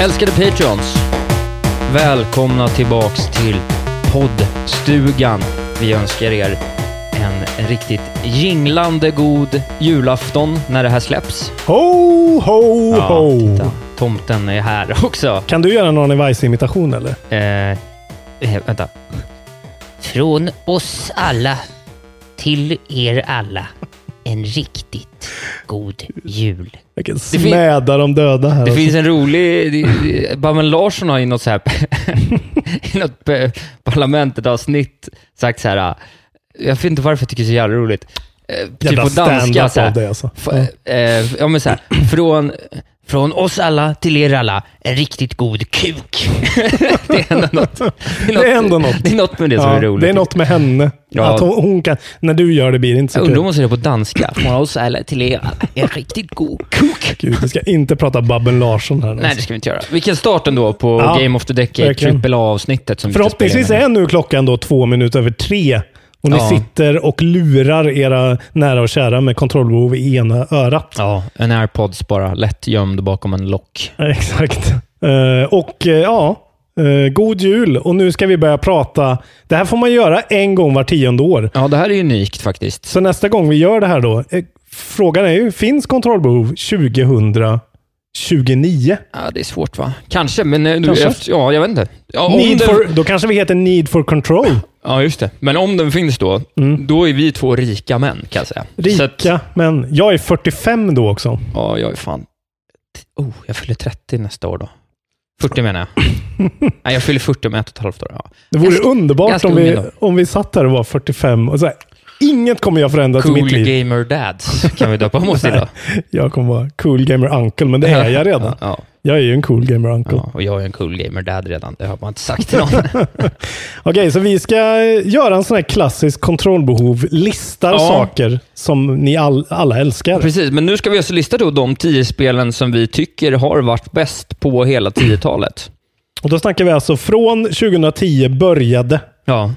Älskade Patreons! Välkomna tillbaks till poddstugan. Vi önskar er en riktigt jinglande god julafton när det här släpps. Ho, ho, Ja, ho! titta. Tomten är här också. Kan du göra någon Weiss-imitation eller? Eh, eh, vänta. Från oss alla till er alla. En riktigt god jul. Vilken smäda de döda här. Det alltså. finns en rolig... det- det- Babben Larsson har i något så här... I något eh, parlamentet-avsnitt sagt så här... Jag vet inte varför jag tycker det är så jävla roligt. Eh, Typ Jävla på danska så här. det, alltså. F- eh, ja men så här, från, från oss alla till er alla, en riktigt god kuk. det är ändå något. Det Det är ändå något. Det är något med det som Ja, är roligt. Det är något med henne. Ja. Att hon, hon kan, när du gör det blir det inte så Jag undrar kul. om hon säger det på danska. Från oss alla till er alla, en riktigt god kuk. Gud, vi ska inte prata Babben Larsson här. Nej, det ska vi inte göra. Vilken start ändå på Ja, Game of the Decade, triple A-avsnittet Förhoppningsvis är nu klockan då två minuter över tre. Och ni Ja. sitter och lurar era nära och kära med kontrollbehov i ena örat. Ja, en airpods bara lätt gömd bakom en lock. Exakt. Eh, och eh, ja, eh, god jul. Och nu ska vi börja prata. Det här får man göra en gång var tionde år. Ja, det här är unikt faktiskt. Så nästa gång vi gör det här då. Frågan är ju, finns kontrollbehov 2029? Ja, det är svårt va? Kanske, men du, Kanske. efter, ja, jag vet inte. Ja, Need den, for, då kanske vi heter Need for Control. Ja, just det. Men om den finns då, då är vi två rika män kan jag säga. Så att, Rika, men jag är 45 då också. ja, jag är fan... Oh, jag fyller 30 nästa år då. 40 menar jag. Nej, jag fyller 40 om ett och ett halvt år. Ja. Det vore Ganska- underbart ganska om vi, om vi satt här och var 45 och så här, inget kommer jag förändra till Cool mitt liv. gamer dads kan vi döpa om oss till då. Jag kommer vara cool gamer uncle, men det är jag redan. Ja, Jag är ju en cool gamer uncle. ja, och jag är en cool gamer dad redan. Det har man inte sagt till någon. Okej, så vi ska göra en sån här klassisk kontrollbehov. Listar Ja. saker som ni all, alla älskar. Precis, men nu ska vi alltså lista då de tio spelen som vi tycker har varit bäst på hela 10-talet. Och då snackar vi alltså från 2010 började Ja.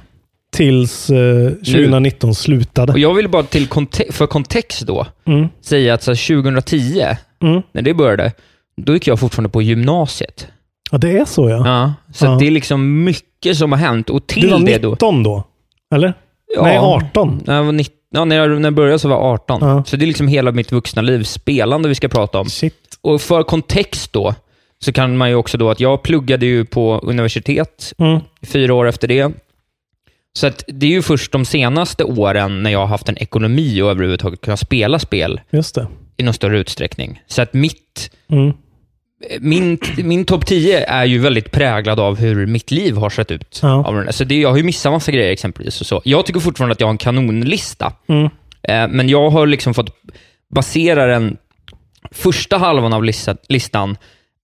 tills eh, 2019 slutade. Och jag vill bara till konte- för kontext då Mm. säga att så här, 2010, Mm. när det började, då gick jag fortfarande på gymnasiet. Ja, det är så ja. Ja, så Ja. det är liksom mycket som har hänt. Och till Du var det då... 19 då? Eller? Ja, Nej, 18. När jag, var 19, ja, när, jag, när jag började så var jag 18. Ja. Så det är liksom hela mitt vuxna liv spelande vi ska prata om. Shit. Och för kontext då, så kan man ju också då att jag pluggade ju på universitet Mm. fyra år efter det. Så att det är ju först de senaste åren när jag har haft en ekonomi och överhuvudtaget kunna spela spel i någon större utsträckning. Så att mitt, Mm. Min, min topp 10 är ju väldigt präglad av hur mitt liv har sett ut. Ja. Så det, jag har ju missat massa grejer exempelvis. Och så. Jag tycker fortfarande att jag har en kanonlista. Mm. Eh, men jag har liksom fått basera den första halvan av lista, listan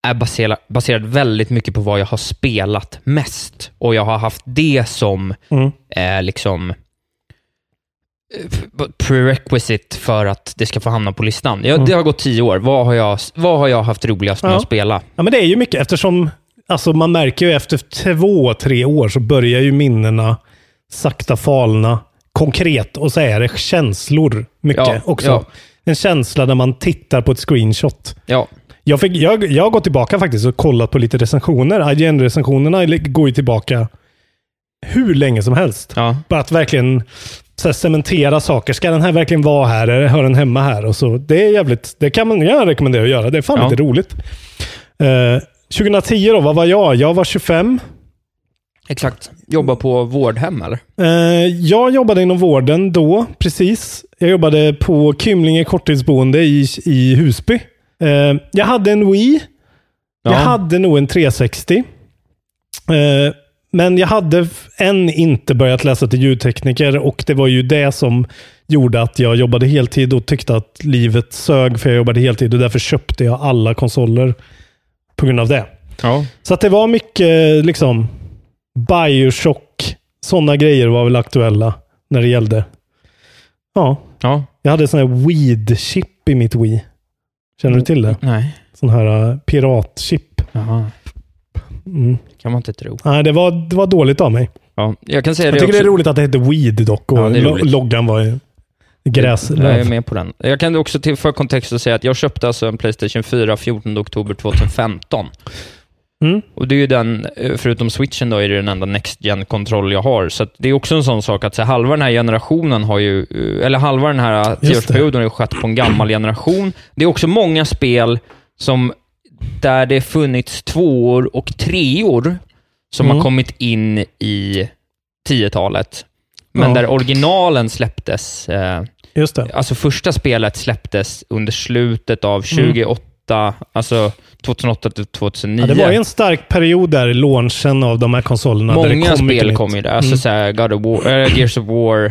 är baserad, baserad väldigt mycket på vad jag har spelat mest. Och jag har haft det som Mm. eh, liksom prerequisite för att det ska få hamna på listan. Jag, Det har gått tio år. Vad har jag, vad har jag haft roligast med Mm. Ja. att spela? Ja, men det är ju mycket eftersom alltså man märker ju efter två, tre år så börjar ju minnena sakta falna konkret och så är det känslor mycket Ja, också. ja. en känsla när man tittar på ett screenshot. Ja. Jag, fick, jag, jag har gått tillbaka faktiskt och kollat på lite recensioner. IGN-recensionerna går ju tillbaka hur länge som helst. Ja. Bara att verkligen så här, cementera saker. Ska den här verkligen vara här? Eller hör den hemma här? Och så, det är jävligt, det kan man jag rekommendera att göra. Det är fan Ja. lite roligt. Eh, 2010 då, vad var jag? Jag var 25. Exakt. Jobba på vårdhem eller? Eh, jag jobbade inom vården då, precis. Jag jobbade på Kymlinge korttidsboende i, i Husby. Eh, jag hade en Wii. Ja. Jag hade nog en 360. Men jag hade än inte börjat läsa till ljudtekniker och det var ju det som gjorde att jag jobbade heltid och tyckte att livet sög för jag jobbade heltid och därför köpte jag alla konsoler på grund av det. Ja. Så att det var mycket liksom Bioshock, sådana grejer var väl aktuella när det gällde. Ja, Ja. jag hade sån här weed-chip i mitt Wii. Känner du till det? Nej. Sån här uh, piratchip. Jaha. Mm. kan man inte tro. Nej, det var, det var dåligt av mig. Ja. Jag kan säga Jag det tycker också. det är roligt att det heter weed dock och Ja, det lo- loggan var i Jag är gräslöv. med på den. Jag kan också till för kontext att säga att jag köpte alltså en Playstation 4 14 oktober 2015. Mm. Och det är ju den, eh, förutom switchen då, är det den enda Next gen kontroll jag har. Så det är också en sån sak att så halva den här generationen har ju, eh, eller halva den här det. tioårsperioden har ju skett på en gammal generation. Det är också många spel som, där det funnits tvåor och treor som Mm. har kommit in i 10-talet. Men Ja. där originalen släpptes eh, Just det. Alltså första spelet släpptes under slutet av Mm. 28, alltså 2008 till 2009. Ja, det var ju en stark period där launchen av de här konsolerna. Många kom spel kom ju där. Alltså Mm. såhär God of War, äh, Gears of War,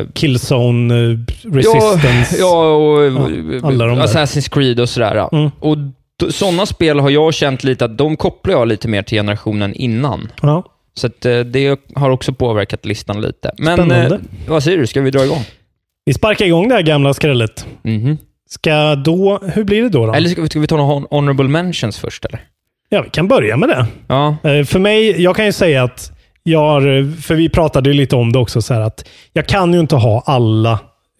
eh, Killzone, eh, Resistance. ja, och Ja, alla de där. Assassin's Creed och sådär. Mm. Och sådana spel har jag känt lite att de kopplar jag lite mer till generationen innan. Ja. Så att, eh, det har också påverkat listan lite. Men Spännande. eh, vad säger du, ska vi dra igång? Vi sparkar igång det här gamla skrället. Mhm. Ska då... Hur blir det då? då? Eller ska vi, ska vi ta några hon- honorable mentions först eller? Ja, vi kan börja med det. Ja. Eh, För mig, jag kan ju säga att jag har, för vi pratade lite om det också, så att jag kan ju inte ha alla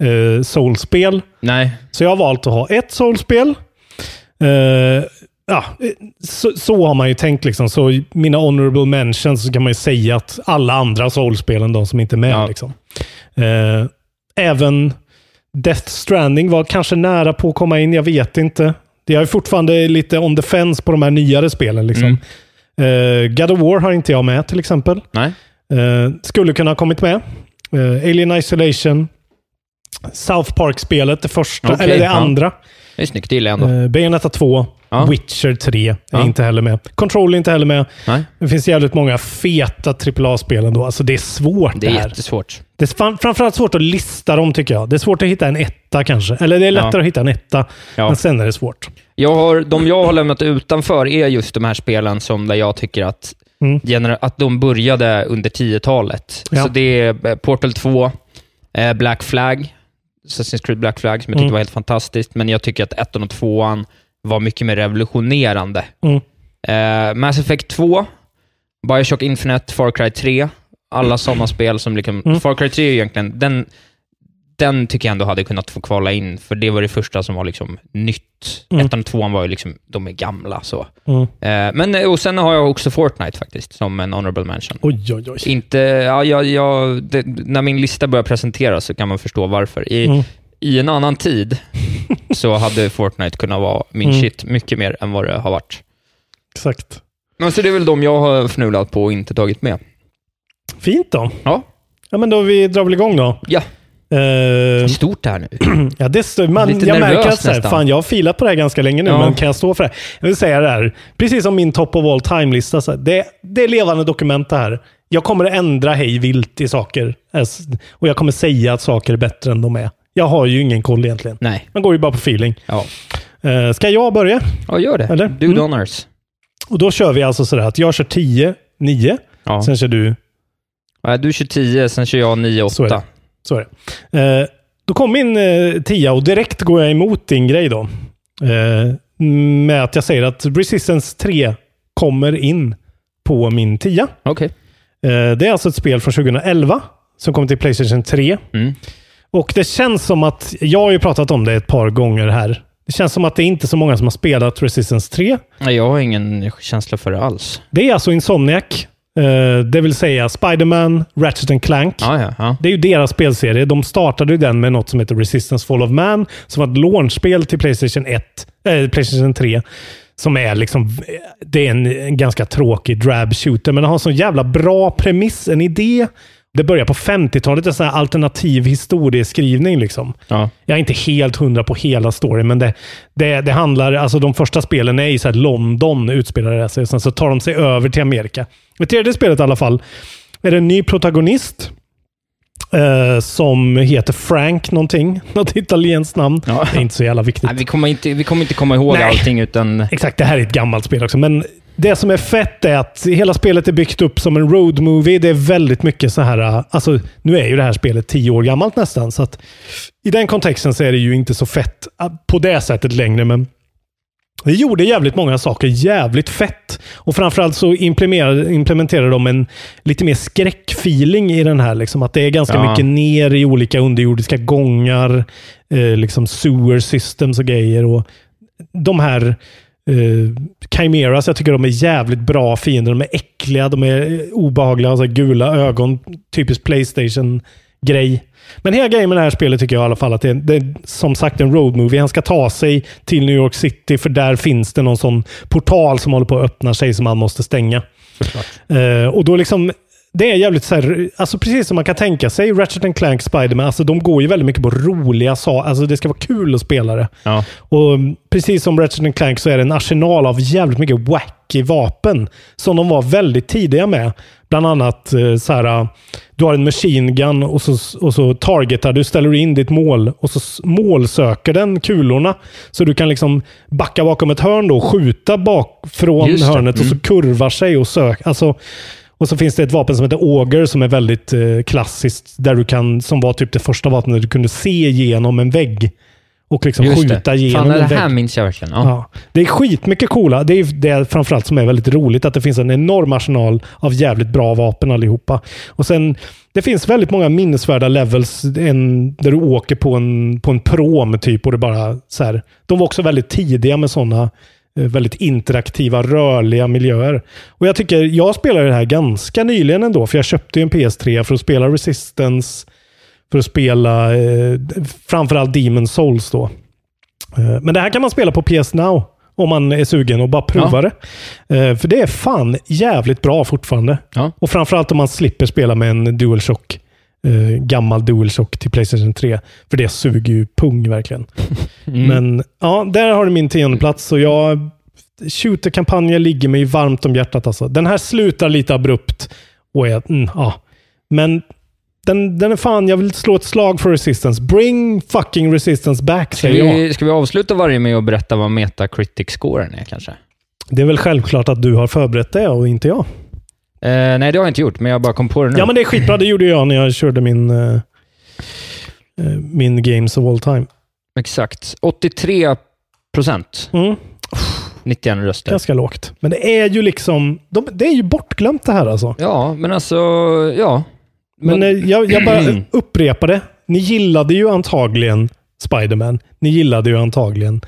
eh, Soul-spel. Nej. Så jag har valt att ha ett Soul-spel. Eh, ja, så, så har man ju tänkt. liksom. Så mina honorable mentions så kan man ju säga att alla andra Soul-spelen, de som inte är med. Ja. Liksom. Eh, även Death Stranding var kanske nära på att komma in. Jag vet inte. Det är fortfarande lite on the fence på de här nyare spelen. Liksom. Mm. Eh, God of War har inte jag med till exempel. Nej. Eh, skulle kunna ha kommit med. Eh, Alien Isolation. South Park-spelet, det första, Okej, eller det ja. andra. Det är snyggt, det gillar jag ändå. Eh, Bayonetta 2. Ja. Witcher 3 är Ja. inte heller med. Control är inte heller med. Nej. Det finns jävligt många feta AAA-spel ändå. Alltså det är svårt Det det, är här. jättesvårt. Det är fram- framförallt svårt att lista dem tycker jag. Det är svårt att hitta en etta kanske. Eller det är lättare Ja. att hitta en etta. Ja. Men sen är det svårt. Jag har, de jag har lämnat utanför är just de här spelen som där jag tycker att, Mm. att de började under 10-talet. Ja. Så det är eh, Portal 2, eh, Black Flag, Assassin's Creed Black Flag, som jag tyckte Mm. var helt fantastiskt, men jag tycker att ettan och tvåan var mycket mer revolutionerande. Mm. Eh, Mass Effect 2, Bioshock Infinite, Far Cry 3, alla sådana spel som liksom... Mm. Far Cry 3 är egentligen, den, den tycker jag ändå hade kunnat få kvala in, för det var det första som var liksom nytt. Mm. Ettan och tvåan var ju liksom, de är gamla så. Mm. Eh, men, eh, och sen har jag också Fortnite faktiskt, som en honorable mention. Oj, oj, oj. Inte, ja, ja, ja, det, när min lista börjar presenteras så kan man förstå varför. I, Mm. i en annan tid så hade Fortnite kunnat vara min Mm. shit mycket mer än vad det har varit. Exakt. Men så det är väl de jag har fnulat på och inte tagit med. Fint då. Ja. Ja, men då vi drar väl igång då. Ja. Eh, Stort det här nu. Ja, det man, Lite jag märker att så här, fan, jag har filat på det här ganska länge nu, Ja. men kan jag stå för det? Jag vill säga det här, precis som min top of all time-lista. Det, det är levande dokument det här. Jag kommer att ändra hej vilt i saker. As- Och jag kommer säga att saker är bättre än de är. Jag har ju ingen koll egentligen. Nej. Man går ju bara på feeling. Ja, Eh, ska jag börja? ja gör det. Eller? Do Mm. Och då kör vi alltså sådär att jag kör 10, 9. Ja. Sen kör du Ja, Du kör 10, sen kör jag 9, Så är 8. Så är det. Eh, då kom min eh, tia och direkt går jag emot din grej då. Eh, med att jag säger att Resistance 3 kommer in på min tia. Eh, det är alltså ett spel från 2011 som kom till Playstation 3. Mm. Och det känns som att, jag har ju pratat om det ett par gånger här. Det känns som att det är inte så många som har spelat Resistance 3. Nej, jag har ingen känsla för det alls. Det är alltså Insomniac, eh, det vill säga Spiderman, Ratchet and Clank. Ja, ja, ja. Det är ju deras spelserie. De startade ju den med något som heter Resistance Fall of Man, som var ett launchspel till Playstation 1, äh, Playstation 3. Som är liksom, det är en, en ganska tråkig drab shooter, men den har en så jävla bra premiss, en idé. Det börjar på 50-talet, en sån här alternativ historieskrivning. Liksom. Ja. Jag är inte helt hundra på hela storyn, men det, det, det handlar, alltså de första spelen är i så London utspelar det sig. Sen så tar de sig över till Amerika. I tredje spelet i alla fall är det en ny protagonist. Eh, som heter Frank någonting. Något italienskt namn. Ja. Det är inte så jävla viktigt. Nej, vi, kommer inte, vi kommer inte komma ihåg Nej. allting, utan... Exakt, det här är ett gammalt spel också. Men det som är fett är att hela spelet är byggt upp som en road movie. Det är väldigt mycket så här... Alltså, nu är ju det här spelet tio år gammalt nästan. Så att I den kontexten så är det ju inte så fett uh, på det sättet längre. Men det gjorde jävligt många saker jävligt fett. Och framförallt så implementerade, implementerade de en lite mer skräckfeeling i den här. Liksom, att det är ganska Ja. mycket ner i olika underjordiska gångar. Eh, liksom sewer systems och grejer. Och de här eh, Chimeras, jag tycker de är jävligt bra fiender. De är äckliga, de är eh, obehagliga, alltså gula ögon. Typiskt Playstation-grej. Men hela grejen med det här spelet tycker jag i alla fall att det är, det är som sagt en road movie. Han ska ta sig till New York City för där finns det någon sån portal som håller på att öppna sig som man måste stänga. Eh, och då liksom det är jävligt så här, alltså precis som man kan tänka sig, Ratchet and Clank, Spiderman, alltså de går ju väldigt mycket på roliga saker. Alltså det ska vara kul att spela det. Ja. Och mm, precis som Ratchet Clank så är det en arsenal av jävligt mycket wacky vapen som de var väldigt tidiga med. Bland annat eh, så här, du har en machine gun och så, och så targetar du, ställer in ditt mål och så målsöker den kulorna. Så du kan liksom backa bakom ett hörn då och skjuta bak från hörnet och så kurvar sig och söker. Alltså, och så finns det ett vapen som heter Auger som är väldigt eh, klassiskt. Där du kan, som var typ det första vapnet du kunde se genom en vägg. Och liksom Just skjuta det. genom Fan, det en vägg. här minns jag verkligen. Ja. Ja. Det är skitmycket coola. Det är det framförallt som är väldigt roligt. Att det finns en enorm arsenal av jävligt bra vapen allihopa. Och sen, det finns väldigt många minnesvärda levels en, där du åker på en, på en prom typ. Och det bara så här. De var också väldigt tidiga med sådana väldigt interaktiva, rörliga miljöer. Och jag tycker, jag spelade det här ganska nyligen ändå. För jag köpte en PS3 för att spela Resistance. För att spela eh, framförallt Demon Souls då. Eh, Men det här kan man spela på PS Now. Om man är sugen och bara prova det. Eh, För det är fan jävligt bra fortfarande. Ja. Och framförallt om man slipper spela med en DualShock. Eh, gammal DualShock till Playstation 3. För det suger ju pung verkligen. Men ja, där har du min tionde plats och jag Shooter-kampanjer ligger mig varmt om hjärtat alltså. Den här slutar lite abrupt. Och är, mm, ja. Men den, den är fan, jag vill slå ett slag för Resistance. Bring fucking Resistance back, Ska, säger jag. ska vi avsluta varje med att berätta vad Metacritic-scoren är kanske? Det är väl självklart att du har förberett det och inte jag. Eh, nej, det har jag inte gjort, men jag bara kom på det nu. Ja, men det är skitbra. Det gjorde jag när jag körde min, eh, eh, min Games of All Time. Exakt. 83 procent. Mm, 91 röster. ganska lågt. Men det är ju liksom, de, det är ju bortglömt det här alltså. Ja, men alltså, ja. Men, eh, jag, jag bara upprepar det. Ni gillade ju antagligen Spiderman. Ni gillade ju antagligen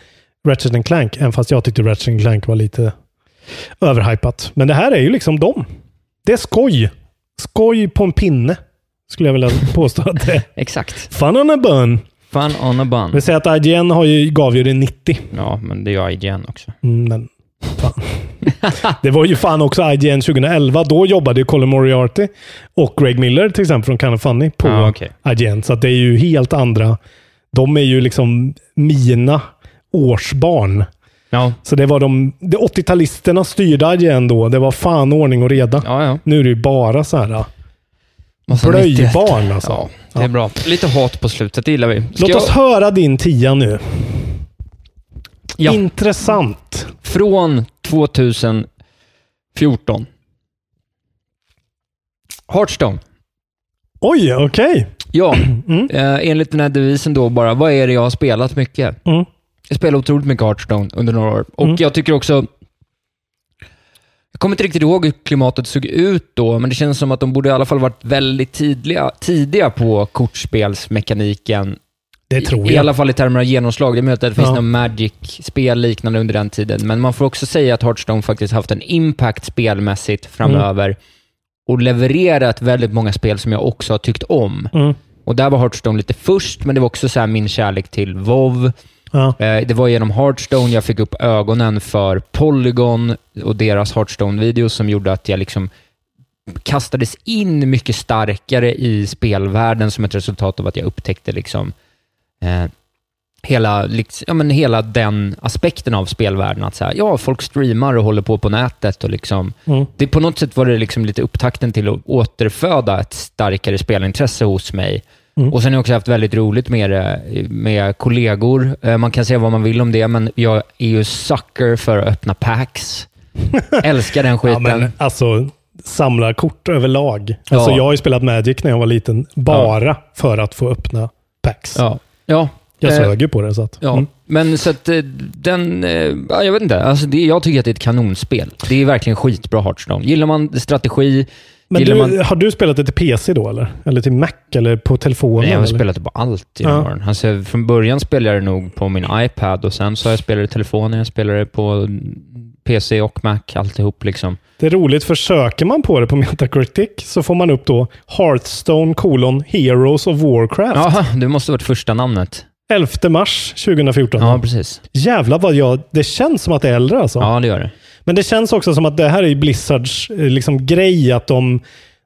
Ratchet Clank, även fast jag tyckte Ratchet Clank var lite överhypat. Men det här är ju liksom dem. Det är skoj. Skoj på en pinne, skulle jag vilja påstå att det är. Exakt. Fun on a bun. Fun on a bun. Vi säger att IGN har ju, gav ju det 90. Ja, men det gör IGN också. Mm, men fan. det var ju fan också IGN 2011. Då jobbade ju Colin Moriarty och Greg Miller till exempel från Kind of Funny på Ja, okej. IGN. Så det är ju helt andra. De är ju liksom mina årsbarn. Ja, Så det var de, de 80-talisterna styrde IGN då. Det var fan ordning och reda. ja. ja. Nu är det ju bara så här Massa blöjbarn 91. alltså. Ja, det är bra. Lite hat på slutet, det gillar vi. Ska Låt oss jag- höra din tia nu. Intressant. Från 2014. Hearthstone. Oj, okej. Ja, eh, enligt den här devisen då bara, vad är det jag har spelat mycket? Mm. Jag spelar otroligt mycket Hearthstone under några år. Och Mm. jag tycker också... Jag kommer inte riktigt ihåg hur klimatet såg ut då, men det känns som att de borde i alla fall varit väldigt tidiga, tidiga på kortspelsmekaniken. Det tror I, I jag. alla fall i termer av genomslag. Det är möjligt att det finns Ja. någon Magic-spel liknande under den tiden, men man får också säga att Hearthstone faktiskt haft en impact spelmässigt framöver och levererat väldigt många spel som jag också har tyckt om. Mm. Och där var Hearthstone lite först, men det var också så här min kärlek till WoW. Ja. Eh, Det var genom Hearthstone jag fick upp ögonen för Polygon och deras Hearthstone-videos som gjorde att jag liksom kastades in mycket starkare i spelvärlden som ett resultat av att jag upptäckte liksom eh, hela, liksom, ja, men hela den aspekten av spelvärlden. Att så här, ja, folk streamar och håller på på nätet. och liksom, Mm. det, På något sätt var det liksom lite upptakten till att återföda ett starkare spelintresse hos mig. Mm. Och Sen har jag också haft väldigt roligt med det, med kollegor. Eh, Man kan säga vad man vill om det, men jag är ju sucker för att öppna packs. Älskar den Ja, skiten. men alltså, samla kort överlag. Alltså, Ja. Jag har ju spelat Magic när jag var liten, bara för att få öppna packs. ja. ja. Jag Eh, sög ju på det. Så att, Ja, mm. men så att eh, den... eh, ja, Jag vet inte. Alltså det, jag tycker att det är ett kanonspel. Det är verkligen skitbra Hearthstone. Gillar man strategi, Men du, man... har du spelat det till PC då eller? Eller till Mac eller på telefonen? Nej, jag har eller? spelat det på allt genom Ja. åren. Alltså, från början spelade jag det nog på min iPad och sen så har jag spelat det i telefonen, jag spelade det på PC och Mac, alltihop liksom. Det är roligt, för söker man på det på Metacritic så får man upp då Hearthstone kolon Heroes of Warcraft. Jaha, det måste varit första namnet. 11 mars 2014. Ja, precis. Jävlar vad jag... Det känns som att det är äldre alltså. Ja, det gör det. Men det känns också som att det här är Blizzards eh, liksom, grej, att de,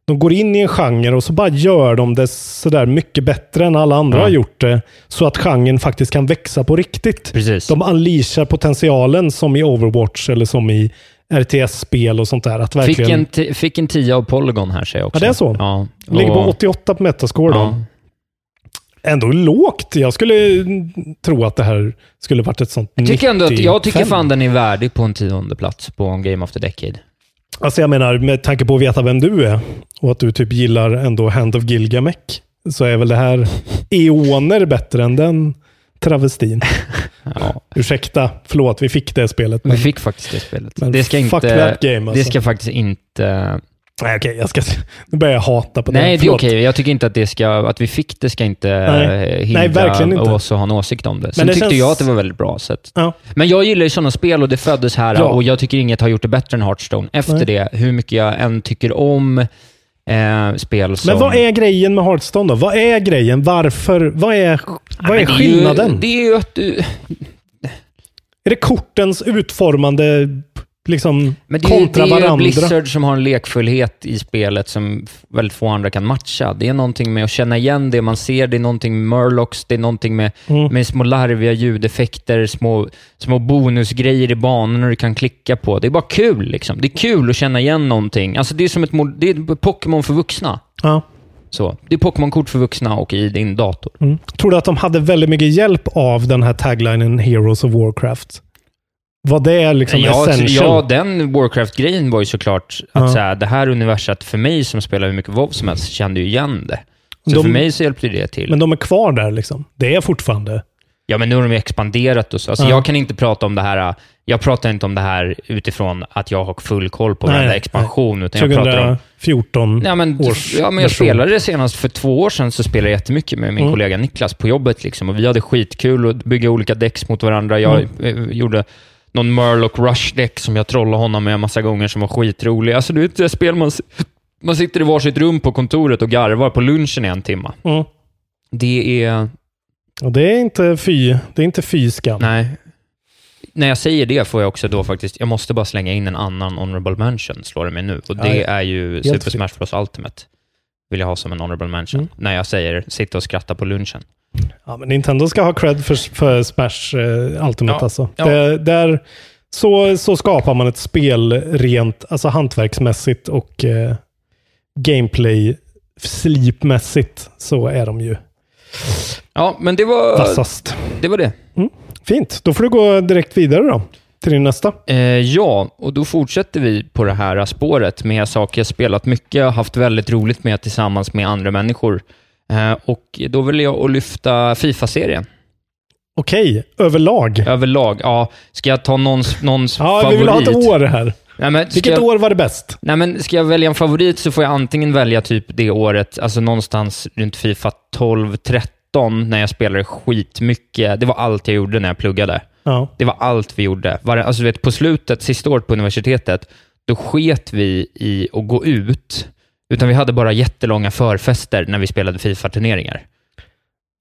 de går in i en genre och så bara gör de det sådär mycket bättre än alla andra Ja. har gjort det. Så att genren faktiskt kan växa på riktigt. Precis. De unleashar potentialen som i Overwatch eller som i RTS-spel och sånt där. Att Fick verkligen... en, ti- fick en 10 av Polygon här, säger jag också. Ja, det är så? Ja. Ligger på och- 88 på Metascore då. Ändå lågt. Jag skulle tro att det här skulle varit ett sånt Jag tycker ändå att, jag tycker 95. fan den är värdig på en tionde plats på en Game of the Decade. Alltså jag menar, med tanke på att veta vem du är och att du typ gillar ändå Hand of Gilgamesh, så är väl det här eoner bättre än den travestin. Ja. Ursäkta, förlåt, vi fick det spelet. Vi Men, fick faktiskt det spelet. men det ska fuck inte... that game Det alltså. ska faktiskt inte... Nej, okej, jag ska... Nu börjar jag hata på det. Nej, det är okej. Jag tycker inte att det ska... Att vi fick det ska inte Nej. eh, hindra Nej, inte. oss att ha en åsikt om det. Sen det tyckte känns- jag att det var väldigt bra. Så att... Ja. Men jag gillar ju sådana spel och det föddes här Ja. och jag tycker inget har gjort det bättre än Hearthstone. Efter Nej. det, hur mycket jag än tycker om eh, spel som... Men vad är grejen med Hearthstone då? Vad är grejen? Varför? Vad är, vad är det ju- skillnaden? det är ju att du... Är det kortens utformande liksom Men det är, kontra det är ju varandra? Blizzard som har en lekfullhet i spelet som väldigt få andra kan matcha. Det är någonting med att känna igen det man ser, det är någonting med Murlocs, det är någonting med, Mm. med små larviga ljudeffekter, små, små bonusgrejer i banorna du kan klicka på. Det är bara kul liksom. Det är kul att känna igen någonting. Alltså det är som ett det är Pokémon för vuxna. Ja. Så. Det är Pokémon-kort för vuxna och i din dator. Mm. Tror du att de hade väldigt mycket hjälp av den här taglinen Heroes of Warcraft? Var det liksom ja, essential? ja, den Warcraft-grejen var ju såklart att Ja. så här, det här universat för mig som spelar hur mycket WoW som helst kände ju igen det. Så De- för mig så hjälpte det till. Men de är kvar där liksom. Det är fortfarande... Ja, men nu har de ju expanderat och så. Alltså, Ja. Jag kan inte prata om det här, jag pratar inte om det här utifrån att jag har full koll på varenda nej, expansion, utan jag pratar om 2014 Ja, men, års ja, men jag version. spelade det senast för två år sedan, så spelade jag jättemycket med min Mm. kollega Niklas på jobbet. Liksom, och vi hade skitkul och bygga olika decks mot varandra. Jag Mm. eh, gjorde någon Murloc Rush-deck som jag trollade honom med en massa gånger som var skitrolig. Alltså, du vet, det spel man, man sitter i varsitt rum på kontoret och garvar på lunchen i en timme. Mm. Det är... Och det är inte fy, det är inte fy skam. Nej. När jag säger det får jag också då faktiskt, jag måste bara slänga in en annan honorable mention, slår det mig nu. Och det Ja, är ju Super. Smash Bros Ultimate. Vill jag ha som en honorable mention. Mm. När jag säger sitta och skratta på lunchen. Ja, men Nintendo ska ha cred för, för Smash eh, Ultimate Ja, alltså. ja. Det, där, så, så skapar man ett spel rent alltså hantverksmässigt och eh, gameplay slipmässigt så är de ju Ja, men det var vassast. det. Var det. Fint, då får du gå direkt vidare då till din nästa. Eh, ja, och då fortsätter vi på det här spåret med saker jag spelat mycket och haft väldigt roligt med tillsammans med andra människor. Eh, och då vill jag lyfta Fifa-serien. Okej, överlag. Överlag, ja. Ska jag ta någons, någons Ja, favorit? vi vill ha ett år här. Nej, men Vilket jag, år var det bäst? Nej, men ska jag välja en favorit så får jag antingen välja typ det året, alltså någonstans runt Fifa 12, 13, när jag spelade skitmycket. Det var allt jag gjorde när jag pluggade. Ja. Det var allt vi gjorde. Var, alltså, du vet, på slutet, sista året på universitetet, då sket vi i att gå ut, utan vi hade bara jättelånga förfester när vi spelade Fifa-turneringar.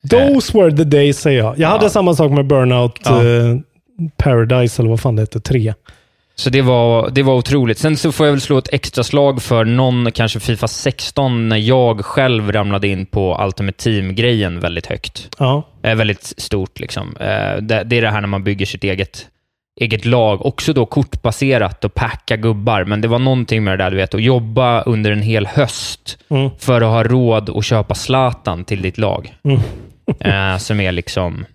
Those were the days, säger jag. Jag hade samma sak med Burnout Ja. eh, Paradise, eller vad fan det heter, 3. Så det var, det var otroligt. Sen så får jag väl slå ett extra slag för någon, kanske Fifa 16, när jag själv ramlade in på Ultimate Team-grejen väldigt högt. Ja. Eh, väldigt stort. Liksom. Eh, det, det är det här när man bygger sitt eget, eget lag. Också då kortbaserat och packa gubbar. Men det var någonting med det där, du vet, att jobba under en hel höst Mm. för att ha råd att köpa Zlatan till ditt lag. Mm. eh, som är liksom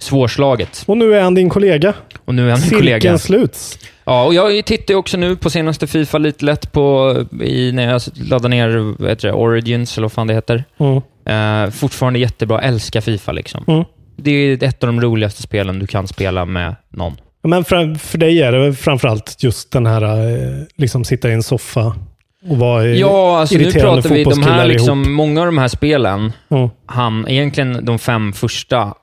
svårslaget. Och nu är han din kollega. Och nu är han min Cirkeln kollega. sluts. Ja, och jag tittar också nu på senaste Fifa lite lätt på i, när jag laddar ner det, Origins, eller vad fan det heter. Mm. Eh, fortfarande jättebra. Älskar Fifa liksom. Mm. Det är ett av de roligaste spelen du kan spela med någon. Men för, för dig är det framförallt just den här, eh, liksom sitta i en soffa och vara Ja, alltså nu pratar vi, de här ihop. liksom, många av de här spelen, Mm. ham, egentligen de fem första,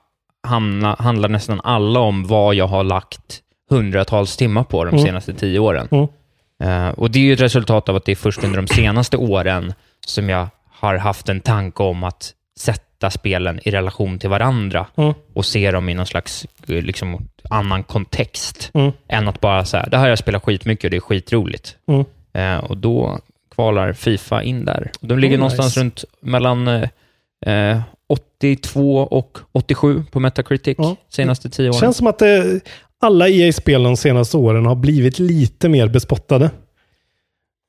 hamna, handlar nästan alla om vad jag har lagt hundratals timmar på de Mm. senaste tio åren. Mm. Eh, och det är ju ett resultat av att det är först under de senaste åren som jag har haft en tanke om att sätta spelen i relation till varandra Mm. och se dem i någon slags eh, liksom, annan kontext Mm. än att bara säga det här har jag spelat skitmycket och det är skitroligt. Mm. Eh, och då kvalar Fifa in där. De ligger Oh, någonstans nice. runt mellan eh, eh, 82 och 87 på Metacritic Ja. senaste tio åren. känns som att det, alla EA-spel de senaste åren har blivit lite mer bespottade.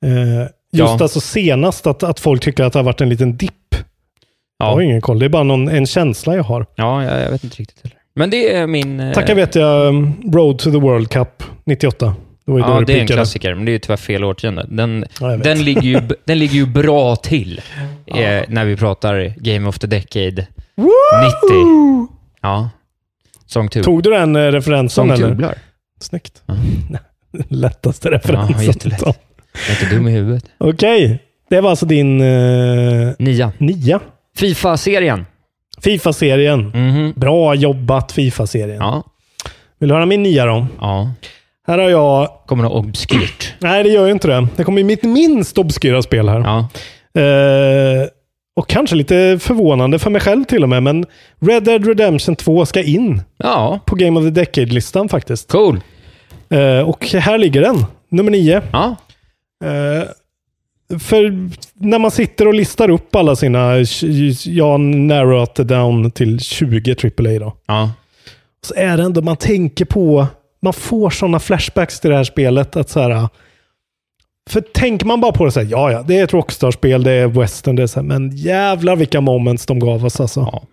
Eh, just Ja. alltså senast att, att folk tycker att det har varit en liten dipp. Jag har ja, ingen koll, det är bara någon, en känsla jag har. ja jag, jag vet inte riktigt heller. Men det är min... eh, Tackar vet jag um, Road to the World Cup 98. Det var ju Ja, då det är en klassiker, men det är ju tyvärr fel årtionde. Den, Ja, jag vet. den, ligger ju, den ligger ju bra till eh, när vi pratar Game of the Decade 90. Ja. Song 2. Tog du den eh, referensen Song eller? 2 Snyggt. Ja. Lättaste referensen. jättelätt. Jag är inte dum i huvudet. Okej, det var alltså din uh, Nia. nia. Fifa-serien. Fifa-serien. Mhm. Bra jobbat Fifa-serien. Ja. Vill du höra min nia då? ja. Här har jag... Kommer något obskyrt. Nej, det gör ju inte det. Det kommer ju mitt minst obskyra spel här. Ja. Eh, och kanske lite förvånande för mig själv till och med, men Red Dead Redemption 2 ska in Ja, på Game of the Decade-listan faktiskt. cool. Eh, och här ligger den, nummer nio. Ja. Eh, för när man sitter och listar upp alla sina, jag narrowat down till 20 AAA då. Ja. Så är det ändå, man tänker på, man får sådana flashbacks till det här spelet. att så här, För tänker man bara på det så här, ja ja, det är ett Rockstar-spel, det är western, det är så här, men jävlar vilka moments de gav oss alltså. Ja.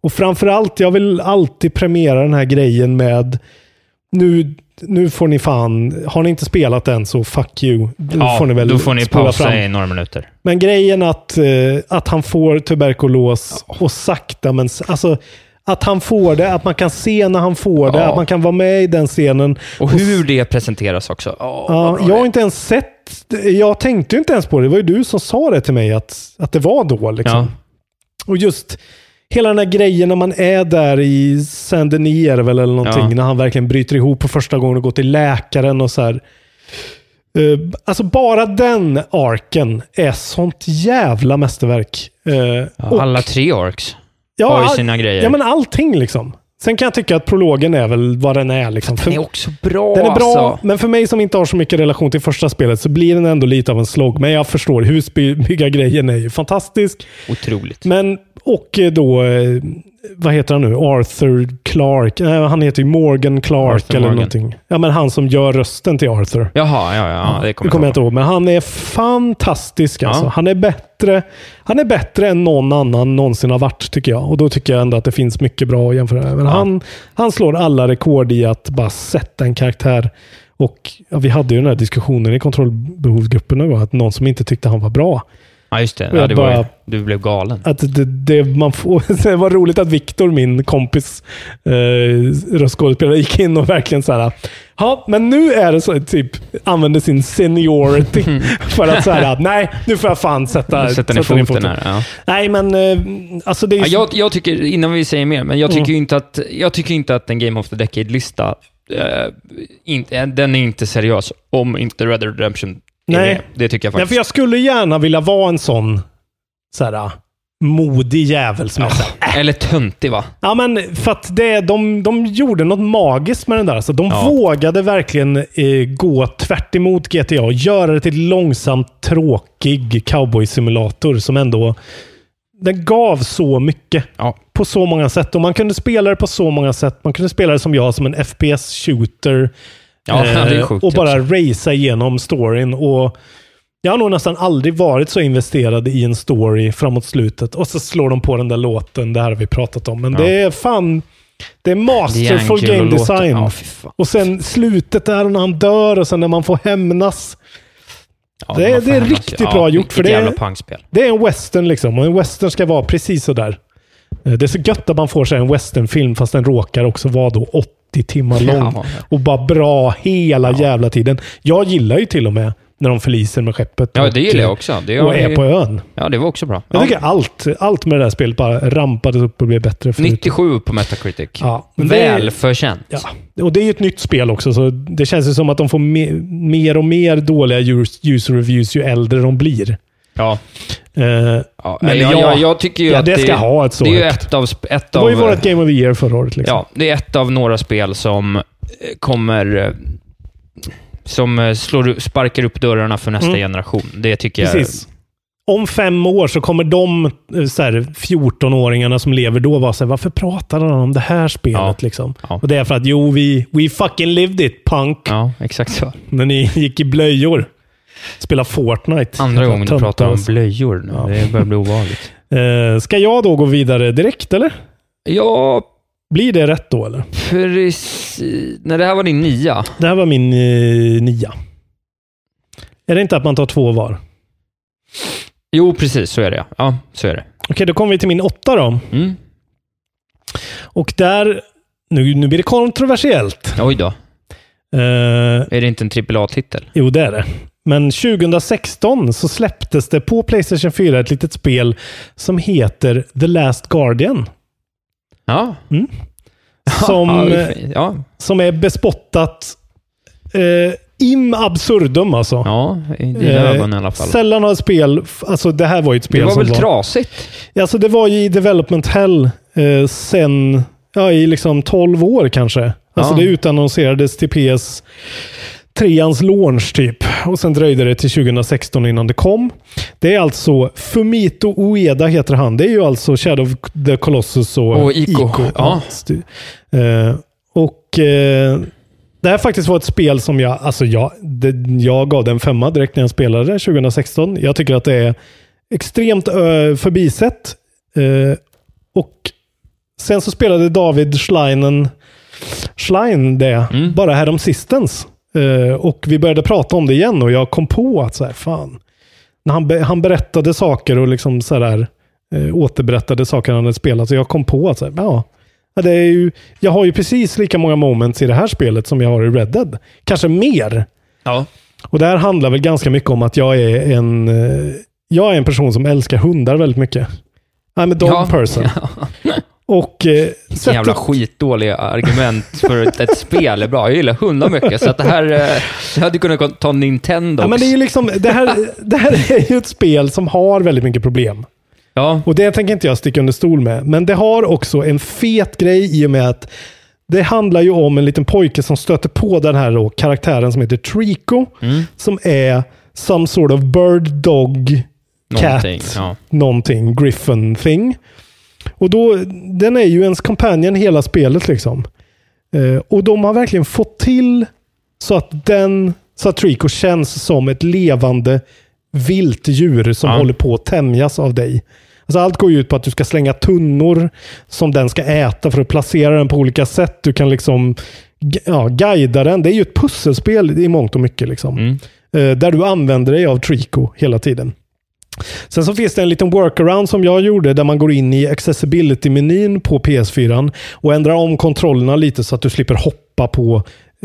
Och framförallt, jag vill alltid premiera den här grejen med, nu, nu får ni fan, har ni inte spelat än så fuck you. Då ja, får ni väl då får ni pausa fram. i några minuter. Men grejen att, eh, att han får tuberkulos och sakta men alltså att han får det, att man kan se när han får det, Ja. att man kan vara med i den scenen. Och hur det presenteras också. Vad Ja, jag har inte ens sett, jag tänkte inte ens på det. Det var ju du som sa det till mig att, att det var då. Liksom. Ja. Och just hela den här grejen när man är där i Saint Denis eller någonting, Ja. när han verkligen bryter ihop på första gången och går till läkaren och så här. Eh, alltså bara den arken är sånt jävla mästerverk. Eh, Ja, alla tre orks ja, har ju all- sina grejer. Ja, men allting liksom. Sen kan jag tycka att prologen är väl vad den är. Liksom. Den är också bra den är bra, alltså. men för mig som inte har så mycket relation till första spelet så blir den ändå lite av en slog. Men jag förstår, husbyggargrejen är ju fantastisk. Otroligt. Men, och eh, då, eh, vad heter han nu? Arthur Clark? Nej, han heter ju Morgan Clark Arthur eller Morgan. någonting. Ja, men han som gör rösten till Arthur. Jaha, ja, ja. det Det kommer kommer jag inte ihåg, men han är fantastisk alltså. Ja. Han är bättre Han är bättre än någon annan någonsin har varit, tycker jag. Och då tycker jag ändå att det finns mycket bra att jämföra. Men Ja. han, han slår alla rekord i att bara sätta en karaktär. Och ja, vi hade ju den här diskussionen i kontrollbehovsgruppen gång, att någon som inte tyckte han var bra. Ja, just det. Ja, det var, ju- bara- du blev galen. Att det, det, man får, det var roligt att Viktor, min kompis eh, röstskådespelare, gick in och verkligen så här. Ja, men nu är det så typ använde sin seniority för att här. Nej, nu får jag fan sätta, Sätta ner foten här. Ja. Nej, men eh, alltså det är Ja, jag, jag tycker, innan vi säger mer, men jag tycker Mm. inte att, jag tycker inte att en Game of the Decade-lista, inte, den är inte seriös om inte Red Dead Redemption Nej. Det tycker jag Nej, faktiskt. för jag skulle gärna vilja vara en sån så här, modig jävel som så här, Eller töntig va? Ja, men för att det, de, de gjorde något magiskt med den där. Alltså, de Ja. vågade verkligen eh, gå tvärt emot GTA och göra det till långsamt tråkig cowboy-simulator som ändå den gav så mycket Ja. på så många sätt. Och man kunde spela det på så många sätt. Man kunde spela det som jag, som en FPS-shooter. Ja, det är eh, sjukt och bara racea igenom storyn. Och jag har nog nästan aldrig varit så investerad i en story framåt slutet. Och så slår de på den där låten, det här har vi pratat om. Men Ja. det är fan... Det är masterful D'Angelo game låten. design. Ja, och sen slutet där när han dör och sen när man får hämnas. Ja, Det är- det är hämnas. riktigt bra gjort, för det är-. Det är en western liksom. Och en western ska vara precis så där. Eh, Det är så gött att man får sig en westernfilm fast den råkar också vara då 80 timmar lång. Ja. Och bara bra hela jävla tiden. Jag gillar ju till och med när de förliser med skeppet. Ja, det gillar jag eh, också. Det Och är vi- på ön. Ja, det var också bra. Jag Ja. tycker allt, allt med det där spelet bara rampades upp och blev bättre. förutom- 97 på Metacritic. Ja, Välförtjänt. Ja, och det är ju ett nytt spel också, så det känns ju som att de får me mer och mer dåliga us- user reviews ju äldre de blir. Ja. Eh, Ja, Men men ja, jag, jag, jag tycker ju ja, att det ska ha ett så Det är ett av... Ett det av var ju vårt Game of the Year förra året. Liksom. Ja, det är ett av några spel som eh, kommer... eh, Som slår, sparkar upp dörrarna för nästa Mm. generation. Det tycker jag... Precis. Om fem år så kommer de eh, så här, 14-åringarna som lever då vara så här, varför pratar han om det här spelet? Ja. Liksom? Ja. Och det är för att, jo, vi we fucking lived it, punk. Ja, exakt så. När ni gick i blöjor. Spela Fortnite. Andra gången du pratar om alltså. blöjor nu. Ja. Det börjar bli ovanligt. Eh, ska jag då gå vidare direkt, eller? Ja, Blir det rätt då, eller? precis. När det här var din nia. Det här var min eh, nia. Är det inte att man tar två var? Jo, precis. Så är det. Ja, så är det. Okej, då kommer vi till min åtta då. Mm. Och där... Nu, nu blir det kontroversiellt. Oj då. Eh, Är det inte en AAA-titel? jo, det är det. Men 2016 så släpptes det på Playstation 4 ett litet spel som heter The Last Guardian. Ja. Som, ja, eh, ja. som är bespottat eh, in absurdum alltså. ja, i dina Eh, ögon i alla fall. Sällan har ett spel, alltså det här var ju ett spel Det var som väl var... trasigt? Alltså det var ju i development hell eh, sen, ja i liksom 12 år kanske. Alltså Ja. det utannonserades till PS 3ans launch typ. Och sen dröjde det till 2016 innan det kom. Det är alltså Fumito Ueda heter han. Det är ju alltså Shadow of the Colossus och, Och Ico. Ja. stu- Eh, och eh, det här faktiskt var ett spel som jag, alltså jag, det, jag gav den femma direkt när jag spelade det 2016. Jag tycker att det är extremt ö, förbisett. Och sen så spelade David Schleinen Schlein det Mm. bara härom Eh, och vi började prata om det igen och jag kom på att så här, fan. När han, be, han berättade saker och liksom så där, eh, återberättade saker han hade spelat. Så jag kom på att så här, ja, ja, det är ju, jag har ju precis lika många moments i det här spelet som jag har i Red Dead. Kanske mer. Ja. Och det här handlar väl ganska mycket om att jag är en, eh, jag är en person som älskar hundar väldigt mycket. I'm a dog Ja. person. Och eh, Vilken jävla sättet, skitdåliga argument för att ett spel är bra. Jag gillar hundar mycket, så att det här... eh, Jag hade kunnat ta Nintendo. ja, men det, är ju liksom, det, här, det här är ju ett spel som har väldigt mycket problem. Ja, Och det tänker inte jag sticka under stol med. Men det har också en fet grej i och med att det handlar ju om en liten pojke som stöter på den här då, karaktären som heter Trico. Mm. Som är some sort of bird dog någonting. cat Ja. någonting, griffin thing. Och då, den är ju ens companion hela spelet liksom. Eh, och de har verkligen fått till så att den, så att Trico känns som ett levande vilt djur som Ja. håller på att tämjas av dig. Alltså allt går ju ut på att du ska slänga tunnor som den ska äta för att placera den på olika sätt. Du kan liksom ja, guida den. Det är ju ett pusselspel i mångt och mycket. Liksom. Mm. Eh, där du använder dig av Trico hela tiden. Sen så finns det en liten workaround som jag gjorde där man går in i accessibility-menyn på PS4 och ändrar om kontrollerna lite så att du slipper hoppa på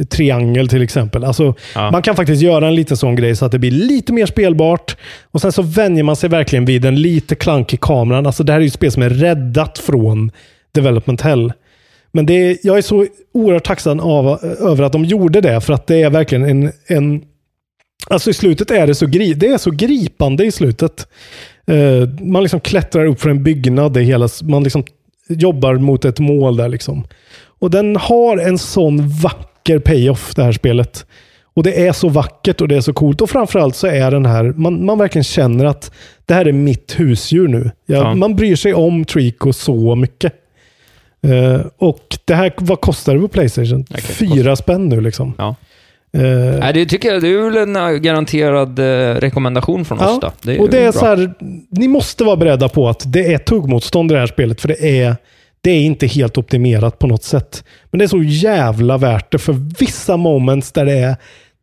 triangel till exempel. Alltså, Ja. Man kan faktiskt göra en liten sån grej så att det blir lite mer spelbart. Och Sen så vänjer man sig verkligen vid den lite klankig kameran. Alltså, det här är ju ett spel som är räddat från Development Hell. Men det är, jag är så oerhört tacksam av, över att de gjorde det, för att det är verkligen en, en Alltså i slutet är det så, gri det är så gripande i slutet. Eh, man liksom klättrar upp för en byggnad, det hela, man liksom jobbar mot ett mål där. Liksom. Och den har en sån vacker payoff, det här spelet. Och det är så vackert och det är så coolt. Och framförallt så är den här, man, man verkligen känner att det här är mitt husdjur nu. Jag, Ja. Man bryr sig om Trico så mycket. Eh, och det här, vad kostar det på Playstation? Okej, Fyra spänn nu liksom. Ja. Eh, Nej, det tycker jag det är väl en äh, garanterad eh, rekommendation från oss då. Det och det är bra. så här, ni måste vara beredda på att det är tuggmotstånd i det här spelet, för det är, det är inte helt optimerat på något sätt. Men det är så jävla värt det för vissa moments där det är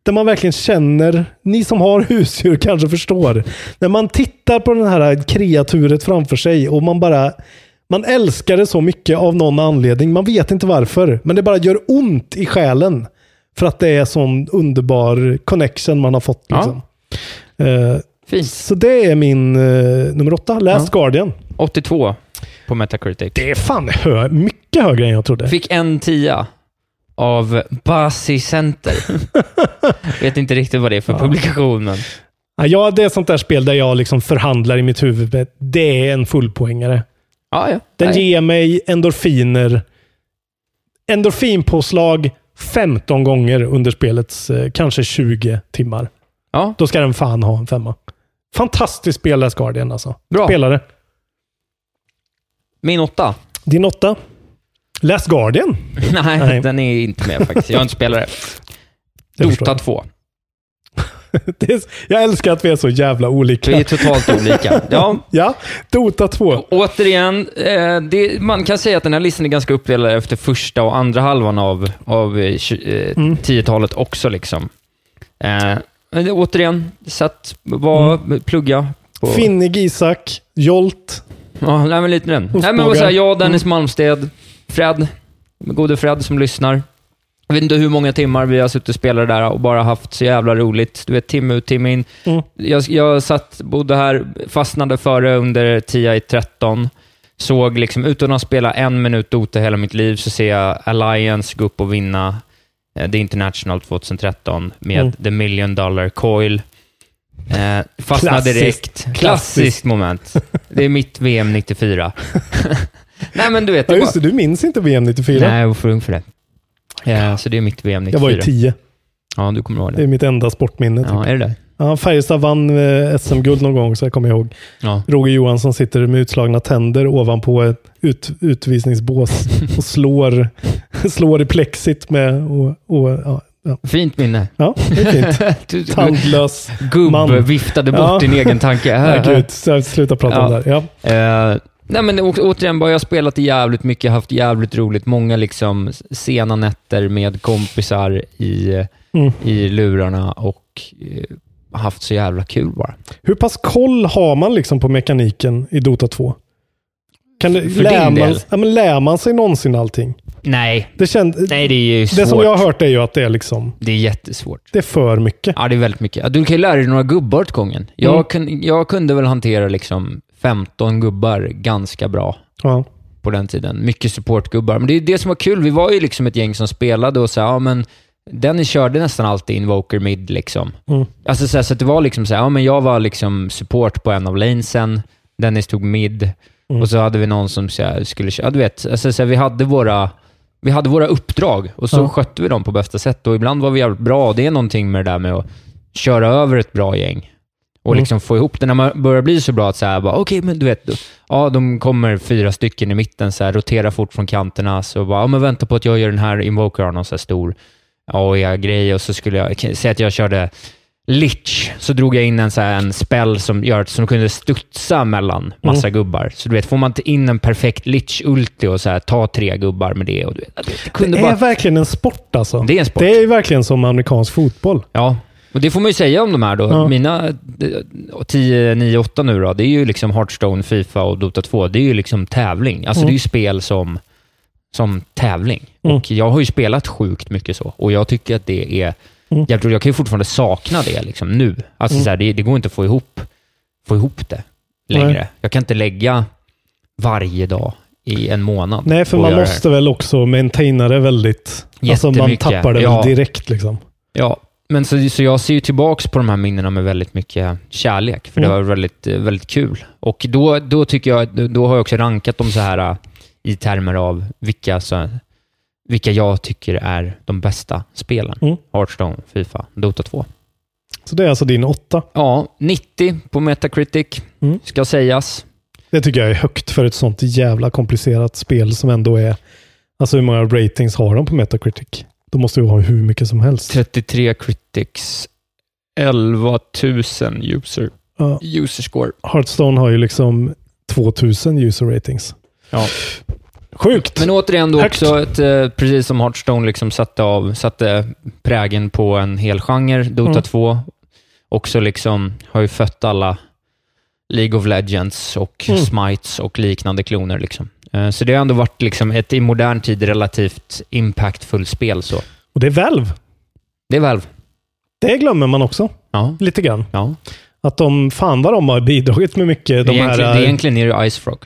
där man verkligen känner, ni som har husdjur kanske förstår. När man tittar på den här kreaturet framför sig och man bara man älskar det så mycket av någon anledning. Man vet inte varför, men det bara gör ont i själen. För att det är sån underbar connection man har fått. Ja. Liksom. Eh, Fint. så det är min eh, nummer åtta. Last Guardian. 82 på Metacritic. Det är fan hö mycket högre än jag trodde. Fick en tia av Basi Center. Vet inte riktigt vad det är för publikation, men... Ja, ja, det är sånt där spel där jag liksom förhandlar i mitt huvud. Det är en fullpoängare. Ja, ja. Den Nej. ger mig endorfiner. Endorfinpåslag 15 gånger under spelets eh, kanske 20 timmar. Ja, Då ska den fan ha en femma. Fantastiskt spel, Last Guardian alltså. Bra. Spelare. min åtta. Din åtta. Last Guardian. Nej, Nej. den är inte med faktiskt. Jag har inte förstår Dota jag. 2. Det är, jag älskar att vi är så jävla olika. Vi är totalt olika. Ja, Ja, Dota 2. återigen, eh, det, man kan säga att den här listan är ganska uppdelad efter första och andra halvan av, av eh, tju- eh, Mm. 10-talet också. Liksom. Eh, men det, återigen, satt, var, plugga. På, Finnig Isak, Jolt. Ja, nej, men lite den. Nej, men vad säger jag, Dennis Malmsted, Fred, gode Fred som lyssnar. Jag vet inte hur många timmar vi har suttit och spelat där och bara haft så jävla roligt. Du vet, timme ut, timme in. Mm. Jag, jag satt, bodde här, fastnade före under 10 i 13. Såg liksom, utan att spela en minut Dota hela mitt liv, så ser jag Alliance gå upp och vinna eh, The International 2013 med Mm. The Million Dollar Coil. Eh, fastnade Klassiskt. direkt. Klassiskt moment. Det är mitt VM 94. Nej, men du vet. Ja, just det. Du minns inte VM 94? Nej, jag var för ung för det. Ja, så det är mitt VM 94. jag var ju 10. Ja, du kommer ihåg Det det. är mitt enda sportminne. Typ. Ja, är det det? Ja, Färjestad vann eh, SM-guld någon gång, så jag kommer ihåg. Ja. Roger Johansson sitter med utslagna tänder ovanpå ett ut, utvisningsbås och slår, slår i plexit med... Och, och, ja, ja. Fint minne. ja, det är fint. Tandlös gubb man. viftade bort din egen tanke. Ja, gud, så sluta prata om det här. Ja. Eh, nej men å- återigen, bara jag har spelat jävligt mycket, haft jävligt roligt. Många liksom sena nätter med kompisar i, Mm. i lurarna och eh, haft så jävla kul bara. Hur pass koll har man liksom på mekaniken i Dota 2? Kan det, För lär, man, ja, men lär man sig någonsin allting? Nej, Det, känd, nej det är svårt. det som jag har hört är ju att det är liksom, Det är jättesvårt. det är för mycket. Ja, det är väldigt mycket. Du kan ju lära dig några gubbar åt gången. Jag, Mm. kun, jag kunde väl hantera liksom 15 gubbar ganska bra Ja. på den tiden. Mycket supportgubbar. Men det är det som var kul. Vi var ju liksom ett gäng som spelade och sa, ja men Dennis körde nästan alltid Invoker mid liksom. Mm. Alltså så, här, så det var liksom så här, ja men jag var liksom support på en av lanesen, Dennis tog mid Mm. och så hade vi någon som så här, skulle köra, ja, du vet, alltså, så vi hade våra vi hade våra uppdrag och så Ja. skötte vi dem på bästa sätt och ibland var vi jävligt bra det är någonting med det där med att köra över ett bra gäng och Mm. liksom få ihop det. När man börjar bli så bra att så här, bara, okej, men du vet, då- ja, de kommer fyra stycken i mitten, så här, roterar fort från kanterna, så bara, ja, men vänta på att jag gör den här invoker av någon så här stor AI-grej och så skulle jag, säga att jag körde Lich, så drog jag in en, så här, en spell som gör att som kunde studsa mellan massa gubbar. Så du vet, får man inte in en perfekt Lich-ulti och så här, ta tre gubbar med det. Och du vet, det Det bara... är verkligen en sport alltså. Det är en sport. Det är verkligen som amerikansk fotboll. Ja, Och det får man ju säga om de här då. Ja. Mina eh, 10, 9, 8 nu då, det är ju liksom Hearthstone, Fifa och Dota 2. Det är ju liksom tävling. Alltså Mm. det är ju spel som, som tävling. Mm. Och jag har ju spelat sjukt mycket så. Och jag tycker att det är Mm. jävligt roligt. Jag kan ju fortfarande sakna det liksom nu. Alltså Mm. så här, det, det går inte att få ihop, få ihop det längre. Nej. Jag kan inte lägga varje dag i en månad. Nej, för man måste väl också maintaina det väldigt... Alltså man tappar det ja. direkt liksom. Ja, men så, så jag ser ju tillbaks på de här minnena med väldigt mycket kärlek, för det Mm. var väldigt, eh, väldigt kul. Och då, då tycker jag, då- har jag också rankat dem så här eh, i termer av vilka, så, vilka jag tycker är de bästa spelen. Mm. Hearthstone, Fifa, Dota 2. Så det är alltså din åtta. Ja, 90 på Metacritic, Mm. ska sägas. Det tycker jag är högt för ett sånt jävla komplicerat spel som ändå är... Alltså hur många ratings har de på Metacritic? Då måste du ha hur mycket som helst. 33 critics, 11 000 user, Ja. user score. Hearthstone har ju liksom 2000 user ratings. Ja. Sjukt! Men återigen då Högt. också, ett, eh, precis som Hearthstone liksom satte, av, satte prägen på en hel genre, Dota Mm. 2 också liksom har ju fött alla League of Legends och Mm. Smites och liknande kloner. Liksom. Eh, Så det har ändå varit liksom ett i modern tid relativt impactfullt spel. Så. Och det är Valve. Det är Valve. Det glömmer man också Ja. lite grann. ja. Att de, fan vad de har bidragit med mycket. De egentligen, här, det, egentligen är det Icefrog.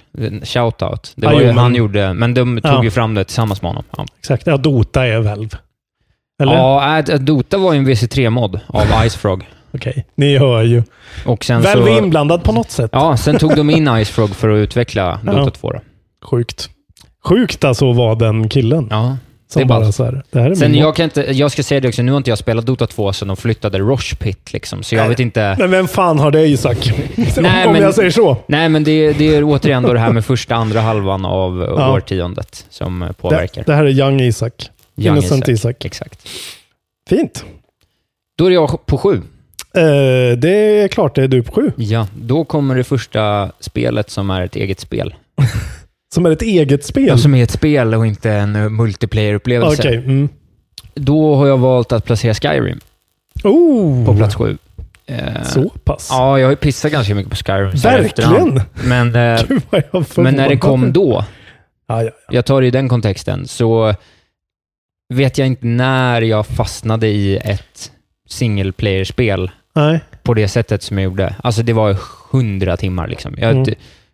Shoutout. Det Ja, var ju men- han gjorde, men de tog Ja. ju fram det tillsammans med honom. Ja. Exakt, ja, Dota är Valve. Eller? Ja, äh, Dota var ju en VC3-mod av Icefrog. Okej, ni hör ju. Och sen Valve är inblandad på något sätt. Ja, sen tog de in Icefrog för att utveckla Dota Ja. 2. Då. Sjukt. Sjukt alltså att vara den killen. Ja. Som det är bara så här, det här är Sen jag kan inte, jag ska säga det också, nu har inte jag spelat Dota 2 sedan de flyttade Roche Pit, liksom, så jag Nej. vet inte. Men vem fan har det Isak? Nej, Om men- jag säger så. Nej, men det, det är återigen då det här med första, andra halvan av Ja. årtiondet som eh, Det, påverkar. det här är Young Isak. Young Innocent Isak. Exakt. Fint. Då är jag på sju. Eh, det är klart det är du på sju. Ja, då kommer det första spelet som är ett eget spel. Som är ett eget spel. Ja, som är ett spel och inte en eh, multiplayer-upplevelse. Okej. Mm. Då har jag valt att placera Skyrim Oh, på plats sju. Eh, Så pass. Ja, jag har ju pissat ganska mycket på Skyrim. Verkligen. Men, eh, Gud men när det kom då, Ja, ja. jag tar det i den kontexten, så vet jag inte när jag fastnade i ett single player-spel på det sättet som jag gjorde. Alltså det var hundra timmar liksom. Jag, Mm.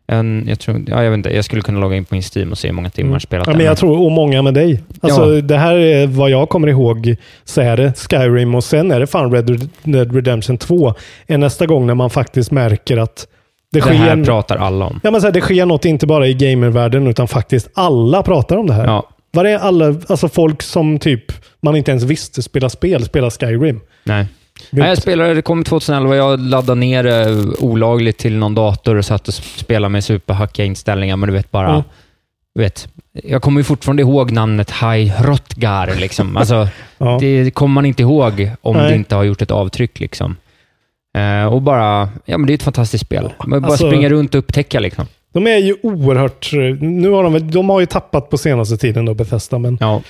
En, jag, tror, ja, jag vet inte, jag skulle kunna logga in på min Steam och se hur många timmar Mm. spelat Ja, men jag tror, och många med dig. Alltså, Det här är vad jag kommer ihåg, så är det Skyrim och sen är det fan Red Dead Redemption 2. Är nästa gång när man faktiskt märker att det, Det sker, här pratar alla om. ja, men så här, det sker något, inte bara i gamervärlden, utan faktiskt alla pratar om det här. Ja, Var är alla, alltså folk som typ man inte ens visste spelar spel, spelar Skyrim? nej. Nej, jag spelade, det kom 2011, jag laddade ner det olagligt till någon dator och satt och spelade med superhackiga inställningar, men du vet bara... Mm. Vet, jag kommer ju fortfarande ihåg namnet Hai Rotgar. Liksom. Alltså, Ja. Det kommer man inte ihåg om Nej. det inte har gjort ett avtryck. Liksom. Eh, och bara, ja men det är ett fantastiskt spel. Man bara Alltså- springa runt och upptäcka liksom. De är ju oerhört... Nu har de, de har ju tappat på senaste tiden då, Bethesda, men Ja,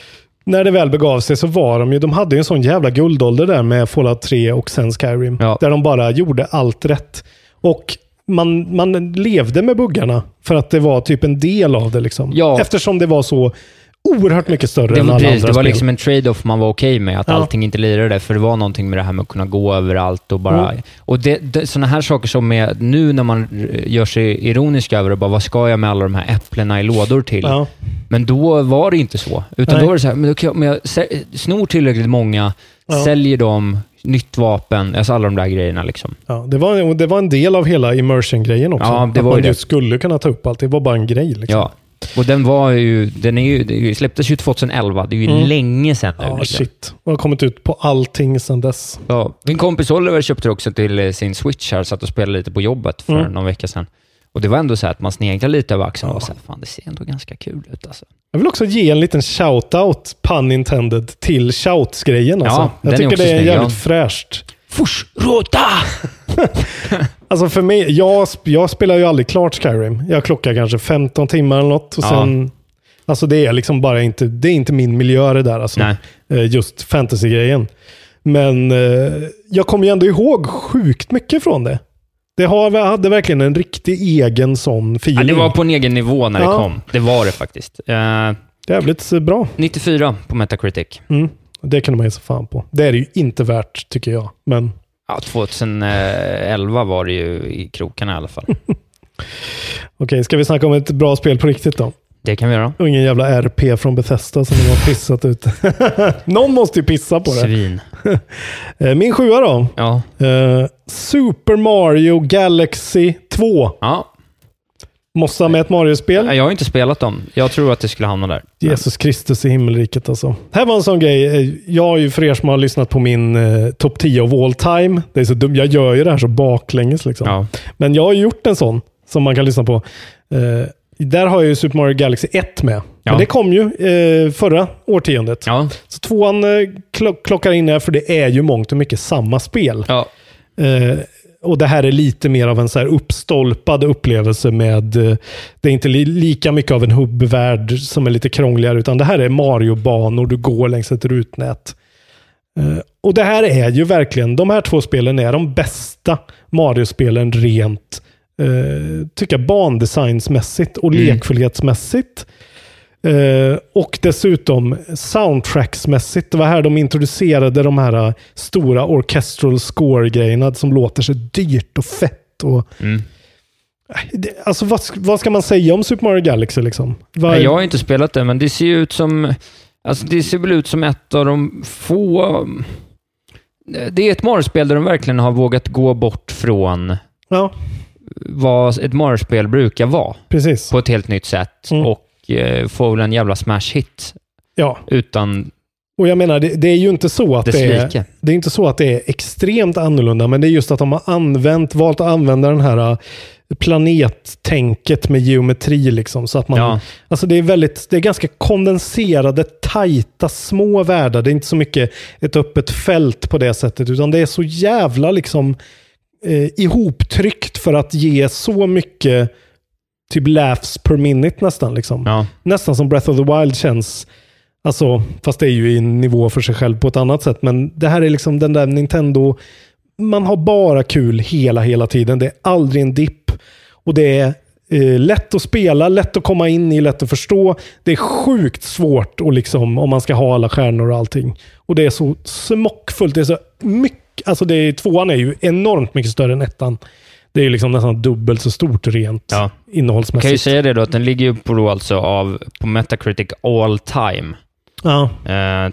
när det väl begav sig så var de ju, de hade ju en sån jävla guldålder där med Fallout 3 och sen Skyrim. Ja. Där de bara gjorde allt rätt. Och man, man levde med buggarna för att det var typ en del av det. Liksom. Ja. Eftersom det var så oerhört mycket större det än var, alla precis, andra det var spel. liksom en trade-off man var okej med, att Ja. allting inte lirade, för det var någonting med det här med att kunna gå överallt och bara... Mm. Och det, det, sådana här saker som är, nu när man gör sig ironisk över det, bara vad ska jag med alla de här äpplena i lådor till? Ja. Men då var det inte så. Utan Nej. då var det så här, men då kan jag, snor tillräckligt många, Ja. säljer dem, nytt vapen, alltså alla de där grejerna liksom. Ja, det, var, det var en del av hela immersion-grejen också. Ja, det att var man det. just skulle kunna ta upp allt. Det var bara en grej. Liksom. Ja. Och den var ju, den är ju, det släpptes ju 2011, det är ju Mm. länge sedan nu. Ja, liksom. shit. Och har kommit ut på allting sedan dess. Ja. Min kompis Oliver köpte också till eh, sin Switch här, satt och spelade lite på jobbet för Mm. någon vecka sedan. Och det var ändå så här att man sneglade lite över axeln och var så här, fan det ser ändå ganska kul ut alltså. Jag vill också ge en liten shout-out, pun intended, till shouts-grejen. Alltså. Ja, den jag tycker det är snygg, jävligt ja. fräscht. Fushråta! Alltså för mig, jag, jag spelar ju aldrig klart Skyrim. Jag klockar kanske 15 timmar eller något. Och Ja. sen, alltså det är liksom bara inte, det är inte min miljö det där. Alltså. Nej. Eh, Just fantasy-grejen. Men eh, jag kommer ju ändå ihåg sjukt mycket från det. Det har, hade verkligen en riktig egen sån Ja, feeling. det var på en egen nivå när Ja. det kom. Det var det faktiskt. Eh, Jävligt bra. 94 på Metacritic. Mm. Det kunde man ge sig fan på. Det är det ju inte värt, tycker jag. Men Ja, 2011 var det ju i krokarna i alla fall. okej, ska vi snacka om ett bra spel på riktigt då? Det kan vi göra. Och ingen jävla RP från Bethesda som de har pissat ut. Någon måste ju pissa på det. Svin. Eh, Min sjua då. Ja. Eh, Super Mario Galaxy 2. ja. Ha med ett Mario-spel. Jag har inte spelat dem. Jag tror att det skulle hamna där. Jesus Kristus i himmelriket alltså. Här var en sån grej. eh, Jag har ju för er som har lyssnat på min eh, topp 10 of all time. Det är så dumt. Jag gör ju det här så baklänges liksom. Ja. Men jag har ju gjort en sån som man kan lyssna på. Eh, där har jag ju Super Mario Galaxy 1 med. Ja. Men det kom ju eh, förra årtiondet. Ja. Så tvåan eh, klo- klockar in här för det är ju mångt och mycket samma spel. ja. Eh, och det här är lite mer av en så här uppstolpad upplevelse med, eh, det är inte li lika mycket av en hubbvärld som är lite krångligare, utan det här är Mario-banor, du går längs ett rutnät. Eh, och det här är ju verkligen, de här två spelen är de bästa Mario-spelen rent, eh, tycker jag, bandesignsmässigt och Mm. lekfullhetsmässigt. Eh, och dessutom soundtracksmässigt. Det var här de introducerade de här eh, stora orchestral score-grejerna som låter så dyrt och fett. Och, Mm. Det- alltså vad, vad ska man säga om Super Mario Galaxy liksom? Vad, Nej, Jag har inte spelat det, men det ser ut som... Alltså det ser väl ut som ett av de få... Det är ett Mario-spel där de verkligen har vågat gå bort från Ja, vad ett Mario-spel brukar vara precis. på ett helt nytt sätt Mm. och får väl en jävla smash-hit Ja, utan och jag menar, det, det är ju inte så att dess det är, det är inte så att det är extremt annorlunda, men det är just att de har använt, valt att använda den här äh, planettänket med geometri liksom. Så att man, Ja. alltså det är väldigt, det är ganska kondenserade, tajta, små världar. Det är inte så mycket ett öppet fält på det sättet, utan det är så jävla liksom eh, ihoptryckt för att ge så mycket typ laughs per minute nästan. Liksom Ja. nästan som Breath of the Wild känns. Alltså, fast det är ju i en nivå för sig själv på ett annat sätt. Men det här är liksom den där Nintendo. Man har bara kul hela, hela tiden. Det är aldrig en dipp. Och det är eh, lätt att spela, lätt att komma in i, lätt att förstå. Det är sjukt svårt och liksom, om man ska ha alla stjärnor och allting. Och det är så smockfullt. Det är så mycket. Alltså det tvåan är ju enormt mycket större än ettan. Det är ju liksom nästan dubbelt så stort rent Ja. Innehållsmässigt. kan ju säga det då, att den ligger ju på då alltså av, på Metacritic all time. Ja, Eh,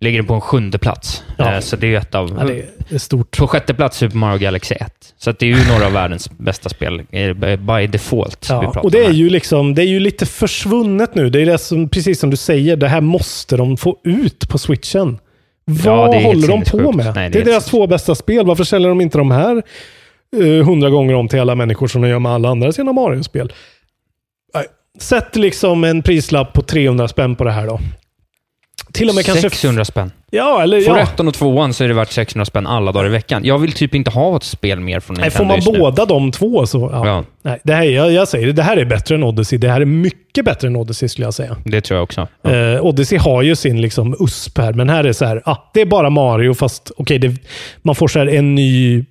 ligger den på en sjunde plats. Ja. Eh, så det är ett av... ja det är stort. På sjätte plats Super Mario Galaxy 1. Så det är ju några av världens bästa spel eh, by default. vi Ja, pratar och det är, här. ju liksom, det är ju lite försvunnet nu. Det är det som, precis som du säger, det här måste de få ut på switchen. Vad helt håller de på med? Nej, det det, är deras två bästa spel. Varför säljer de inte de här eh, hundra gånger om till alla människor som de gör med alla andra sina Mario-spel? Nej. Sätt liksom en prislapp på 300 spänn på det här då. Till och med kanske... 600 spänn. Ja, eller Får ja. ettan och tvåan så är det värt 600 spänn alla dagar i veckan. Jag vill typ inte ha ett spel mer från Nej, Nintendo får man just nu. båda de två så... Ja. Ja, Nej, det här, jag, jag säger det, det här är bättre än Odyssey. Det här är mycket bättre än Odyssey skulle jag säga. det tror jag också. Ja. Eh, Odyssey har ju sin liksom USP här, men här är så här, ah, det är bara Mario, fast okej, det- man får så här en ny...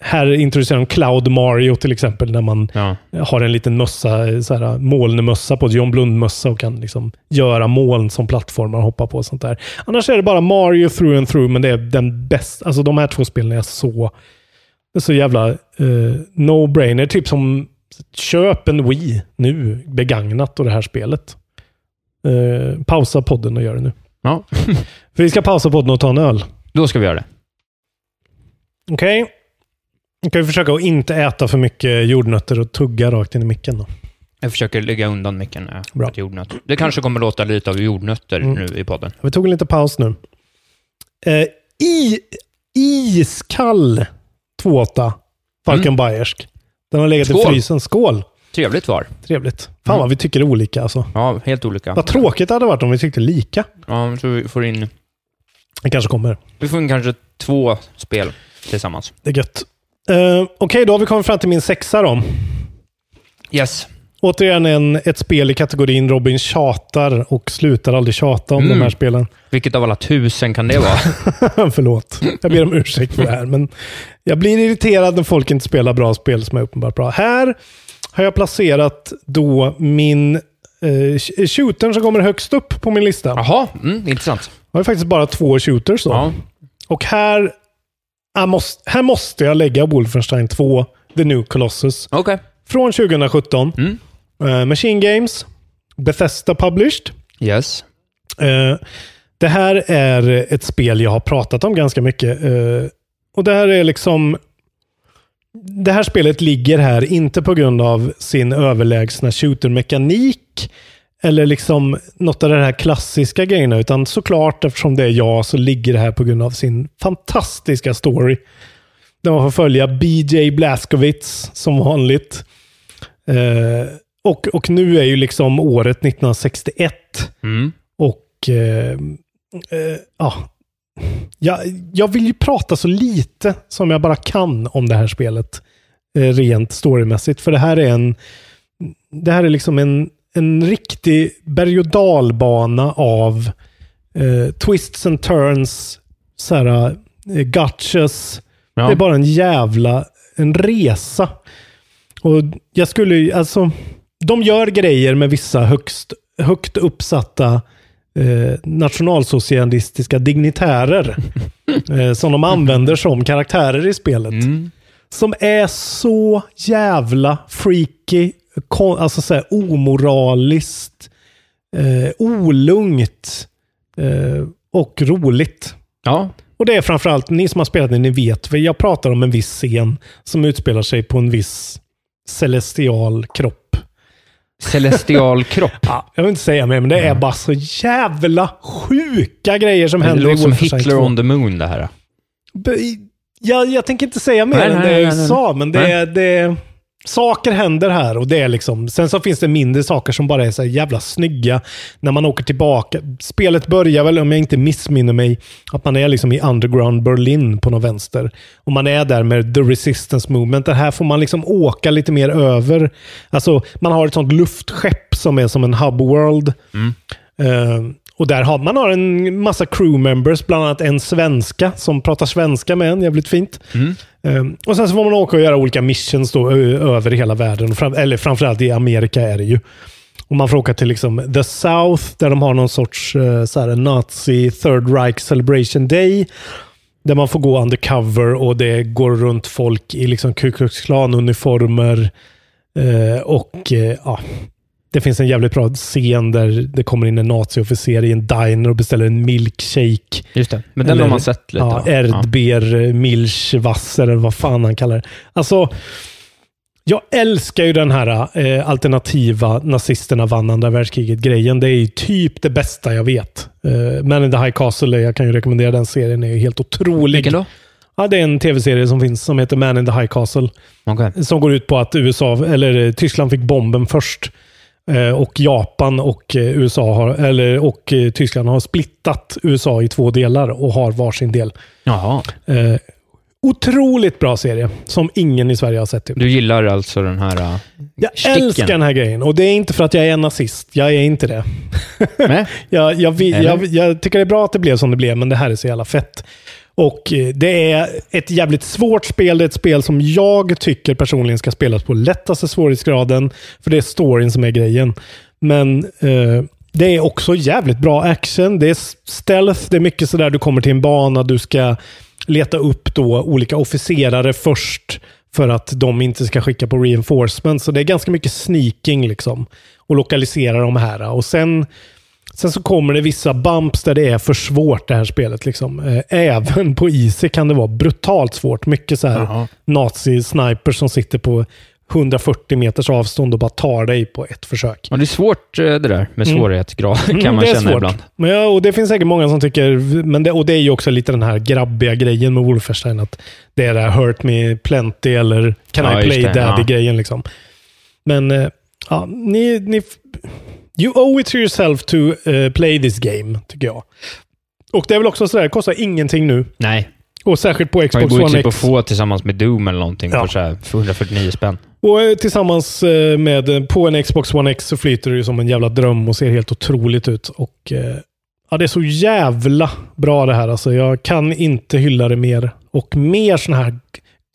Här introducerar de Cloud Mario till exempel, när man Ja. har en liten mössa, så här, molnmössa på, John Blund-mössa och kan liksom göra moln som plattformar och hoppa på och sånt där. Annars är det bara Mario through and through, men det är den bästa. Alltså de här två spelen är så, är så jävla eh, no-brainer. Typ som köp en Wii nu, begagnat och det här spelet. Eh, pausa podden och gör det nu. ja, vi ska pausa podden och ta en öl. då ska vi göra det. Okej? Nu kan vi försöka att inte äta för mycket jordnötter och tugga rakt in i micken då. Jag försöker lägga undan jag Bra. jordnötter. Det kanske kommer låta lite av jordnötter Mm. nu i podden. Vi tog en liten paus nu. Eh, i, iskall 2.8 Falken Bayersk. Den har legat Skål. i frysen. Skål! Trevligt var. Trevligt. Fan Mm. vad vi tycker olika alltså. Ja, helt olika. Vad tråkigt det hade varit om vi tyckte lika. Ja, så vi får in, Det kanske kommer. vi får in kanske två spel tillsammans. Det är gött. Eh, Okej, då har vi kommit fram till min sexa då. Yes. Återigen en, ett spel i kategorin Robin tjatar och slutar aldrig tjata om Mm. de här spelen. Vilket av alla tusen kan det vara? Förlåt. Jag ber om ursäkt för det här. Men jag blir irriterad när folk inte spelar bra spel som är uppenbart bra. Här har jag placerat då min eh, shootern som kommer högst upp på min lista. Jaha, mm, intressant. Jag har faktiskt bara två shooters då. Ja. Och här, måste, här måste jag lägga Wolfenstein 2, The New Colossus. Okej. Från 2017. Mm. Eh, Machine Games, Bethesda Published. Yes. Eh, det här är ett spel jag har pratat om ganska mycket. Eh, och det här är liksom... Det här spelet ligger här inte på grund av sin överlägsna shooter-mekanik eller liksom något av de här klassiska grejerna, utan såklart eftersom det är jag så ligger det här på grund av sin fantastiska story. Där man får följa BJ Blazkowicz som vanligt. Eh, och, och nu är ju liksom året 1961. Mm. Och eh, eh, ja, jag, jag vill ju prata så lite som jag bara kan om det här spelet. Eh, rent storymässigt. För det här är en det här är liksom en, en riktig berg och dalbana av eh, twists and turns, så här, eh, gotchas. Ja. Det är bara en jävla en resa. Och jag skulle alltså, de gör grejer med vissa högst, högt uppsatta eh, nationalsocialistiska dignitärer. eh, som de använder som karaktärer i spelet. Mm. Som är så jävla freaky, alltså så här, omoraliskt, eh, olugnt eh, och roligt. Ja. Och det är framförallt, ni som har spelat det, ni vet, för jag pratar om en viss scen som utspelar sig på en viss celestial kropp. Celestial kropp. Ja, jag vill inte säga mer, men det är bara så jävla sjuka grejer som Det händer låter som Hitler 2. on the moon det här. Jag, jag tänker inte säga mer Nej, än nej, det nej, jag sa, men det, är- det, saker händer här och det är liksom, sen så finns det mindre saker som bara är så jävla snygga när man åker tillbaka. Spelet börjar väl, om jag inte missminner mig, att man är liksom i underground Berlin på något vänster. Och man är där med the resistance movement. Det här får man liksom åka lite mer över. Alltså, man har ett sånt luftskepp som är som en hub world. Eh, och där har man har en massa crew members, bland annat en svenska som pratar svenska med en, jävligt fint. Ehm, och sen så får man åka och göra olika missions då, över hela världen. Fram, eller framförallt i Amerika är det ju. Och man får åka till liksom the South, där de har någon sorts eh, så här, Nazi Third Reich Celebration Day. Där man får gå undercover och det går runt folk i liksom Ku Klux Klan-uniformer. Eh, och eh, ja, det finns en jävligt bra scen där det kommer in en naziofficer i en diner och beställer en milkshake. Just det. Men den Eller- har man sett lite. Ja? Erdbeer, Milchwasser eller vad fan han kallar det. Alltså, jag älskar ju den här eh, alternativa nazisterna vann andra världskriget-grejen. Det är ju typ det bästa jag vet. Eh, Man in the High Castle, jag kan ju rekommendera den serien, är ju helt otrolig. Vilken då? Ja, det är en tv-serie som finns som heter Man in the High Castle. Okej. Som går ut på att USA, eller eh, Tyskland fick bomben först. Eh, Och Japan och eh, USA har, eller, och eh, Tyskland har splittat USA i två delar och har varsin del. Jaha. Eh, otroligt bra serie som ingen i Sverige har sett. Typ. Du gillar alltså den här... Uh, Jag sticken. älskar den här grejen och det är inte för att jag är nazist. Jag är inte det. Nej. jag, jag, jag, jag tycker det är bra att det blev som det blev, men det här är så jävla fett. Och eh, det är ett jävligt svårt spel. Det är ett spel som jag tycker personligen ska spelas på lättaste svårighetsgraden. För det är storyn som är grejen. Men eh, det är också jävligt bra action. Det är stealth. Det är mycket sådär du kommer till en bana. Du ska leta upp då olika officerare först. För att de inte ska skicka på reinforcement. Så det är ganska mycket sneaking liksom. Och lokalisera de här. Och sen Sen så kommer det vissa bumps där det är för svårt det här spelet. Liksom. Eh, Även på Easy kan det vara brutalt svårt. Mycket så här nazi-snipers som sitter på 140 meters avstånd och bara tar dig på ett försök. Ja, det är svårt eh, det där med svårighetsgrad, kan Mm, man det är känna svårt. ibland. Men ja, och det finns säkert många som tycker, men det, och det är ju också lite den här grabbiga grejen med Wolfenstein. Att det är det här hurt me plenty eller can Ja, I play det, ja. daddy-grejen. Liksom. Men eh, ja, ni, ni... You owe it to yourself to eh, play this game, tycker jag. Och det är väl också sådär, det kostar ingenting nu. Nej, Och särskilt på Xbox One typ X. få tillsammans med Doom eller någonting Ja. för så här 149 spänn. Och eh, tillsammans eh, med, på en Xbox One X så flyter det ju som en jävla dröm och ser helt otroligt ut. Och ja, det är så jävla bra det här alltså. Jag kan inte hylla det mer. Och mer sådana här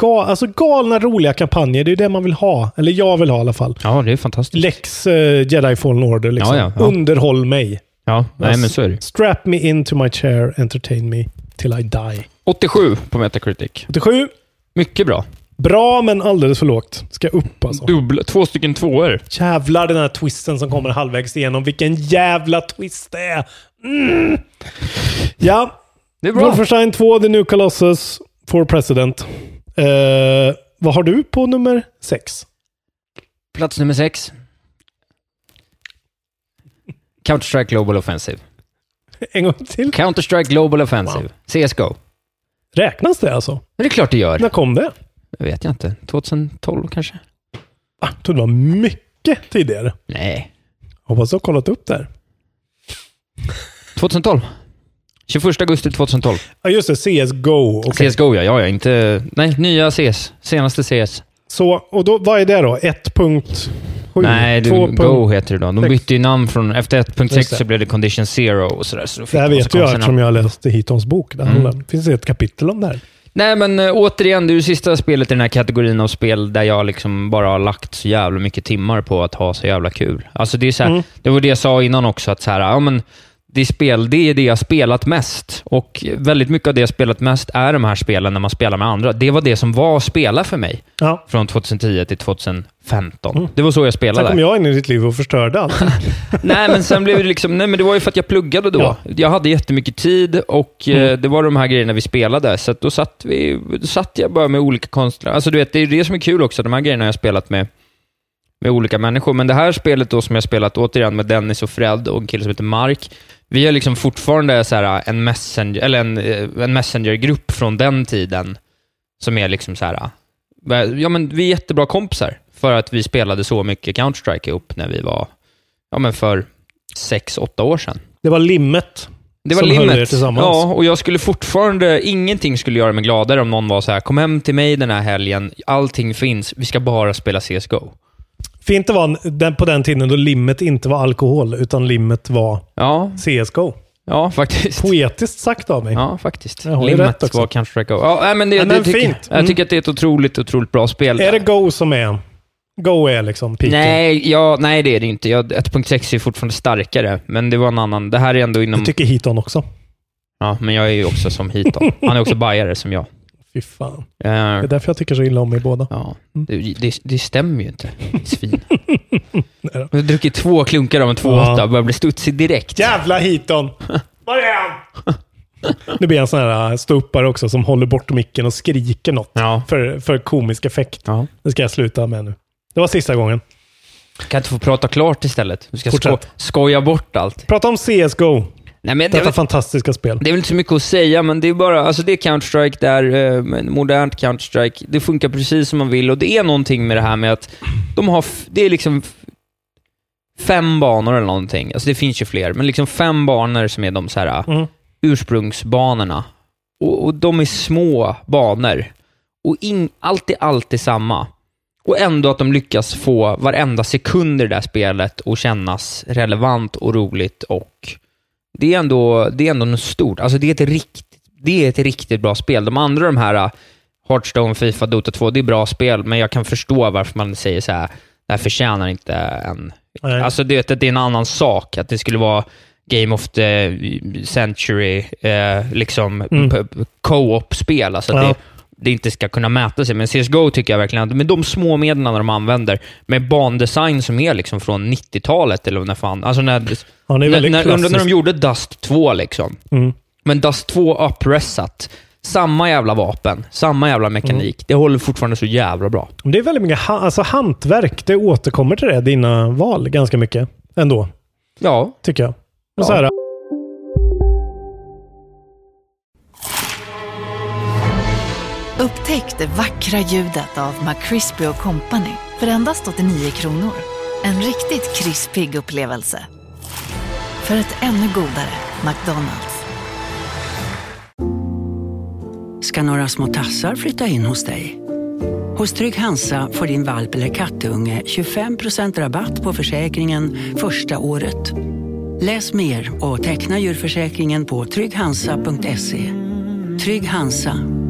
ga, alltså galna roliga kampanjer. Det är ju det man vill ha. Eller jag vill ha i alla fall. Ja, det är fantastiskt. Lex eh, Jedi Fallen Order liksom. Ja, ja, ja. Underhåll mig. Ja, nej men så är det. Strap me into my chair, entertain me till I die. 87 på Metacritic. 87. Mycket bra. Bra, men alldeles för lågt. Ska upp alltså. Dubbla, två stycken tvåor. Jävlar den här twisten som kommer halvvägs igenom. Vilken jävla twist det är. Mm. Ja. Det är bra. Wolfenstein 2, The New Colossus, For President. Eh, vad har du på nummer 6? Plats nummer sex. Counter-Strike Global Offensive. En gång till. Counter-Strike Global Offensive. CSGO. Räknas det alltså? Men det är klart det gör. När kom det? Det vet jag inte. 2012 kanske? Ah, jag trodde det var mycket tidigare. Nej. Hoppas du har kollat upp det här. 2012. 21 augusti 2012. Ja, just det. CSGO. Okej. CSGO ja, ja, ja. Inte... Nej, nya CS. Senaste CS. Så, och då, vad är det då? 1.7? Nej, du, 2. Go heter det då. De bytte ju namn från... Efter Just 1.6 det. så blev det Condition Zero och sådär. Så Det här vet jag eftersom jag har läst Hitons bok. Det Mm. handlar- finns ett kapitel om det här. Nej, men äh, återigen, det är det sista spelet i den här kategorin av spel där jag liksom bara har lagt så jävla mycket timmar på att ha så jävla kul. Alltså det är så här, Mm. Det var det jag sa innan också, att så här, ja, men det är spel, det är det jag spelat mest. Och väldigt mycket av det jag spelat mest är de här spelen när man spelar med andra. Det var det som var att spela för mig. Ja. Från 2010 till 2015. Det var så jag spelade. Sen kom jag in i ditt liv och förstörde allt. Nej, men sen blev det liksom... Nej, men det var ju för att jag pluggade då. Ja. Jag hade jättemycket tid och eh, det var de här grejerna vi spelade. Så då satt, vi, då satt jag bara med olika konstnärer. Alltså du vet, det är det som är kul också. De här grejerna har jag spelat med, med olika människor. Men det här spelet då som jag spelat återigen med Dennis och Fred och en kille som heter Mark. Vi har liksom fortfarande så här en, messenger, eller en, eh, en messengergrupp från den tiden som är liksom så här... eh, Ja, men vi är jättebra kompisar för att vi spelade så mycket Counter-Strike ihop när vi var ja, men för sex, åtta år sedan. Det var limmet. Det var Som höll er limmet. tillsammans. Ja, och jag skulle fortfarande, ingenting skulle göra mig gladare om någon var så här, kom hem till mig den här helgen, allting finns, vi ska bara spela CSGO. Fint det var på den tiden då limmet inte var alkohol, utan limmet var Ja, CSGO. ja faktiskt. Poetiskt sagt av mig. Ja, faktiskt. Jag Limmet var Counter-Strike Go. Ja, nej, men det, Ja, det men tycker, fint. Jag Mm. tycker att det är ett otroligt, otroligt bra spel. Är det Go som är... Go är liksom piken? Nej, ja, nej, det är det inte. Jag, 1.6 är fortfarande starkare, men det var en annan. Det här är ändå inom... Det tycker Hiton också. Ja, men jag är ju också som Hiton. Han är också bajare som jag. Fy fan. Eh, Det är därför jag tycker så illa om er båda. Ja, det, det, det stämmer ju inte. Svin. Jag har druckit två klunkar av en 2.8 Ja. och börjar bli studsig direkt. Jävla Hiton! Var är han? Nu blir jag en sån här ståuppare också som håller bort micken och skriker något Ja. för, för komisk effekt. ja. Det ska jag sluta med nu. Det var sista gången. Kan jag inte få prata klart istället? Du ska sko skoja bort allt. Prata om CSGO. Nej, men det, är Detta väl, fantastiska spel. det är väl inte så mycket att säga, men det är bara, alltså det är Counter-Strike, det är eh, modernt Counter-Strike. Det funkar precis som man vill och det är någonting med det här med att de har, det är liksom fem banor eller någonting. Alltså det finns ju fler, men liksom fem banor som är de så här Mm. ursprungsbanorna. Och, och de är små banor. Och in, allt är alltid samma. Och ändå att de lyckas få varenda sekund i det där spelet att kännas relevant och roligt och det är ändå, det är ändå något stort. Alltså det är, ett riktigt, det är ett riktigt bra spel. De andra, de här uh, Hearthstone, Fifa, Dota 2, det är bra spel, men jag kan förstå varför man säger så här, det här förtjänar inte en... Nej. Alltså att det är en annan sak. Att det skulle vara Game of the Century, eh, liksom Mm. co-op-spel. Alltså Ja. det, det inte ska kunna mäta sig. Men CSGO tycker jag verkligen att med de små medlen de använder, med bandesign som är liksom från 90-talet eller när fan... Alltså när, Ja, när, när, när de gjorde Dust 2 liksom. Mm. Men Dust 2 uppressat. Samma jävla vapen, samma jävla mekanik. Mm. Det håller fortfarande så jävla bra. Det är väldigt mycket ha, alltså hantverk. Det återkommer till det, dina val, ganska mycket. Ändå, Ja, tycker jag. Och Ja. så här, Upptäck det vackra ljudet av McCrispy Company för endast 89 kronor. En riktigt krispig upplevelse. För ett ännu godare McDonalds. ska några små tassar flytta in hos dig. Hos Trygg Hansa får din valp eller kattunge 25% rabatt på försäkringen första året. Läs mer och teckna djurförsäkringen på trygghansa.se. Trygg Hansa,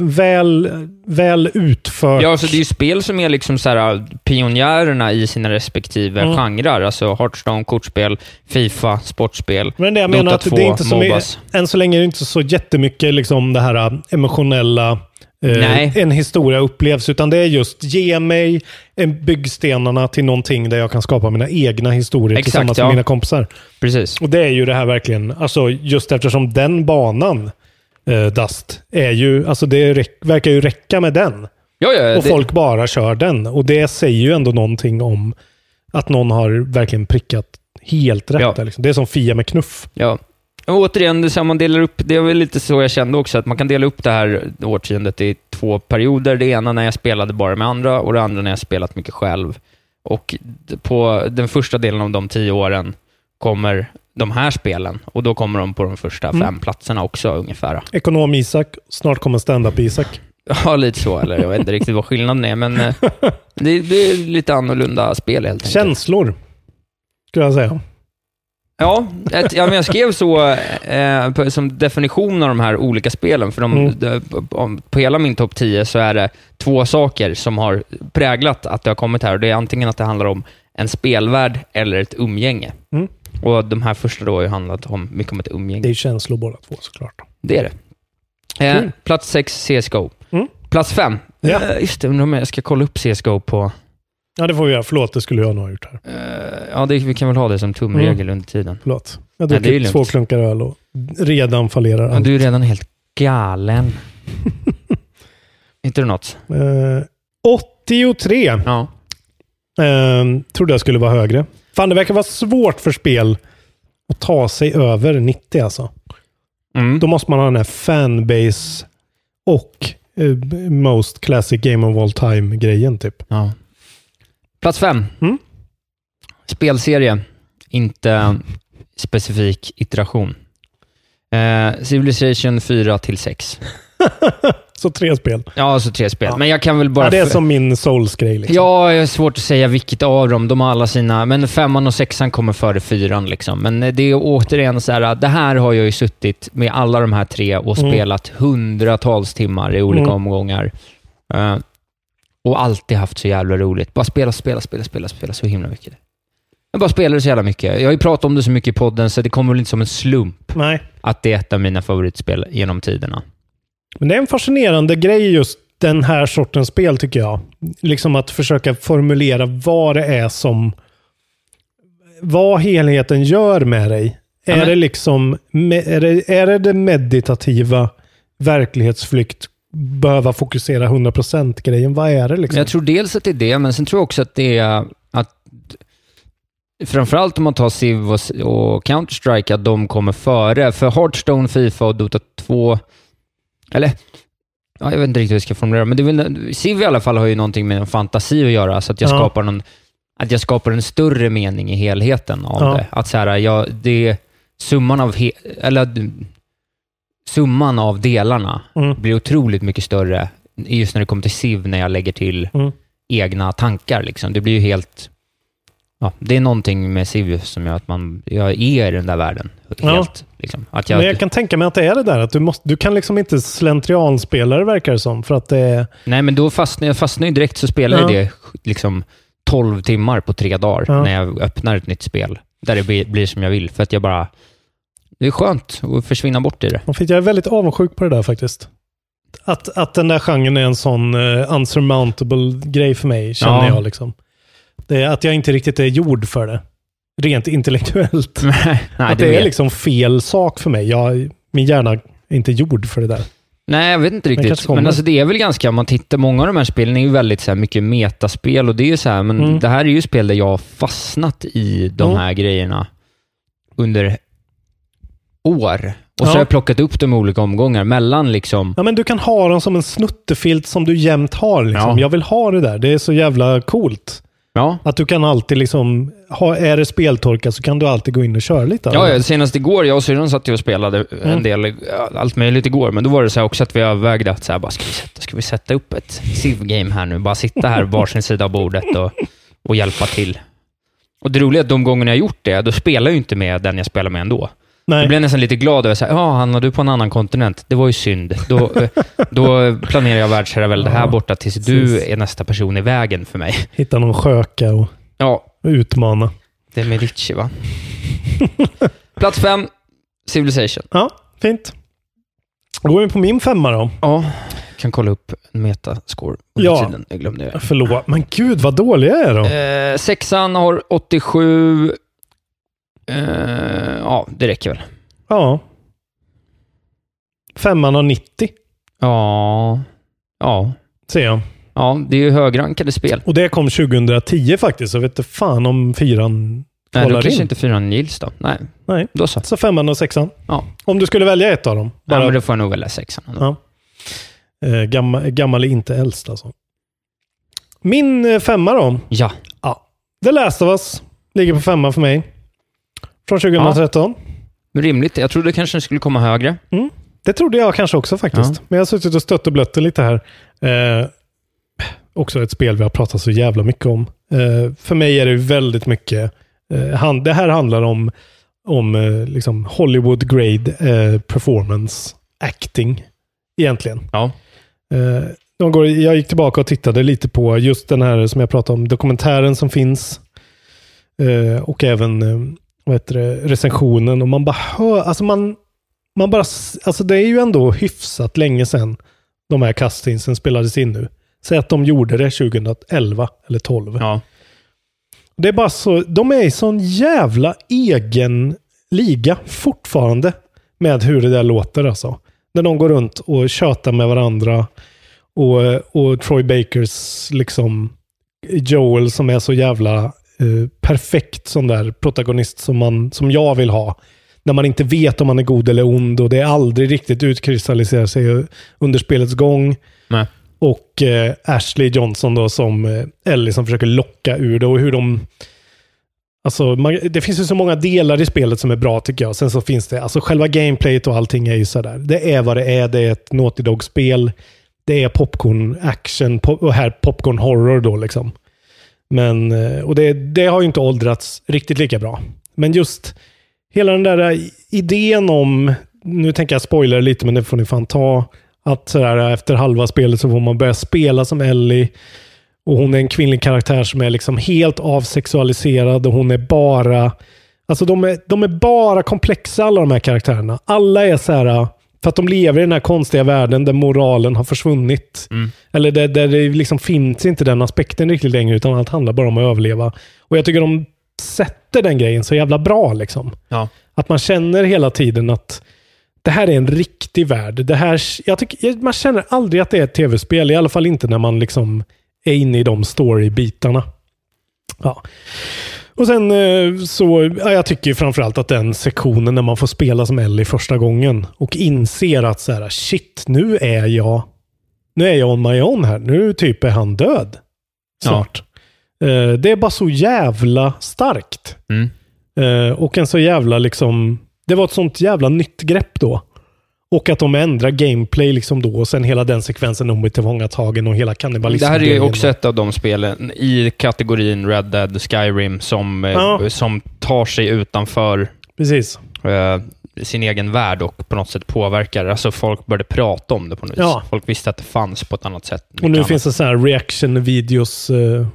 Väl, väl utfört. Ja, alltså det är ju spel som är liksom så här, pionjärerna i sina respektive Mm. genrer. Alltså Hearthstone, kortspel, Fifa, sportspel, Men det jag Dota menar att 2, det är inte Mobas. mycket, än så länge är det inte så jättemycket liksom det här äh, emotionella, eh, en historia upplevs, utan det är just ge mig en byggstenarna till någonting där jag kan skapa mina egna historier Exakt, tillsammans ja. med mina kompisar. Precis. Och det är ju det här verkligen, alltså just eftersom den banan, eh, Dust, är ju, alltså det verkar ju räcka med den. Ja, ja, och det- folk bara kör den. Och det säger ju ändå någonting om att någon har verkligen prickat helt rätt. Ja. där, Liksom. Det är som Fia med knuff. Ja. Och återigen, det, så man delar upp, det är väl lite så jag kände också, att man kan dela upp det här årtiondet i två perioder. Det ena när jag spelade bara med andra och det andra när jag spelat mycket själv. Och på den första delen av de tio åren kommer de här spelen och då kommer de på de första Mm. fem platserna också ungefär. Ekonom-Isak, snart kommer stand-up-Isak. Ja, lite så. Eller jag vet inte riktigt vad skillnaden är, men eh, det, det är lite annorlunda spel helt enkelt. Känslor, skulle jag säga. Ja, ett, ja men jag skrev så eh, på, som definition av de här olika spelen, för de, Mm. de, om- på hela min topp 10 så är det två saker som har präglat att det har kommit här. Och det är antingen att det handlar om en spelvärld eller ett umgänge. Mm. Och de här första då har ju handlat om, mycket om ett umgänge. Det är känslor båda två såklart. Det är det. Eh, Kul. plats 6, CSGO. Mm. Plats 5. Ja. Eh, just det, undrar om jag ska kolla upp CSGO på... Ja, det får vi göra. Förlåt, det skulle jag nog ha gjort här. Eh, ja, det, vi kan väl ha det som tumregel Mm. under tiden. Förlåt. Jag Nej, ju druckit två klunkar öl och redan fallerar Ja, allt. du är redan helt galen. inte du något? Eh, 83 Ja. eh, trodde jag skulle vara högre. Fan, det verkar vara svårt för spel att ta sig över 90 alltså. Mm. Då måste man ha den här fanbase och eh, most classic game of all time-grejen typ. ja. Plats 5. Mm. Spelserie, inte specifik iteration. Eh, Civilization 4 till 6. Så tre spel. Ja, alltså tre spel. Ja. Men jag kan väl bara... Ja, det är som min Souls-grej. Liksom. Ja, det är svårt att säga vilket av dem. De har alla sina... Men femman och sexan kommer före fyran. Liksom. Men det är återigen så här, det här har jag ju suttit med alla de här tre och Mm. spelat hundratals timmar i olika Mm. omgångar. Eh, och alltid haft så jävla roligt. Bara spela, spela, spela, spela, spela så himla mycket. Jag bara spelar det så jävla mycket. Jag har ju pratat om det så mycket i podden, så det kommer väl inte som en slump Nej. att det är ett av mina favoritspel genom tiderna. Men det är en fascinerande grej just den här sortens spel tycker jag. Liksom att försöka formulera vad det är som... Vad helheten gör med dig. Ja, är det liksom... Är det, är det det meditativa verklighetsflykt, behöva fokusera 100% grejen? Vad är det liksom? Jag tror dels att det är det, men sen tror jag också att det är att framförallt om man tar Civ och, och Counter-Strike, att de kommer före. För Hearthstone, Fifa och Dota 2, eller ja, jag vet inte riktigt hur jag ska formulera men det väl, Civ i alla fall har ju någonting med en fantasi att göra, så att jag Ja. skapar någon att jag skapar en större mening i helheten av Ja. det. Att så här, jag, det summan av, he, eller summan av delarna Mm. blir otroligt mycket större just när det kommer till Civ, när jag lägger till Mm. egna tankar. Liksom. Det blir ju helt... Ja, det är någonting med Civ som gör att man, jag är i den där världen. Ja. Helt, liksom. att jag, Men jag kan tänka mig att det är det där. Att du, måste, du kan liksom inte slentrianspela det verkar det som. För att det är... Nej, men då fastnar jag fastnar ju direkt så spelar Ja. det liksom 12 timmar på tre dagar Ja. när jag öppnar ett nytt spel. Där det blir, blir som jag vill. För att jag bara... Det är skönt att försvinna bort i det. Jag är väldigt avundsjuk på det där faktiskt. Att, att den där genren är en sån uh, unsurmountable grej för mig, känner Ja. jag. liksom. Det är att jag inte riktigt är gjord för det. Rent intellektuellt. Nej, att det det är liksom fel sak för mig. Jag, min hjärna är inte gjord för det där. Nej, jag vet inte riktigt. Men alltså det är väl ganska, man tittar, många av de här spelen är ju väldigt så här mycket metaspel och det är ju så här, men Mm. det här är ju spel där jag har fastnat i de Mm. här grejerna under år. Och så Ja. har jag plockat upp dem i olika omgångar mellan liksom... Ja, men du kan ha dem som en snuttefilt som du jämt har. Liksom. Ja. Jag vill ha det där. Det är så jävla coolt. Ja. Att du kan alltid liksom, ha, är det speltorka så kan du alltid gå in och köra lite. Ja, ja, senast igår, jag och syrran satt ju och spelade en Mm. del, ja, allt möjligt igår, men då var det så också att vi övervägde att så här, bara, ska, vi sätta, ska vi sätta upp ett Civ-game här nu? Bara sitta här varsin sida av bordet och, och hjälpa till. Och det roliga är att de gångerna jag gjort det, då spelar jag ju inte med den jag spelar med ändå. Nej. Jag blev nästan lite glad över att ja, Hanna, du på en annan kontinent. Det var ju synd. Då, eh, då planerar jag världsherravälde här borta tills du precis. är nästa person i vägen för mig. Hitta någon sköka och Ja, utmana. det är Medici, va? Plats fem, Civilization. Ja, fint. Då går vi på min femma då. Ja, kan kolla upp en metascore under Ja. tiden. Jag glömde det. Förlåt, men gud vad dålig jag är då. Eh, sexan har 87. Eh, ja, det räcker väl. Ja. Femman har 90, Ja, ja, ser jag. ja, det är ju högrankade spel. Och det kom 2010 faktiskt, så vet inte fan om fyran Nej, då kanske in. inte fyran gills då. Nej, Nej. då så. Så femman och sexan. Ja. Om du skulle välja ett av dem. Ja, Bara, men då får jag nog välja sexan. ändå. Ja. eh, gammal, gammal är inte äldst alltså. Min eh, femma då. Ja. Ja. The Last of Us ligger på femma för mig. Från 2013. Men rimligt. Jag trodde kanske den skulle komma högre. Det trodde jag kanske också faktiskt. Ja. Men jag har suttit och stött och blött det lite här. Eh, också ett spel vi har pratat så jävla mycket om. Eh, för mig är det väldigt mycket, eh, han, det här handlar om, om eh, liksom Hollywood grade eh, performance acting egentligen. Ja. Eh, de går, jag gick tillbaka och tittade lite på just den här som jag pratade om, dokumentären som finns. Och även vad heter det, recensionen. Och man bara hör, alltså man, man bara, alltså det är ju ändå hyfsat länge sedan de här castingsen spelades in nu. Säg att de gjorde det 2011 eller 12. Ja. Det är bara så, de är i sån jävla egen liga fortfarande med hur det där låter alltså. När de går runt och tjötar med varandra och, och Troy Bakers liksom Joel som är så jävla eh, perfekt sån där protagonist som, man, som jag vill ha. När man inte vet om man är god eller ond och det aldrig riktigt utkristalliserar sig under spelets gång. Nej. Och eh, Ashley Johnson då som eh, Ellie som försöker locka ur det och hur de... Alltså, man, det finns ju så många delar i spelet som är bra tycker jag. Sen så finns det, alltså själva gameplayet och allting är ju sådär. Det är vad det är. Det är ett Naughty Dog-spel. Det är popcorn action po- och här popcorn horror då liksom. Men, eh, och det, det har ju inte åldrats riktigt lika bra. Men just hela den där idén om, nu tänker jag spoiler lite men det får ni fan ta, att sådär, efter halva spelet så får man börja spela som Ellie. Och hon är en kvinnlig karaktär som är liksom helt avsexualiserad och hon är bara... Alltså de är, de är bara komplexa alla de här karaktärerna. Alla är så här... För att de lever i den här konstiga världen där moralen har försvunnit. Eller där, där det liksom finns inte den aspekten riktigt längre utan allt handlar bara om att överleva. Och jag tycker de sätter den grejen så jävla bra liksom. Ja. Att man känner hela tiden att det här är en riktig värld. Det här, jag tycker, man känner aldrig att det är ett tv-spel. I alla fall inte när man liksom är inne i de story-bitarna. Ja. Och sen eh, så, ja, jag tycker framförallt att den sektionen när man får spela som Ellie första gången och inser att så här, shit, nu är jag nu är jag on my own här. Nu typ är han död. Snart. Eh, det är bara så jävla starkt. Mm. Eh, och en så jävla liksom... Det var ett sånt jävla nytt grepp då. Och att de ändrar gameplay liksom då och sen hela den sekvensen om tillfångatagen och hela Det kannibalismen. här är ju också ett av de spelen i kategorin Red Dead Skyrim som, eh, Ja. som tar sig utanför Precis. eh, sin egen värld och på något sätt påverkar. Alltså folk började prata om det på något vis. Ja. Folk visste att det fanns på ett annat sätt. Och nu Mycket finns det så här reaction-videos. eh,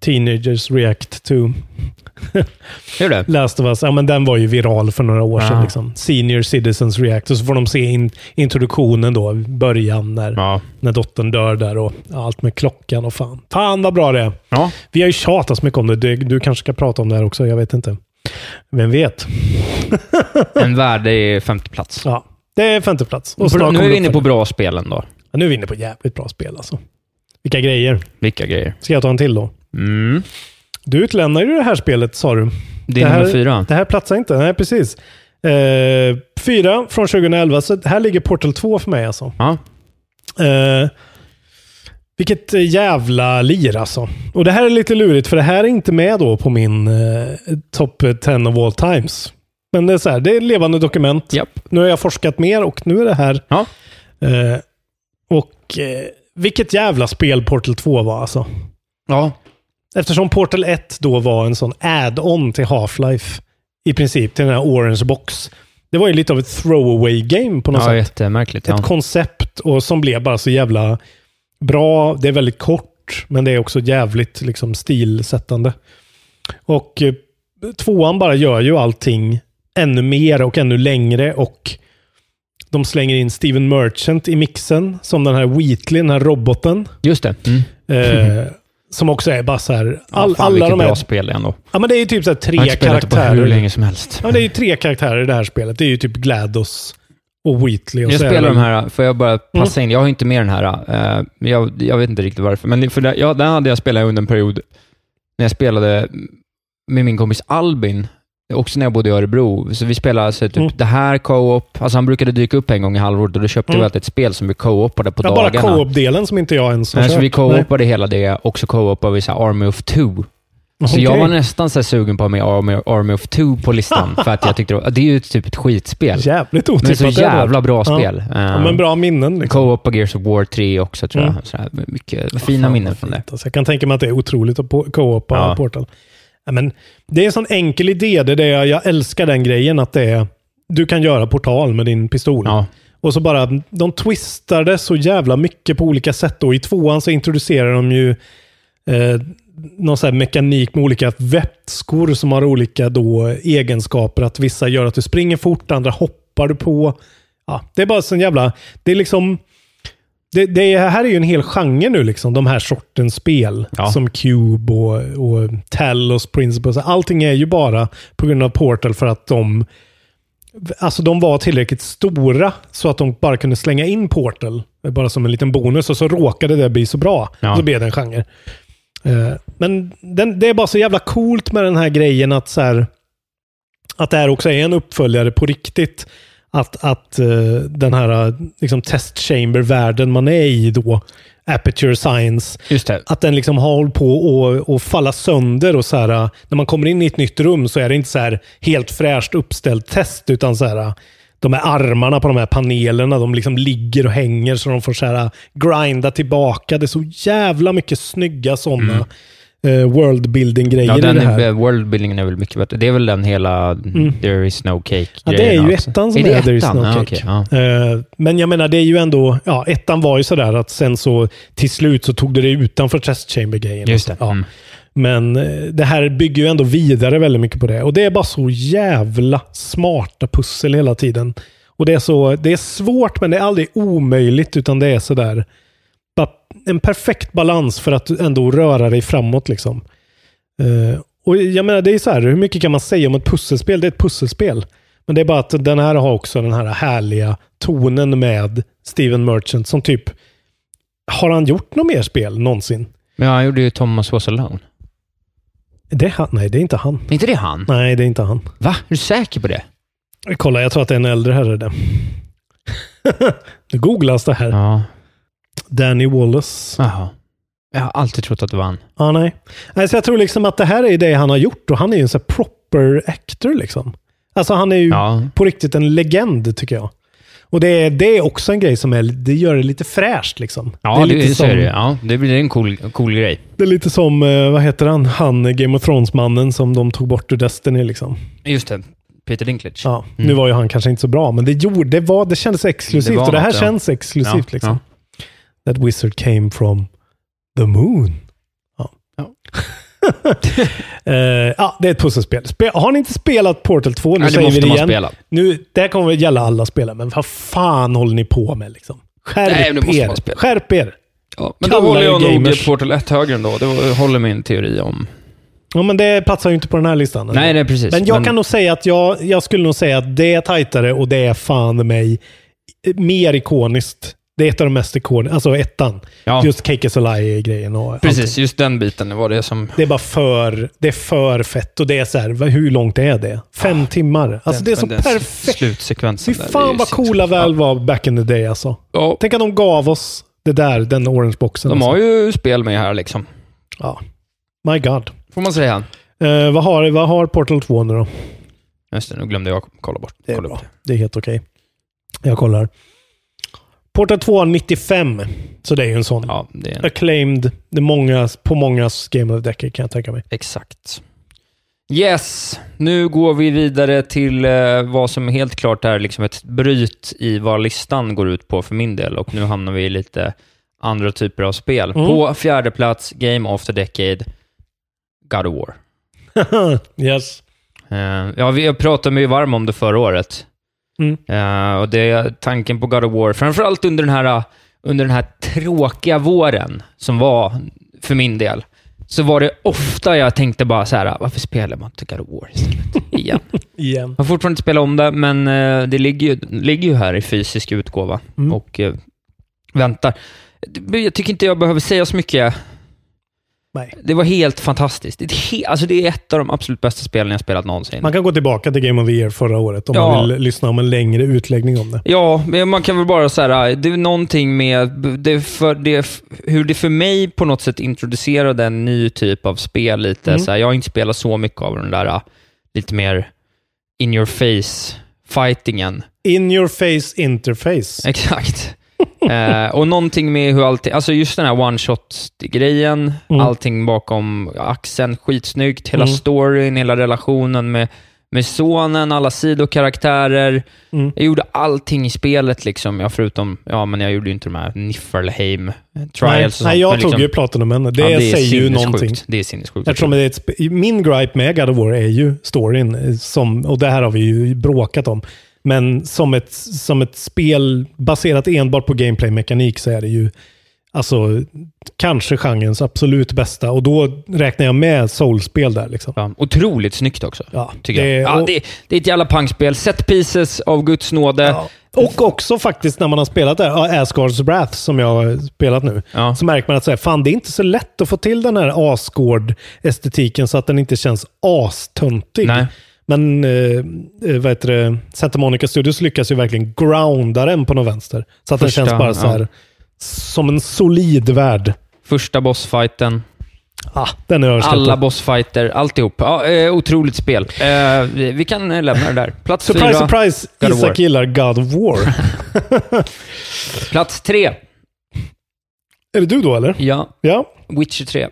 teenagers react to Hur det? Last of Us. Ja, men den var ju viral för några år sedan. Ah. Liksom. Senior Citizens React. Och så får de se in, introduktionen då, början när, Ja. när dottern dör där och allt med klockan och fan. Fan vad bra det är. Ja. Vi har ju tjatat så mycket om det. Du, du kanske ska prata om det här också. Jag vet inte. Vem vet? En värde är femte plats. Ja, det är femte plats. Och Bra, nu är vi inne på bra spelen då. Ja, nu är vi inne på jävligt bra spel alltså. Vilka grejer. Vilka grejer? Ska jag ta en till då? Mm. Du utlämnar ju det här spelet sa du. Det är här, nummer fyra. Det här platsar inte. Nej, precis. Eh, fyra från 2011, så här ligger Portal 2 för mig alltså. Ja. Eh, vilket jävla lir alltså. Och det här är lite lurigt, för det här är inte med då på min eh, topp 10 of all times. Men det är så här, det är levande dokument. Japp. Nu har jag forskat mer och nu är det här. Ja. Eh, och eh, vilket jävla spel Portal 2 var alltså. Ja. Eftersom Portal 1 då var en sån add-on till Half-Life. I princip till den här Orange Box. Det var ju lite av ett throwaway game på något Ja, sätt. jättemärkligt. Ja. Ett koncept och som blev bara så jävla bra. Det är väldigt kort, men det är också jävligt liksom, stilsättande. Och eh, tvåan bara gör ju allting ännu mer och ännu längre och de slänger in Steven Merchant i mixen som den här Wheatley, den här roboten. Just det. Mm. Eh, som också är bara så här... Ja, All, fan, alla de bra här, spel ändå. Ja, men det är ju typ så tre Jag har inte spelat det på karaktärer. hur länge som helst. Ja, men det är ju tre karaktärer i det här spelet. Det är ju typ GLaDOS och Wheatley. Och Jag spelar det- de här, får jag bara passa in? Jag har inte med den här. eh, jag, jag vet inte riktigt varför, men för det, ja, den hade jag spelat under en period när jag spelade med min kompis Albin, också när jag bodde i Örebro. Så vi spelade alltså typ Mm. det här co-op. Alltså han brukade dyka upp en gång i halvåret och då köpte Mm. vi alltid ett spel som vi co-opade på Ja, bara dagarna. co-op-delen som inte jag ens har Nej, så kört. vi co-opade hela det och så co-opade vi så Army of Two. Så Okej. jag var nästan så sugen på att ha med Army, Army of Two på listan, för att jag tyckte det, var- det är ju typ ett skitspel. Jävligt Men otippat. så det var. jävla bra Ja. spel. Ja, men bra minnen. Liksom. Co-op på Gears of War 3 också, tror jag. Mm. Så här, mycket fina minnen från det. Alltså, jag kan tänka mig att det är otroligt att co-opa Ja. Portal. Ja, men det är en sån enkel idé. Det är det jag, jag älskar den grejen att det är, du kan göra portal med din pistol. Ja. Och så bara, de twistar det så jävla mycket på olika sätt. Och I tvåan så introducerar de ju eh, någon sån mekanik med olika vätskor som har olika då egenskaper. Att vissa gör att du springer fort, andra hoppar du på. Ja, det är bara sån jävla... Det är liksom... Det, det här är ju en hel genre nu, liksom, de här sortens spel. Ja. Som Cube och, och Talos Principles. Allting är ju bara på grund av Portal för att de Alltså de var tillräckligt stora så att de bara kunde slänga in Portal. Bara som en liten bonus och så råkade det bli så bra. Ja. Så blev det en genre. Eh, Men den, det är bara så jävla coolt med den här grejen att så här, att det här också är en uppföljare på riktigt. Att, att eh, den här liksom, test chamber-världen man är i då, Aperture Science, att den liksom har hållit på att falla sönder och så här, när man kommer in i ett nytt rum så är det inte så här helt fräscht uppställt test, utan så här, de här armarna på de här panelerna, de liksom ligger och hänger så de får så här grinda tillbaka. Det är så jävla mycket snygga sådana eh, worldbuilding-grejer Ja, i det här. är, worldbuildingen är väl mycket bättre. Det är väl den hela There is no cake Ja, det är ju också. ettan som är. är, There is no Ja, cake. okej, ja. Eh, men jag menar, det är ju ändå... Ja, ettan var ju sådär att sen så till slut så tog det det utanför test chamber-grejen. Just det. Ja. Mm. Men eh, det här bygger ju ändå vidare väldigt mycket på det. Och det är bara så jävla smarta pussel hela tiden. Och det är, så, det är svårt, men det är aldrig omöjligt, utan det är sådär... En perfekt balans för att ändå röra dig framåt. liksom. Eh, och jag menar, det är så här, hur mycket kan man säga om ett pusselspel? Det är ett pusselspel. Men det är bara att den här har också den här härliga tonen med Steven Merchant som typ... Har han gjort något mer spel någonsin? Men han gjorde ju Thomas Was Alone. Det är han? Nej, det är inte han. Är inte det han? Nej, det är inte han. Va? Är du säker på det? Kolla, jag tror att det är en äldre herre det. det googlas det här. Ja. Danny Wallace. Jaha. Jag har alltid trott att det var han. Ja, nej. nej. Så jag tror liksom att det här är det han har gjort och han är ju en här proper actor liksom. Alltså han är ju Ja. på riktigt en legend tycker jag. Och det är, det är också en grej som är, det gör det lite fräscht liksom. Ja, det är det, lite så som, är det. Ja, det blir en cool, cool grej. Det är lite som, eh, vad heter han, han Game of Thrones-mannen som de tog bort ur Destiny liksom. Just det. Peter Dinklage. Ja, nu var ju han kanske inte så bra, men det, gjorde, det, var, det kändes exklusivt Det och det här något, ja. känns exklusivt Ja, liksom. That wizard came from the moon. Ja. Ja. Eh, ja, det är ett pusselspel. Spe, har ni inte spelat Portal 2? Nu Nej, säger vi det igen. spela. Nu, det kommer väl gälla alla spelare, men vad fan håller ni på med liksom? Skärp Nej, nu måste er! man spela. Skärp er! Ja, men då Kalla håller er jag nog. Portal 1 högre ändå. Det håller min teori om. Ja, men det platsar ju inte på den här listan. Nej, nej, precis. Men jag Men- kan nog säga att jag, jag skulle nog säga att det är tajtare och det är fan mig mer ikoniskt Det är ett av de mest ikoniska, alltså ettan. Ja. Just Cake is a lie-grejen och Precis, allting. just den biten var det som... Det är bara för, det är för fett och det är så här, hur långt är det? Fem timmar? Alltså den- det är så perfekt. Slutsekvensen Fy fan vad coola väl var back in the day alltså. Ja, Tänk att de gav oss det där, den orange boxen. de alltså. har ju spel med här liksom. Ja. My God. Får man säga. Eh, vad, har, vad har Portal 2 nu då? Just det, nu glömde jag kolla bort. Det är kolla bra. det. Det är helt okej. Jag kollar. Portal 2 har 95. Så det är ju en sån. Ja, det är en, Acclaimed. Det är många, på mångas Game of Decade kan jag tänka mig. exakt. Yes, nu går vi vidare till eh, vad som helt klart är liksom ett bryt i vad listan går ut på för min del och nu hamnar vi i lite andra typer av spel. Mm. På fjärde plats, Game of the Decade, God of War. yes. Eh, ja, vi pratade mig ju varm om det förra året. Mm. Eh, och det är tanken på God of War, framförallt under den här, under den här tråkiga våren som var för min del, så var det ofta jag tänkte bara så här, varför spelar man inte God of War istället? Igen. Igen. Jag har fortfarande inte spelat om det, men eh, det ligger ju, ligger ju här i fysisk utgåva Mm. och eh, väntar. Jag tycker inte jag behöver säga så mycket. Nej. Det var helt fantastiskt. Det är, he- alltså det är ett av de absolut bästa spelen jag spelat någonsin. Man kan gå tillbaka till Game of the Year förra året om Ja. man vill lyssna om en längre utläggning om det. Ja, men man kan väl bara säga det är någonting med det för, det, hur det för mig på något sätt introducerade en ny typ av spel lite. Mm. Så här, jag har inte spelat så mycket av den där lite mer in your face fightingen. In your face interface. Exakt. eh, och någonting med hur allting, alltså just den här one-shot-grejen, Mm. allting bakom axeln, skitsnyggt, hela Mm. storyn, hela relationen med, med sonen, alla sidokaraktärer. Mm. Jag gjorde allting i spelet, liksom. ja, förutom, ja men jag gjorde ju inte de här Niflheim Nej, trials. och sånt, nej, jag men tog liksom, ju Platinum än. Det, ja, är säger ju någonting. Det är sinnessjukt. Eftersom det är ett min gripe med God of War är ju storyn, eh, som, och det här har vi ju bråkat om. Men som ett, som ett spel baserat enbart på gameplay-mekanik så är det ju alltså kanske genrens absolut bästa. Och då räknar jag med soulspel där. Liksom. Ja, otroligt snyggt också, Ja, tycker det- jag. Ja, och- det, det är ett jävla pangspel. Set pieces av Guds nåde. Ja. Och också faktiskt när man har spelat det, ja, Asgards Wrath som jag har spelat nu, Ja. så märker man att så här, fan, det är inte så lätt att få till den här Asgård-estetiken så att den inte känns astöntig. Nej. Men eh, eh, vad heter det? Santa Monica Studios lyckas ju verkligen grounda den på något vänster. Så att Första, den känns bara så här, ja. som en solid värld. Första bossfighten. Ah, den är. Alla bossfighter, alltihop. Ja, eh, otroligt spel. Eh, vi vi kan eh, lämna det där. Plats Surprise, fyra, surprise! God. Isak gillar God of War. Plats tre. är det du då eller? Ja, Ja. Witcher 3.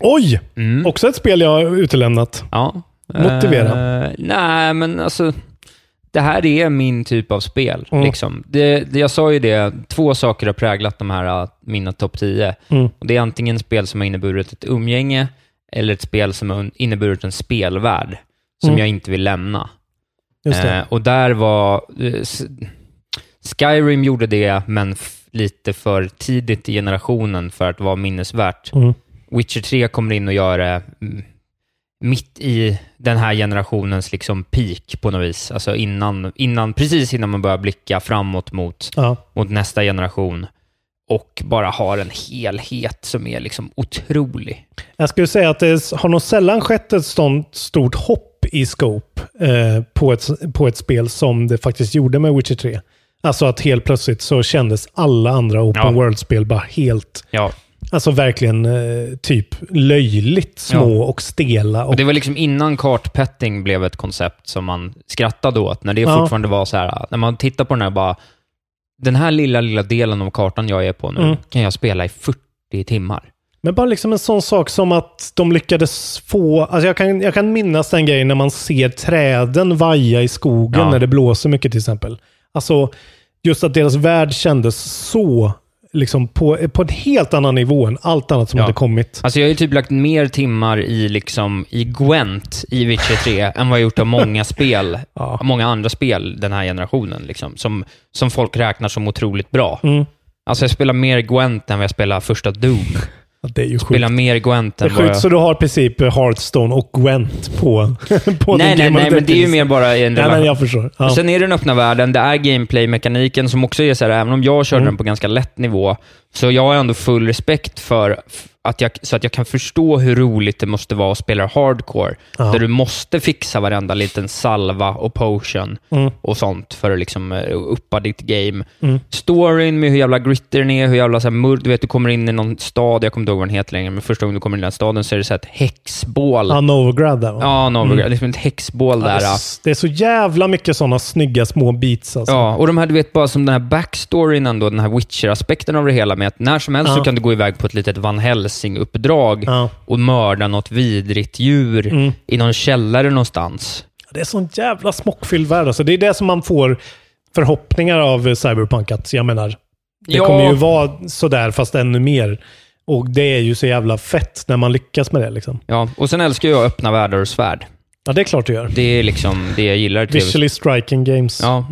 Oj! Mm. Också ett spel jag har utelämnat. Ja. Motivera. Eh, nej, men alltså... Det här är min typ av spel. Mm. Liksom. Det, det, jag sa ju det, två saker har präglat de här, uh, mina topp 10. Mm. Och det är antingen spel som har inneburit ett umgänge, eller ett spel som har inneburit en spelvärld som Mm. jag inte vill lämna. Eh, och där var... eh, s- Skyrim gjorde det, men lite för tidigt i generationen för att vara minnesvärt. Mm. Witcher 3 kommer in och gör det mm, mitt i den här generationens liksom peak på något vis. Alltså innan, innan, precis innan man börjar blicka framåt mot, Ja. mot nästa generation och bara har en helhet som är liksom otrolig. Jag skulle säga att det har nog sällan skett ett sånt stort hopp i scope eh, på, ett, på ett spel som det faktiskt gjorde med Witcher 3. Alltså att helt plötsligt så kändes alla andra open Ja. world-spel bara helt, Ja, alltså verkligen eh, typ löjligt små Ja. och stela. Och, och det var liksom innan kartpetting blev ett koncept som man skrattade åt, när det Ja. fortfarande var så här, när man tittar på den här bara, den här lilla, lilla delen av kartan jag är på nu Mm. kan jag spela i 40 timmar. Men bara liksom en sån sak som att de lyckades få... Alltså jag, kan, jag kan minnas den grejen när man ser träden vaja i skogen Ja. när det blåser mycket till exempel. Alltså just att deras värld kändes så, liksom på, på en helt annan nivå än allt annat som Ja. hade kommit. Alltså jag har ju typ lagt mer timmar i, liksom, i Gwent i Witcher 3 än vad jag gjort av många spel, Ja. många andra spel den här generationen, liksom, som, som folk räknar som otroligt bra. Mm. Alltså jag spelar mer Gwent än vad jag spelar första Doom. Det är ju Spela sjukt. mer Gwent Det är än bara... sjukt, så du har i princip Hearthstone och Gwent på, på Nej, nej, nej, men det är ju mer bara en Nej, men jag förstår. Ja. Sen är det den öppna världen, det är gameplay-mekaniken som också är så här, även om jag körde Mm. den på ganska lätt nivå, så jag har ändå full respekt för att jag, så att jag kan förstå hur roligt det måste vara att spela hardcore, Ja. där du måste fixa varenda liten salva och potion Mm. och sånt för att liksom eh, uppa ditt game. Mm. Storyn med hur jävla gritty den är, hur jävla så här mörk, du vet, du kommer in i någon stad, jag kommer inte ihåg vad den heter längre, men första gången du kommer in i den staden så är det så här ett häxbål. Ja, Novigrad där va? Ja, Novigrad. Mm. Liksom ett häxbål Ja, där. det, är, s- det är så jävla mycket sådana snygga små beats alltså. Ja, och de här, du vet, bara som den här backstoryn ändå, den här Witcher-aspekten av det hela med att när som helst Ja. så kan du gå iväg på ett litet Van Helsing-uppdrag Ja. och mörda något vidrigt djur Mm. i någon källare någonstans. Det är sån jävla smockfylld värld. Alltså, det är det som man får förhoppningar av Cyberpunk. Att, jag menar, det Ja. kommer ju vara sådär fast ännu mer. Och det är ju så jävla fett när man lyckas med det. Liksom. Ja, och sen älskar jag öppna världar och svärd. Ja, det är klart du gör. Det är liksom det jag gillar. TV. Visually striking games Ja,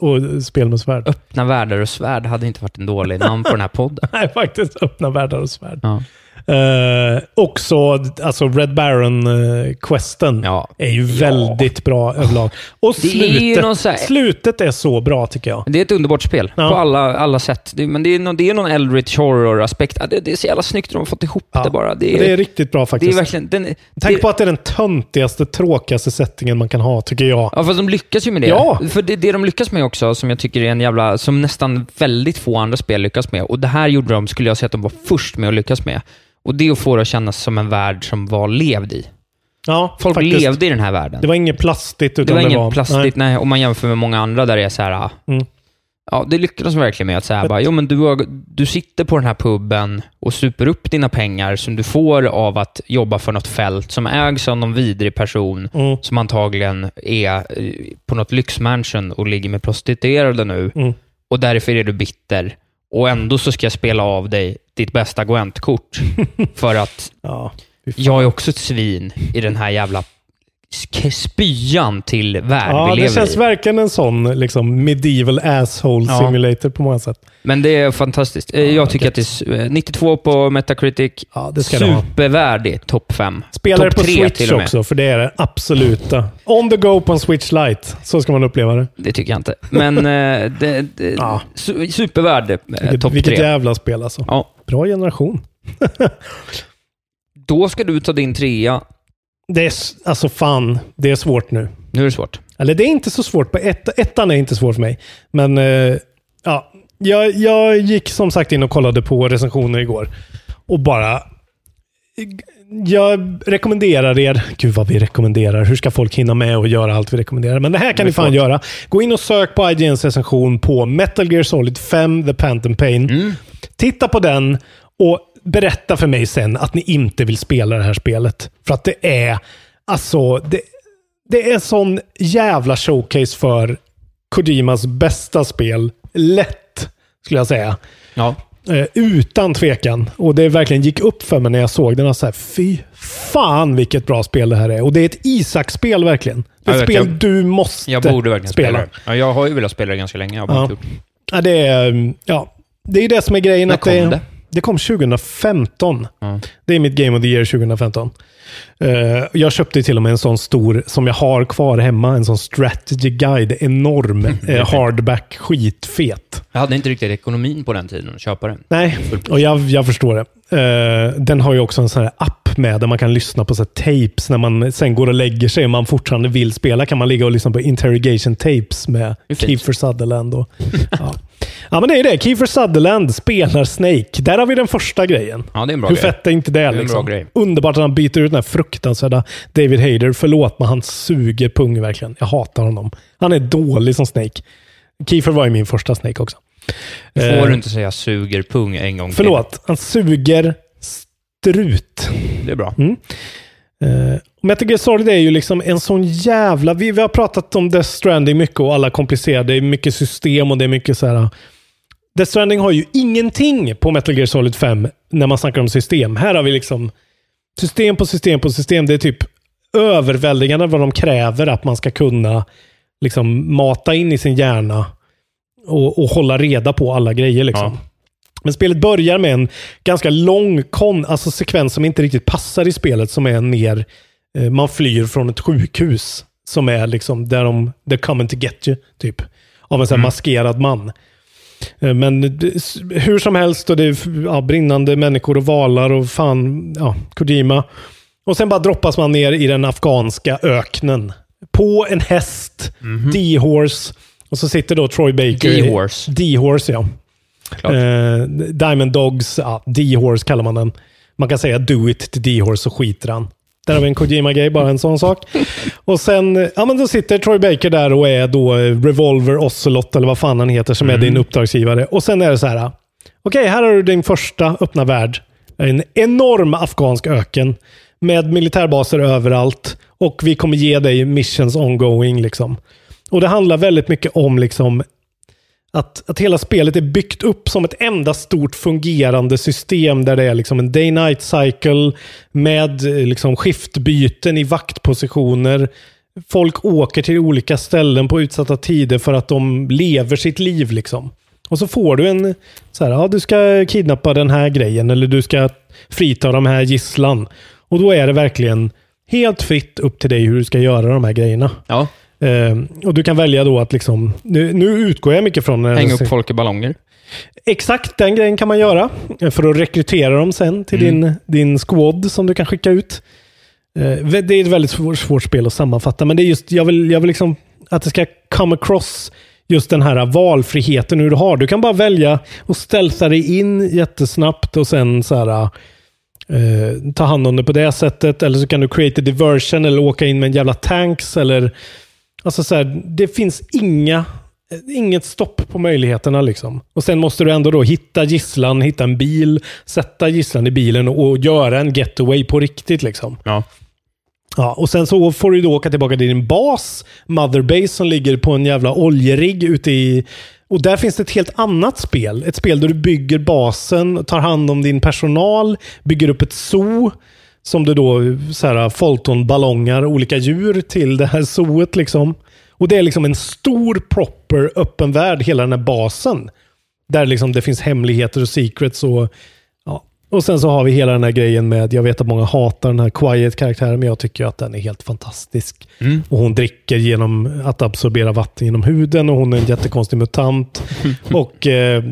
och, och spel med svärd. öppna världar och svärd hade inte varit en dålig namn på den här podden. Nej, faktiskt. Öppna världar och svärd. Ja. Eh, också, alltså Red Baron-questen Ja. är ju väldigt bra överlag. Och Det är slutet, någon så här- slutet är så bra tycker jag. Det är ett underbart spel Ja. på alla, alla sätt. Det, men det är, någon, det är någon Eldritch Horror-aspekt. Ja, det, det är så jävla snyggt de har fått ihop Ja. det bara. Det Det är, är riktigt bra det faktiskt. är verkligen... Den, Tänk det, på att det är den töntigaste, tråkigaste settingen man kan ha, tycker jag. Ja, fast de lyckas ju med det. Ja. För det, det de lyckas med också, som jag tycker är en jävla... Som nästan väldigt få andra spel lyckas med. Och det här gjorde de, skulle jag säga att de var först med att lyckas med. Och det att få det att kännas som en värld som var levd i. Ja, Folk faktiskt. levde i den här världen. Det var inget plastigt, utan Det var det inget var... plastigt, nej. om man jämför med många andra där det är så här... ah, Mm. Ja, det lyckades de verkligen med att säga bara, jo men du, har, du sitter på den här puben och super upp dina pengar som du får av att jobba för något fält som ägs av någon vidrig person Mm. som antagligen är eh, på något lyxmansion och ligger med prostituerade nu. Mm. Och därför är du bitter. Och ändå så ska jag spela av dig ditt bästa Gwent-kort. för att Ja, jag är också ett svin i den här jävla spyan till värld vi Ja, det lever känns i. verkligen en sån liksom, medieval asshole Ja. simulator på många sätt. Men det är fantastiskt. Eh, jag tycker gött. att det är s- eh, 92 på Metacritic. Ja, det ska det. Supervärdig topp 5. Spelar det Topp på Switch också, för det är det absoluta. On the go på en Switch Lite. Så ska man uppleva det. Det tycker jag inte. Men eh, det, det, Ja. su- supervärd eh, Vilket, topp vilket 3. jävla spel alltså. Ja. Bra generation. Då ska du ta din trea. Det är, alltså fan, det är svårt nu. Nu är det svårt. Eller det är inte så svårt. På ett, ettan är inte svårt för mig. Men eh, ja, jag, jag gick som sagt in och kollade på recensioner igår. Och bara... Jag rekommenderar er... Gud vad vi rekommenderar. Hur ska folk hinna med och göra allt vi rekommenderar? Men det här kan ni fan göra. Gå in och sök på IGNs recension på Metal Gear Solid 5, The Phantom Pain. Titta på den och berätta för mig sen att ni inte vill spela det här spelet. För att det är... Alltså, det, det är sån jävla showcase för Kojimas bästa spel. Lätt, skulle jag säga. Ja. Eh, utan tvekan. Och det verkligen gick upp för mig när jag såg den. och Så här, Fy fan vilket bra spel det här är. Och det är ett Isak-spel verkligen. Det är ett spel jag- du måste Jag borde verkligen spela det. Ja, jag har ju velat spela det ganska länge. Jag har bara Ja. gjort. Ja, det är ja, det är det som är grejen. När att kom det, det? Det kom 2015. Ja. Det är mitt Game of the Year 2015. Eh, jag köpte till och med en sån stor, som jag har kvar hemma, en sån strategy guide. Enorm eh, hardback, skitfet. Jag hade inte riktigt ekonomin på den tiden att köpa den. Nej, och jag, jag förstår det. Eh, den har ju också en sån här app med där man kan lyssna på så tapes när man sen går och lägger sig och man fortfarande vill spela. kan man ligga och lyssna på interrogation tapes med. Kiefer Sutherland. Och, ja. Ja, men det är det. Kiefer Sutherland spelar Snake. Där har vi den första grejen. Ja, det är en bra Hur grej. fett är inte det? är en liksom? bra grej. Underbart att han byter ut den här fruktansvärda David Hayter. Förlåt, men han suger pung verkligen. Jag hatar honom. Han är dålig som Snake. Kiefer var ju min första Snake också. Får Eh, du inte säga suger pung en gång till? Förlåt, han suger strut. Det är bra. Uh, Metal Gear Solid är ju liksom en sån jävla... Vi, vi har pratat om Death Stranding mycket och alla komplicerade. Det är mycket system och det är mycket så här... Death Stranding har ju ingenting på Metal Gear Solid 5 när man snackar om system. Här har vi liksom system på system på system. Det är typ överväldigande vad de kräver att man ska kunna liksom mata in i sin hjärna och, och hålla reda på alla grejer. Liksom. Men spelet börjar med en ganska lång kon, alltså sekvens som inte riktigt passar i spelet, som är mer, eh, man flyr från ett sjukhus. Som är liksom där de, they're coming to get you, typ. Av en sån här maskerad man. Eh, Men hur som helst, och det är ja, brinnande människor och valar och fan, ja, Kojima. Och sen bara droppas man ner i den afghanska öknen. På en häst, D-Horse. Och så sitter då Troy Baker. D-Horse. D-Horse, ja. Eh, Diamond Dogs, ja, D-Horse kallar man den. Man kan säga do it till D-Horse så skiter han. Där har vi en Kojima-grej, bara en sån sak. Och sen, ja men då sitter Troy Baker där och är då eh, Revolver Ocelot, eller vad fan han heter, som är din uppdragsgivare. Och sen är det så här, okej, här har du din första öppna värld. En enorm afghansk öken med militärbaser överallt. Och vi kommer ge dig missions ongoing. Liksom. Och det handlar väldigt mycket om liksom att, att hela spelet är byggt upp som ett enda stort fungerande system där det är liksom en day-night cycle med eh, liksom skiftbyten i vaktpositioner. Folk åker till olika ställen på utsatta tider för att de lever sitt liv. liksom. Och så får du en, så här, ja du ska kidnappa den här grejen eller du ska frita de här gisslan. Och då är det verkligen helt fritt upp till dig hur du ska göra de här grejerna. Ja. Eh, och du kan välja då att liksom, nu, nu utgår jag mycket från... Hänga upp folk i ballonger. Exakt den grejen kan man göra. eh, För att rekrytera dem sen till Mm. din, din squad som du kan skicka ut. Eh, Det är ett väldigt svårt, svårt spel att sammanfatta, men det är just, jag vill, jag vill liksom att det ska come across just den här valfriheten hur du har. Du kan bara välja och stealtha dig in jättesnabbt och sen så här, eh, ta hand om det på det sättet. Eller så kan du create a diversion eller åka in med en jävla tanks. Eller, alltså så här, det finns inga, inget stopp på möjligheterna. Liksom. Och sen måste du ändå då hitta gisslan, hitta en bil, sätta gisslan i bilen och, och göra en getaway på riktigt. Liksom. Ja. Ja, och sen så får du då åka tillbaka till din bas, Mother Base, som ligger på en jävla oljerigg ute i... Och där finns det ett helt annat spel. Ett spel där du bygger basen, tar hand om din personal, bygger upp ett zoo. Som du då, så här, Fulton-ballongar, olika djur till det här zooet liksom. Och det är liksom en stor, proper, öppen värld, hela den här basen. Där liksom det finns hemligheter och secrets och Ja. Och sen så har vi hela den här grejen med, jag vet att många hatar den här Quiet-karaktären, men jag tycker att den är helt fantastisk. Och hon dricker genom att absorbera vatten genom huden och hon är en jättekonstig mutant. och eh,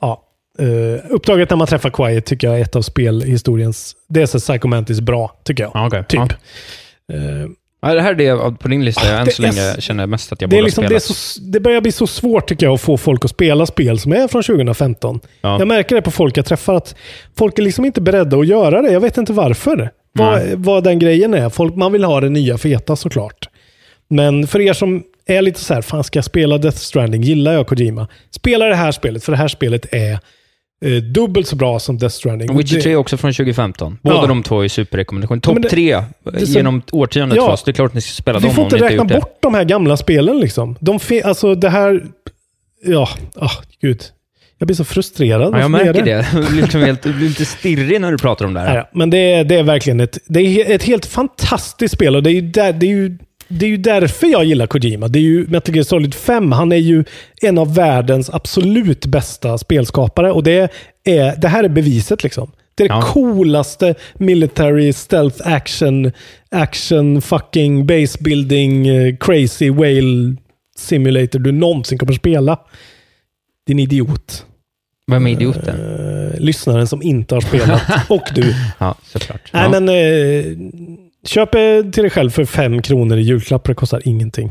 ja, eh, uppdraget när man träffar Quiet tycker jag är ett av spelhistoriens, det är så Psychomantis bra, tycker jag. Ja, okej. Typ. Eh, Ja, det här är det på din lista jag än det så är länge s- känner mest att jag det, är borde liksom, ha det, är så, det börjar bli så svårt tycker jag att få folk att spela spel som är från 2015. Ja. Jag märker det på folk jag träffar att folk är liksom inte beredda att göra det. Jag vet inte varför. Vad, vad den grejen är. Folk, man vill ha det nya feta såklart. Men för er som är lite så här, fan ska jag spela Death Stranding? Gillar jag Kojima? Spela det här spelet, för det här spelet är eh, dubbelt så bra som Death Stranding. Witcher Det- 3 är också från 2015. Båda Ja. de två är superrekommendation. Ja, Topp det- tre genom årtiondet Ja. för oss. Det är klart att ni ska spela Vi dem får om inte inte räkna det. bort de här gamla spelen liksom. De fi- alltså det här... Ja, ah, gud. Jag blir så frustrerad. Ja, jag märker är det. Du liksom helt, blir lite stirrig när du pratar om det här. Ja, men det är, det är verkligen ett, det är ett helt fantastiskt spel och det är, ju där, det, är ju, det är ju därför jag gillar Kojima. Det är ju Metal Gear Solid 5. Han är ju en av världens absolut bästa spelskapare och det, är, det här är beviset liksom. Det är det Ja. coolaste military stealth action, action fucking base building eh, crazy whale simulator du någonsin kommer spela. Din idiot. Vem är idioten? Eh, lyssnaren som inte har spelat. och du. Ja, såklart. Nej, ja. men eh, köp eh, till dig själv för fem kronor i julklapp. Det kostar ingenting.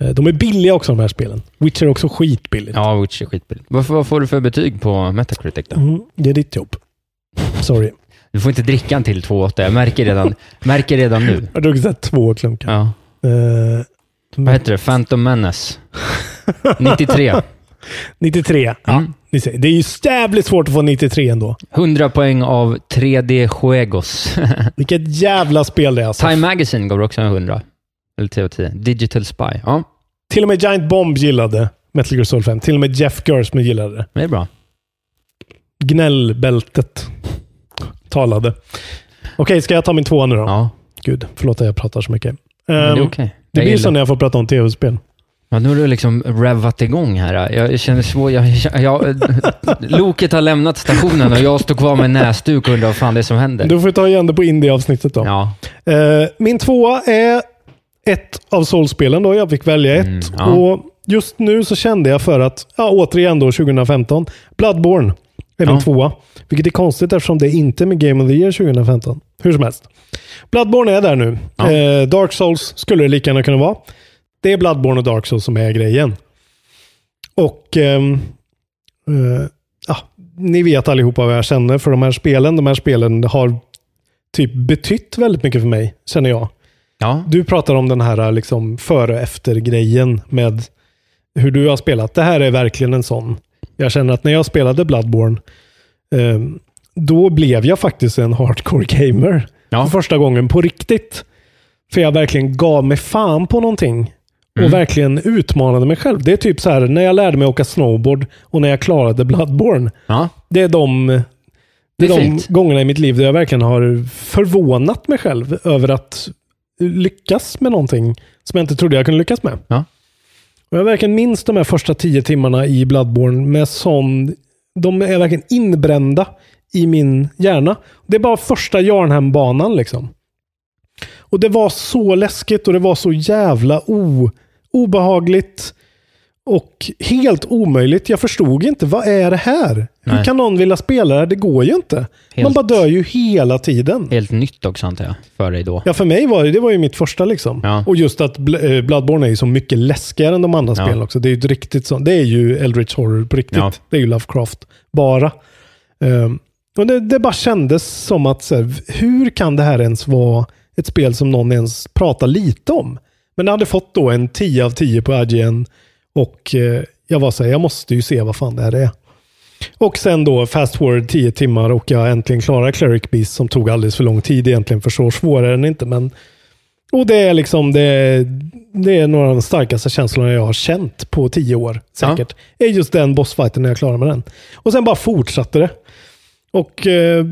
Eh, de är billiga också de här spelen. Witcher är också skitbilligt. Ja, Witcher är skitbilligt. Vad, vad får du för betyg på Metacritic då? Mm, det är ditt jobb. Sorry. Du får inte dricka en till 2,8. Jag märker redan, märker redan nu. Jag har druckit två klunkar. Ja. Eh, Vad heter det? Phantom Menace. 93. 93. Ja, Mm. ni ser. Det är ju jävligt svårt att få 93 ändå. 100 poäng av 3D Juegos. Vilket jävla spel det är alltså. Time Magazine gav också en 100. Eller 10 av 10. Digital Spy. Ja, Till och med Giant Bomb gillade Metal Gear Solid 5. Till och med Jeff Gersman gillade det. det är bra. Gnällbältet talade. Okej, ska jag ta min tvåa nu då? Ja, Gud, förlåt att jag pratar så mycket. men det är Ehm, okej. Det Jag blir så när jag får prata om tv-spel. Ja, nu har du liksom revvat igång här. Jag känner så... Jag, jag, jag, loket har lämnat stationen och jag står kvar med näsduk och undrar vad fan det är som händer. Du får ta igen det på indie-avsnittet då. Ja. Eh, min tvåa är ett av Souls-spelen då. Jag fick välja ett. Mm, ja. Och just nu så kände jag för att, ja, återigen då 2015, Bloodborne är min Ja. tvåa. Vilket är konstigt eftersom det inte är med Game of the Year 2015. Hur som helst. Bloodborne är där nu. Ja. Eh, Dark Souls skulle det lika gärna kunna vara. Det är Bloodborne och Dark Souls som är grejen. Och ehm, eh, ja, ni vet allihopa vad jag känner för de här spelen. De här spelen har typ betytt väldigt mycket för mig, känner jag. Ja. Du pratar om den här liksom före och efter-grejen med hur du har spelat. Det här är verkligen en sån. Jag känner att när jag spelade Bloodborne, eh, då blev jag faktiskt en hardcore gamer. Ja. För första gången på riktigt. För jag verkligen gav mig fan på någonting. Och Mm. verkligen utmanade mig själv. Det är typ så här när jag lärde mig åka snowboard och när jag klarade Bloodborne. Ja. Det är de, det Det är är de fint. gångerna i mitt liv där jag verkligen har förvånat mig själv över att lyckas med någonting som jag inte trodde jag kunde lyckas med. Ja. Och jag verkligen minns de här första tio timmarna i Bloodborne med sån... De är verkligen inbrända i min hjärna. Det är bara första Jarnhem-banan liksom. Och det var så läskigt och det var så jävla o, obehagligt. Och helt omöjligt. Jag förstod inte. Vad är det här? Hur Nej. kan någon vilja spela det? Det går ju inte. Man Helt- bara dör ju hela tiden. Helt nytt också antar jag, för dig då. Ja, för mig var det, det var ju mitt första liksom. Ja. Och just att Bl- eh, Bloodborne är ju så mycket läskigare än de andra Ja. spelen också. Det är ju riktigt sånt. Det är ju Eldritch Horror på riktigt. Ja. Det är ju Lovecraft bara. Ehm, och det, det bara kändes som att, så här, hur kan det här ens vara ett spel som någon ens pratar lite om? Men det hade fått då en 10 av 10 på IGN och eh, jag var så här, jag måste ju se vad fan det här är. Och sen då fast forward 10 timmar och jag äntligen klarar Cleric Beast som tog alldeles för lång tid egentligen för så svår är den inte. Men, och det är liksom det, det är några av de starkaste känslorna jag har känt på tio år säkert. är just den bossfighten när jag klarar med den. Och sen bara fortsatte det. Och eh,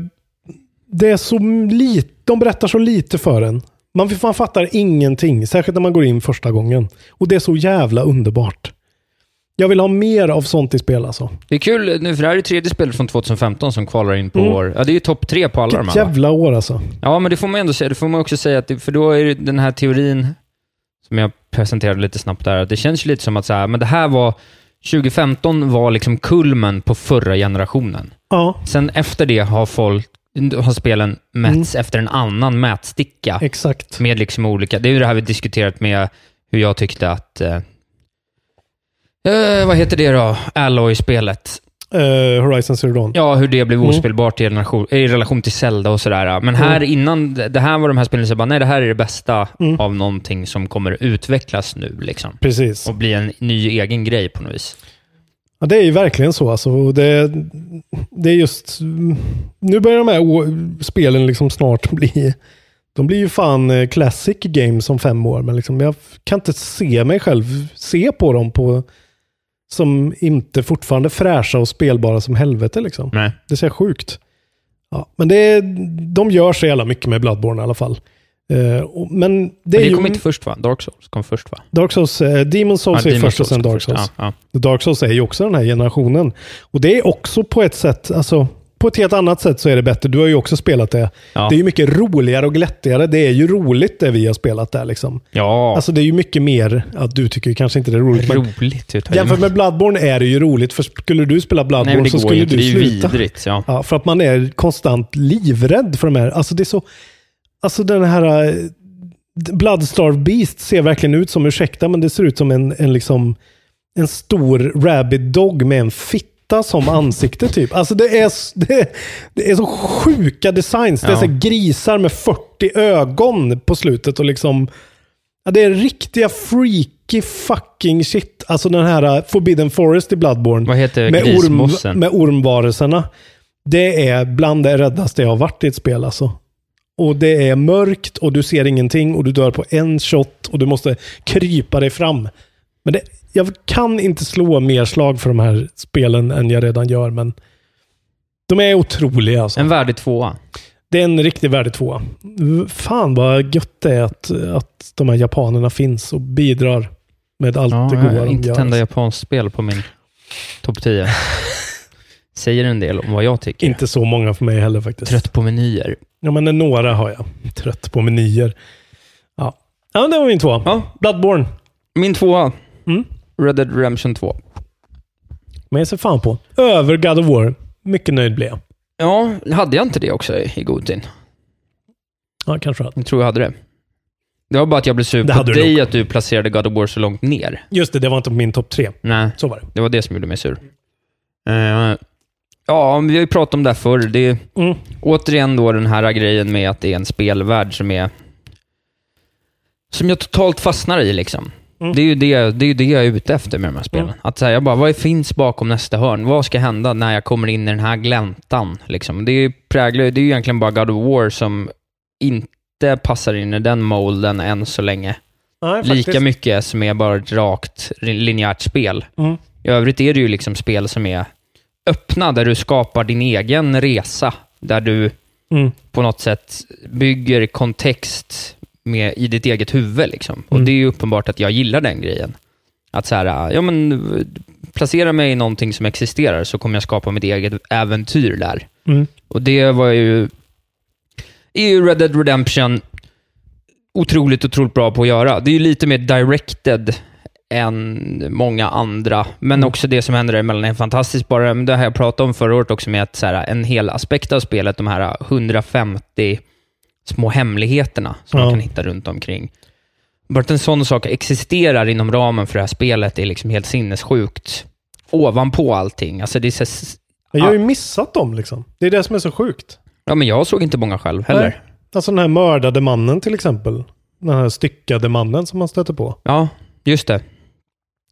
det är så lite, de berättar så lite för en. Man, man fattar ingenting, särskilt när man går in första gången. Och det är så jävla underbart. Jag vill ha mer av sånt i spel alltså. Det är kul nu, för det här är det tredje spelet från 2015 som kvalar in på Mm. vår... Ja, det är ju topp tre på alla de Vilket här va? jävla år alltså. Ja, men det får man ändå säga. Det får man också säga, att det, för då är det den här teorin som jag presenterade lite snabbt där, att det känns lite som att så här, men det här var... 2015 var liksom kulmen på förra generationen. Ja, Sen efter det har folk har spelen mätts efter en annan mätsticka. exakt. Med liksom olika... Det är ju det här vi diskuterat med hur jag tyckte att... Eh, eh, vad heter det då? Alloy-spelet. Eh, Horizon Zero Dawn. Ja, hur det blev Mm. ospelbart i relation, i relation till Zelda och sådär. Men här innan, det här var de här spelen som bara, nej det här är det bästa Mm. av någonting som kommer utvecklas nu liksom. Precis. Och bli en ny egen grej på något vis. Ja, det är ju verkligen så. Alltså. Det, det är just... Nu börjar de här spelen liksom snart bli... De blir ju fan eh, classic games om fem år. Men liksom jag kan inte se mig själv se på dem på, som inte fortfarande fräscha och spelbara som helvete. Liksom. Nej. Det ser sjukt. Ja, men det de gör så jävla mycket med Bloodborne i alla fall. Eh, men det Men det ju... kom inte först va? Dark Souls kom först va? Dark Souls, eh, Demon Souls Ja, är Demon's först och sen Dark. Souls. Ja, ja. Dark Souls är ju också den här generationen. Och det är också på ett sätt, alltså på ett helt annat sätt så är det bättre. Du har ju också spelat det. Ja. Det är ju mycket roligare och glättigare. Det är ju roligt det vi har spelat där liksom. Ja, Alltså det är ju mycket mer, att du tycker kanske inte det är roligt. Men roligt. Utan jämfört med Bloodborne är det ju roligt. För skulle du spela Bloodborne Nej, men så skulle ju du Det är ju sluta. vidrigt. Ja. Ja, för att man är konstant livrädd för de här. Alltså det är så... Alltså den här... eh, Bloodstarved Beast ser verkligen ut som, ursäkta, men det ser ut som en, en liksom... En stor rabbit dog med en fitta som ansikte typ. Alltså det är, det är, det är så sjuka designs. Det är Ja. så grisar med 40 ögon på slutet och liksom... Ja, det är riktiga freaky fucking shit. Alltså den här uh, Forbidden Forest i Bloodborne. Vad heter med, grismossen? med ormvarelserna. Det är bland det räddaste jag har varit i ett spel alltså. Och det är mörkt och du ser ingenting och du dör på en shot och du måste krypa dig fram. Men det, jag kan inte slå mer slag för de här spelen än jag redan gör, men de är otroliga alltså. En värdig tvåa. Det är en riktig värdig tvåa. Fan vad gött det är att, att de här japanerna finns och bidrar Med allt Ja, det jag goda har de inte gör. tända japanskt spel på min topp 10. Säger en del om vad jag tycker. Inte så många för mig heller faktiskt. Trött på menyer. Ja, men några har jag. Trött på menyer. Ja, ja det var min tvåa. Ja. Bloodborne. Min tvåa. Mm. Red Dead Redemption 2. Men jag ser fan på. Över God of War. Mycket nöjd blev jag. Ja, hade jag inte det också i, god tid? Ja, kanske att. Jag tror jag hade det. Det var bara att jag blev sur Det på hade dig nog. att du placerade God of War så långt ner. Just det, det var inte på min topp tre. Nej, Så var det. det var det som gjorde mig sur. Eh, ja, vi har ju pratat om det här förr. Det är Mm. återigen då den här grejen med att det är en spelvärld som är som jag totalt fastnar i. liksom. Mm. Det är ju det, det är det jag är ute efter med de här spelen. Mm. Att säga, jag bara, vad finns bakom nästa hörn? Vad ska hända när jag kommer in i den här gläntan? Liksom. Det, är ju präglar, det är ju egentligen bara God of War som inte passar in i den molden än så länge. Nej, Lika mycket som är bara ett rakt linjärt spel. Mm. I övrigt är det ju liksom spel som är öppna, där du skapar din egen resa. Där du Mm. på något sätt bygger kontext med, i ditt eget huvud. Liksom. Och Mm. det är ju uppenbart att jag gillar den grejen. Att så här, ja men, placera mig i någonting som existerar så kommer jag skapa mitt eget äventyr där. Mm. Och det var ju, är ju Red Dead Redemption otroligt, otroligt bra på att göra. Det är ju lite mer directed än många andra, men Mm. också det som händer däremellan är fantastiskt. Bara det här jag pratade om förra året också med att så här, en hel aspekt av spelet, de här 150 små hemligheterna som Ja. man kan hitta runt omkring. Bara att en sån sak existerar inom ramen för det här spelet är liksom helt sinnessjukt. Ovanpå allting. Alltså det är så, Jag har ju missat dem liksom. Det är det som är så sjukt. ja, men jag såg inte många själv heller. Nej. Alltså den här mördade mannen till exempel. Den här styckade mannen som man stöter på. Ja, just det.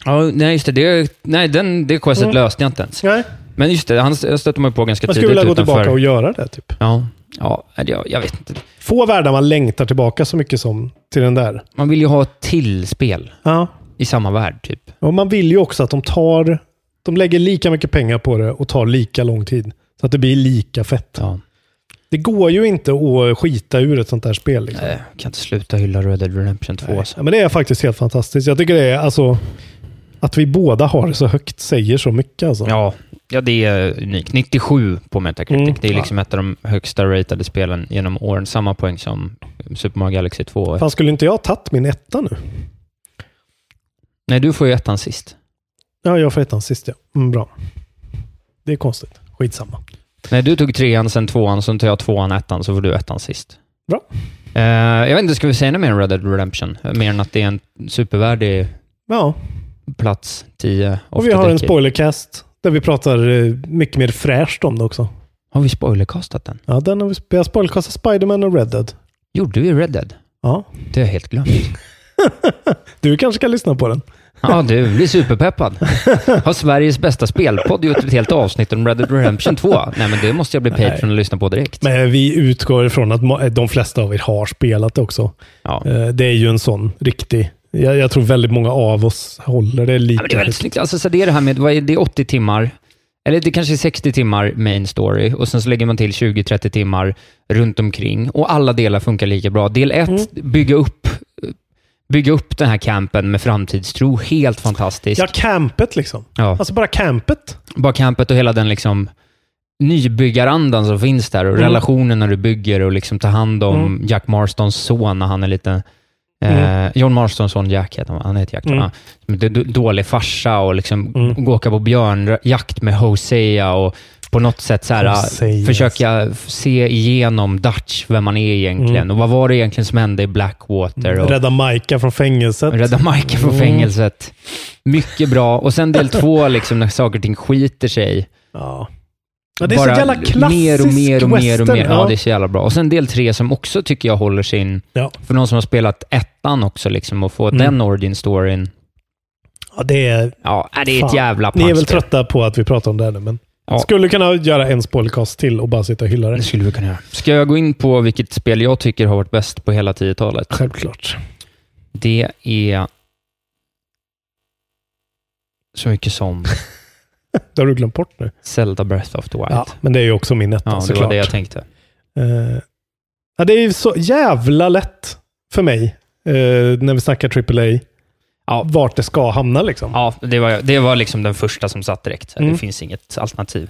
Ja, nej, just det. det nej, den, det questet Mm. löste jag inte ens. Nej, Men just det, han stötte man på ganska man tidigt skulle vilja gå utanför. tillbaka och göra det typ. Ja, ja jag, jag vet inte. Få världar man längtar tillbaka så mycket som till den där. Man vill ju ha ett till spel Ja. i samma värld, typ. Och man vill ju också att de tar, de lägger lika mycket pengar på det och tar lika lång tid. Så att det blir lika fett. Ja. Det går ju inte att skita ur ett sånt där spel. Liksom. Nej, jag kan inte sluta hylla Red Dead Redemption 2. Nej. Alltså. Ja, men det är faktiskt helt fantastiskt. Jag tycker det är alltså, att vi båda har det så högt säger så mycket. Alltså. Ja, ja, det är unikt. 97 på Metacritic. Mm. Det är liksom ett av de högsta ratade spelen genom åren. Samma poäng som Super Mario Galaxy 2. Fan, skulle inte jag ha tagit min etta nu? Nej, du får ju ettan sist. Ja, jag får ettan sist ja. Mm, bra. Det är konstigt. Skitsamma. Nej, du tog trean, sen tvåan, sen tar jag tvåan, ettan, så får du ettan sist. Bra. Eh, jag vet inte, ska vi säga något mer om Red Dead Redemption? Mer än att det är en supervärdig Ja, plats 10 och vi har en spoilercast där vi pratar eh, mycket mer fräscht om det också. Har vi spoilercastat den? Ja, den har vi, vi har spoilercastat Spiderman och Red Dead. Gjorde vi Red Dead? Ja, Det har jag helt glömt. du kanske ska lyssna på den. Ja, du blir superpeppad. Har Sveriges bästa spelpodd gjort ett helt avsnitt om Red Dead Redemption 2? Nej, men det måste jag bli Patreon och lyssna på direkt. Men vi utgår ifrån att de flesta av er har spelat det också. Ja. Eh, Det är ju en sån riktig... Jag, jag tror väldigt många av oss håller det lika Ja, det är väldigt snyggt. Alltså, så det är det här med, vad är det är 80 timmar, eller det kanske är 60 timmar main story och sen så lägger man till 20-30 timmar runt omkring och alla delar funkar lika bra. Del 1, Mm. bygga upp bygga upp den här campen med framtidstro. Helt fantastiskt. Ja, campet liksom. Ja. Alltså bara campet. Bara campet och hela den liksom nybyggarandan som finns där och Mm. relationen när du bygger och liksom tar hand om Mm. Jack Marstons son när han är lite... Mm. Eh, John Marstons son Jack heter han, han heter Jack. Mm. D- dålig farsa och liksom Mm. gå åka på björnjakt med Hosea och på något sätt så här, Hosea. försöka se igenom Dutch, vem man är egentligen. Mm. Och vad var det egentligen som hände i Blackwater? Och Rädda Majka från fängelset. Rädda Mike från Mm. fängelset. Mycket bra. Och sen del två, liksom, när saker och ting skiter sig. Ja. Ja. Det är Bara så jävla klassisk mer och mer och mer och mer. Ja, det är så jävla bra. Och sen del tre som också tycker jag håller sin... Ja. För någon som har spelat ettan också, liksom, och få Mm. den origin storyn. ja, det är... Ja, äh, det är Fan. ett jävla Ni är väl trötta på att vi pratar om det här nu, men Ja. skulle kunna göra en spoilercast till och bara sitta och hylla det. Det skulle vi kunna göra. Ska jag gå in på vilket spel jag tycker har varit bäst på hela 10-talet? Självklart. Det är så mycket som Det har du glömt bort nu. Zelda Breath of the Wild. Ja, men det är ju också min etta Ja, det såklart. var det jag tänkte. Eh, ja, det är ju så jävla lätt för mig eh, när vi snackar AAA. Ja. vart det ska hamna. Liksom. Ja, det var, det var liksom den första som satt direkt. Mm. Det finns inget alternativ.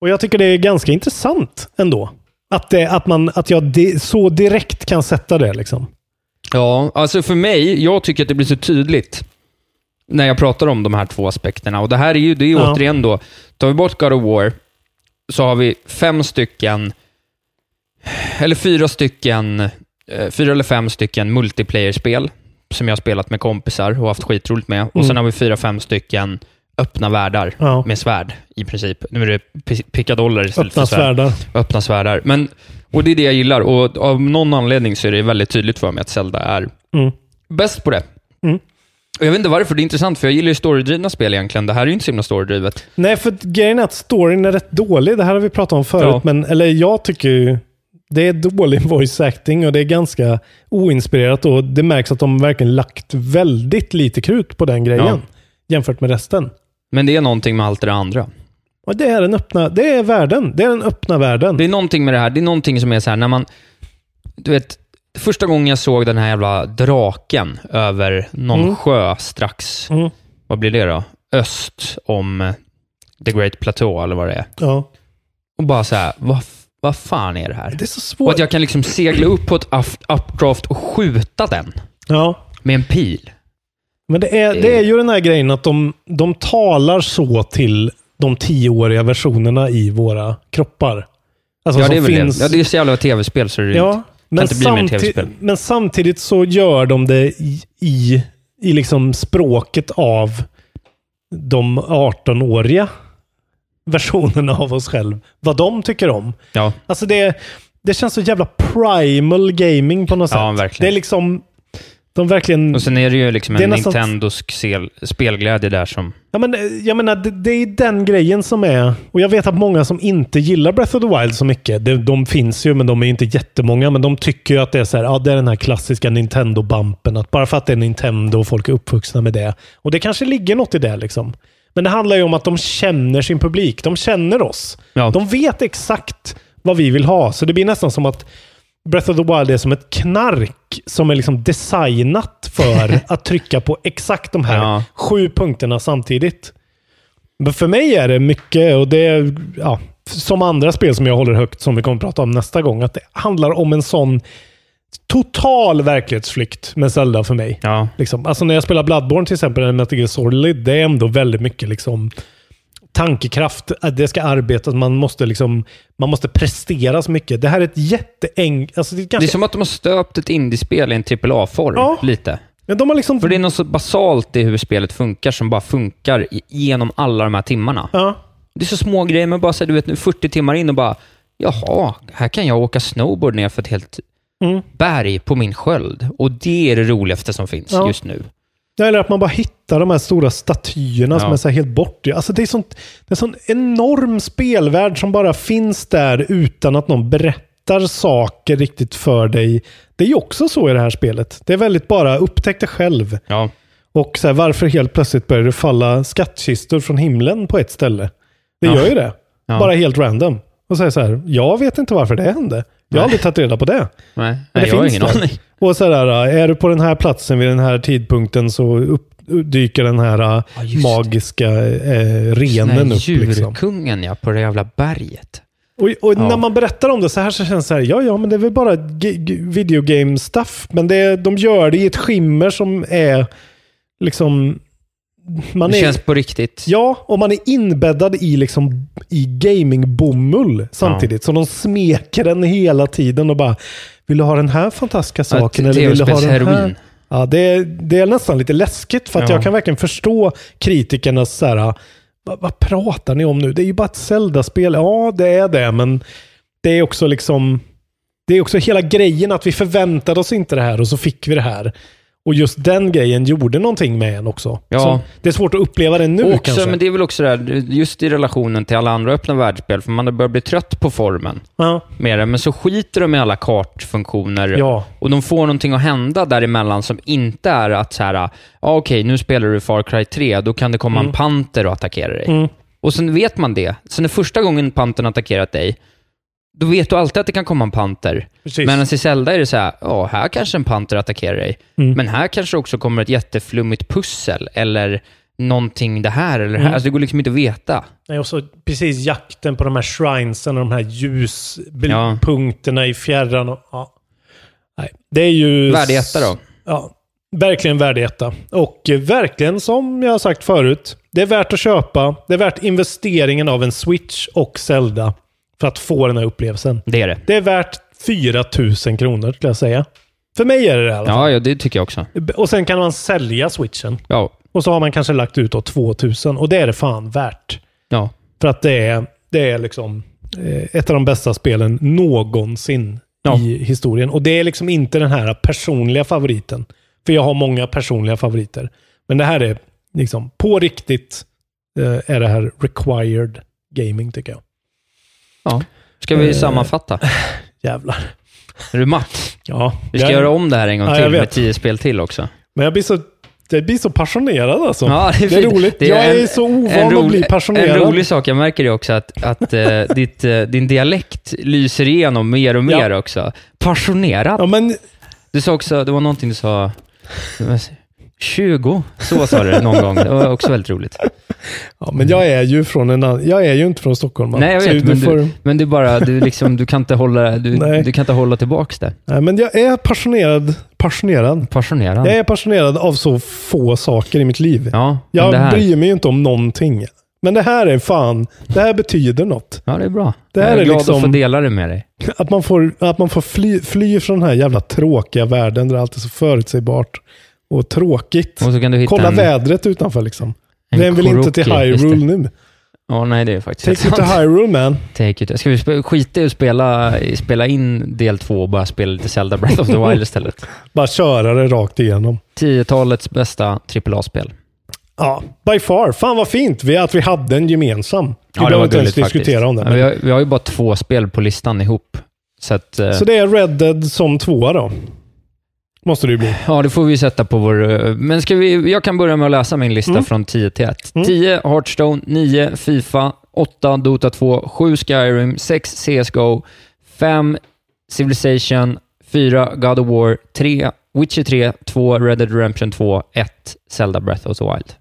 Och jag tycker det är ganska intressant ändå. Att, det, att, man, att jag di, så direkt kan sätta det. Liksom. Ja, alltså för mig, jag tycker att det blir så tydligt när jag pratar om de här två aspekterna. Och det här är ju, det är ju Ja. återigen då, tar vi bort God of War, så har vi fem stycken, eller fyra stycken, eh, fyra eller fem stycken multiplayer-spel som jag har spelat med kompisar och haft skitroligt med. Och Mm. sen har vi fyra, fem stycken öppna världar Ja. med svärd i princip. Nu är det pi- pickadoller istället Öppna för svärd svärdar. öppna svärdar. Men, och det är det jag gillar och av någon anledning så är det väldigt tydligt för mig att Zelda är Mm. bäst på det. Mm. Och jag vet inte varför, det är intressant, för jag gillar ju storydrivna spel egentligen. Det här är ju inte så himla storydrivet. Nej, för grejen är att storyn är rätt dålig. Det här har vi pratat om förut. Ja. Men, eller jag tycker ju det är dålig voice acting och det är ganska oinspirerat. Och det märks att de verkligen lagt väldigt lite krut på den grejen. Ja. Jämfört med resten. Men det är någonting med allt det andra. Och det är den öppna, det är världen. Det är den öppna världen. Det är någonting med det här, det är någonting som är så här när man... Du vet, första gången jag såg den här jävla draken över någon Mm. sjö strax, Mm. vad blir det då? Öst om eh, The Great Plateau, eller vad det är. Ja. Och bara så här, vad, vad fan är det här? Det är så Och svårt. att jag kan liksom segla upp på ett up- updraft och skjuta den Ja. med en pil. Men det är, det är ju den här grejen att de, de talar så till de tioåriga versionerna i våra kroppar. Alltså ja, det är väl finns, det. Ja, det är så jävla tv-spel så det är Ja, men, inte bli mer samti- tv-spel. men samtidigt så gör de det i, i, i liksom språket av de 18-åriga versionerna av oss själv. Vad de tycker om. Ja, Alltså det, det känns så jävla primal gaming på något Ja, sätt. verkligen. Det är liksom, de verkligen... och sen är det ju liksom Det en nästan- Nintendosk sel- spelglädje där som... Ja, men, jag menar, det, det är den grejen som är... Och jag vet att många som inte gillar Breath of the Wild så mycket, det, de finns ju, men de är inte jättemånga, men de tycker ju att det är så här, ja, det är den här klassiska Nintendo-bumpen, att bara för att det är Nintendo och folk är uppvuxna med det. Och det kanske ligger något i det liksom. Men det handlar ju om att de känner sin publik. De känner oss. Ja. De vet exakt vad vi vill ha. Så det blir nästan som att Breath of the Wild är som ett knark som är liksom designat för att trycka på exakt de här Ja. sju punkterna samtidigt. Men för mig är det mycket, och det är ja, som andra spel som jag håller högt, som vi kommer att prata om nästa gång, att det handlar om en sån total verklighetsflykt med Zelda för mig. Ja, Liksom. Alltså när jag spelar Bloodborne till exempel, eller Metal Gear Solid, det är ändå väldigt mycket liksom tankekraft. Det ska arbetas, man måste, liksom, man måste prestera så mycket. Det här är ett jätteenk... Alltså det är det är som att de har stöpt ett indiespel i en AAA-form, Ja. lite. men de har liksom... För det är något så basalt i hur spelet funkar som bara funkar genom alla de här timmarna. Ja. Det är så små grejer, men bara så du vet, nu 40 timmar in och bara, jaha, här kan jag åka snowboard ner för ett helt Mm. berg på min sköld. Och det är det roligaste som finns Ja. just nu. Eller att man bara hittar de här stora statyerna som Ja. är så helt bort. Alltså det är sånt, det är sån enorm spelvärld som bara finns där utan att någon berättar saker riktigt för dig. Det är ju också så i det här spelet. Det är väldigt bara upptäck det själv. Ja. Och så här, varför helt plötsligt börjar det falla skattkistor från himlen på ett ställe? Det Ja. gör ju det. Bara helt random. Och säger så här, jag vet inte varför det hände. Jag har aldrig tagit reda på det. Nej, Nej det jag har ingen där. aning. Och så där, är du på den här platsen vid den här tidpunkten så upp, dyker den här Ja, just magiska eh, renen upp. Liksom. djurkungen ja, på det jävla berget. Och, och Ja. när man berättar om det så här så känns det så här, ja ja men det är väl bara videogame stuff. Men det, de gör det i ett skimmer som är liksom... Man Det är, känns på riktigt. Ja, och man är inbäddad i, liksom, i gamingbomull samtidigt. Så de smeker den hela tiden och bara, vill du ha den här fantastiska saken? eller vill du ha den här? Ja, det, är, det är nästan lite läskigt för att Ja. jag kan verkligen förstå kritikernas så här, vad, vad pratar ni om nu? Det är ju bara ett Zelda-spel. Ja, det är det, men det är också liksom, det är också hela grejen att vi förväntade oss inte det här och så fick vi det här. Och just den grejen gjorde någonting med en också. Ja. Så det är svårt att uppleva det nu också, kanske. men det är väl också det här, just i relationen till alla andra öppna världsspel, för man börjar bli trött på formen Ja. med det, men så skiter de i alla kartfunktioner Ja. och de får någonting att hända däremellan som inte är att så här, ja okej, nu spelar du Far Cry 3, då kan det komma en panter och attackera dig. Mm. Och sen vet man det. Sen den första gången pantern attackerat dig, då vet du alltid att det kan komma en panter. Precis. Men i Zelda är det så här, ja, här kanske en panter attackerar dig. Mm. Men här kanske också kommer ett jätteflummigt pussel, eller någonting det här eller det här. Mm. Alltså det går liksom inte att veta. Nej, och så precis jakten på de här shrinesen och de här Ja. ljuspunkterna i fjärran. Och, ja. Nej, det är ju... Värdig etta då. Ja, verkligen värdig etta. Och eh, verkligen som jag har sagt förut, det är värt att köpa. Det är värt investeringen av en Switch och Zelda för att få den här upplevelsen. Det är det. Det är värt 4 000 kronor skulle jag säga. För mig är det det i alla fall. Ja, ja, det tycker jag också. Och sen kan man sälja Switchen. Ja, Och så har man kanske lagt ut då 2 000 och det är det fan värt. ja. För att det är, det är liksom eh, ett av de bästa spelen någonsin Ja. i historien. Och det är liksom inte den här personliga favoriten. För jag har många personliga favoriter. Men det här är liksom på riktigt eh, är det här required gaming tycker jag. Ja. Ska vi Eh, sammanfatta? Jävlar. Är du matt? Ja. Vi ska jag, göra om det här en gång Ja, till jag med tio spel till också. Men jag blir så, jag blir så passionerad alltså. Ja, det, är fint. roligt. Det jag är en- så ovan en att bli rolig- passionerad. En rolig sak, jag märker det också, att, att eh, ditt, eh, din dialekt lyser igenom mer och mer också. Passionerad. Ja, men Du sa också, det var någonting du sa, 20, så sa du någon gång. Det var också väldigt roligt. Ja, men jag är ju från en annan, Jag är ju inte från Stockholm. Nej, jag vet, men du, men det bara, du, liksom, du, kan inte hålla, du, du kan inte hålla tillbaks det. nej, men jag är passionerad. Passionerad. Passionerad. Jag är passionerad av så få saker i mitt liv. Ja, jag här, bryr mig ju inte om någonting. Men det här är fan, det här betyder något. ja, det är bra. Det här jag är är glad liksom- att få dela det med dig. Att man får, att man får fly, fly från den här jävla tråkiga världen där allt är så förutsägbart och tråkigt. Och Kolla en, vädret utanför liksom. Vem vill inte till Hyrule nu? Ja, nej, det är faktiskt Take you to. Hyrule man. Take it. Ska vi skita i att spela, spela in del två och bara spela lite Zelda Breath of the Wild istället? Bara köra det rakt igenom. 10-talets bästa AAA-spel. Ja, by far. Fan vad fint vi, att vi hade en gemensam. Vi Ja, behöver inte ens diskutera faktiskt. om det. Ja, men- vi, har, vi har ju bara två spel på listan ihop. Så, att, eh, Så det är Red Dead som tvåa då? Måste det ju bli. Ja, det får vi sätta på vår... eh, Men ska vi, jag kan börja med att läsa min lista Mm. från 10 till 1. Mm. 10 Hearthstone, 9 Fifa, 8 Dota 2, 7 Skyrim, 6 CSGO, 5 Civilization, 4 God of War, 3 Witcher 3, 2 Red Dead Redemption 2, 1 Zelda Breath of the Wild.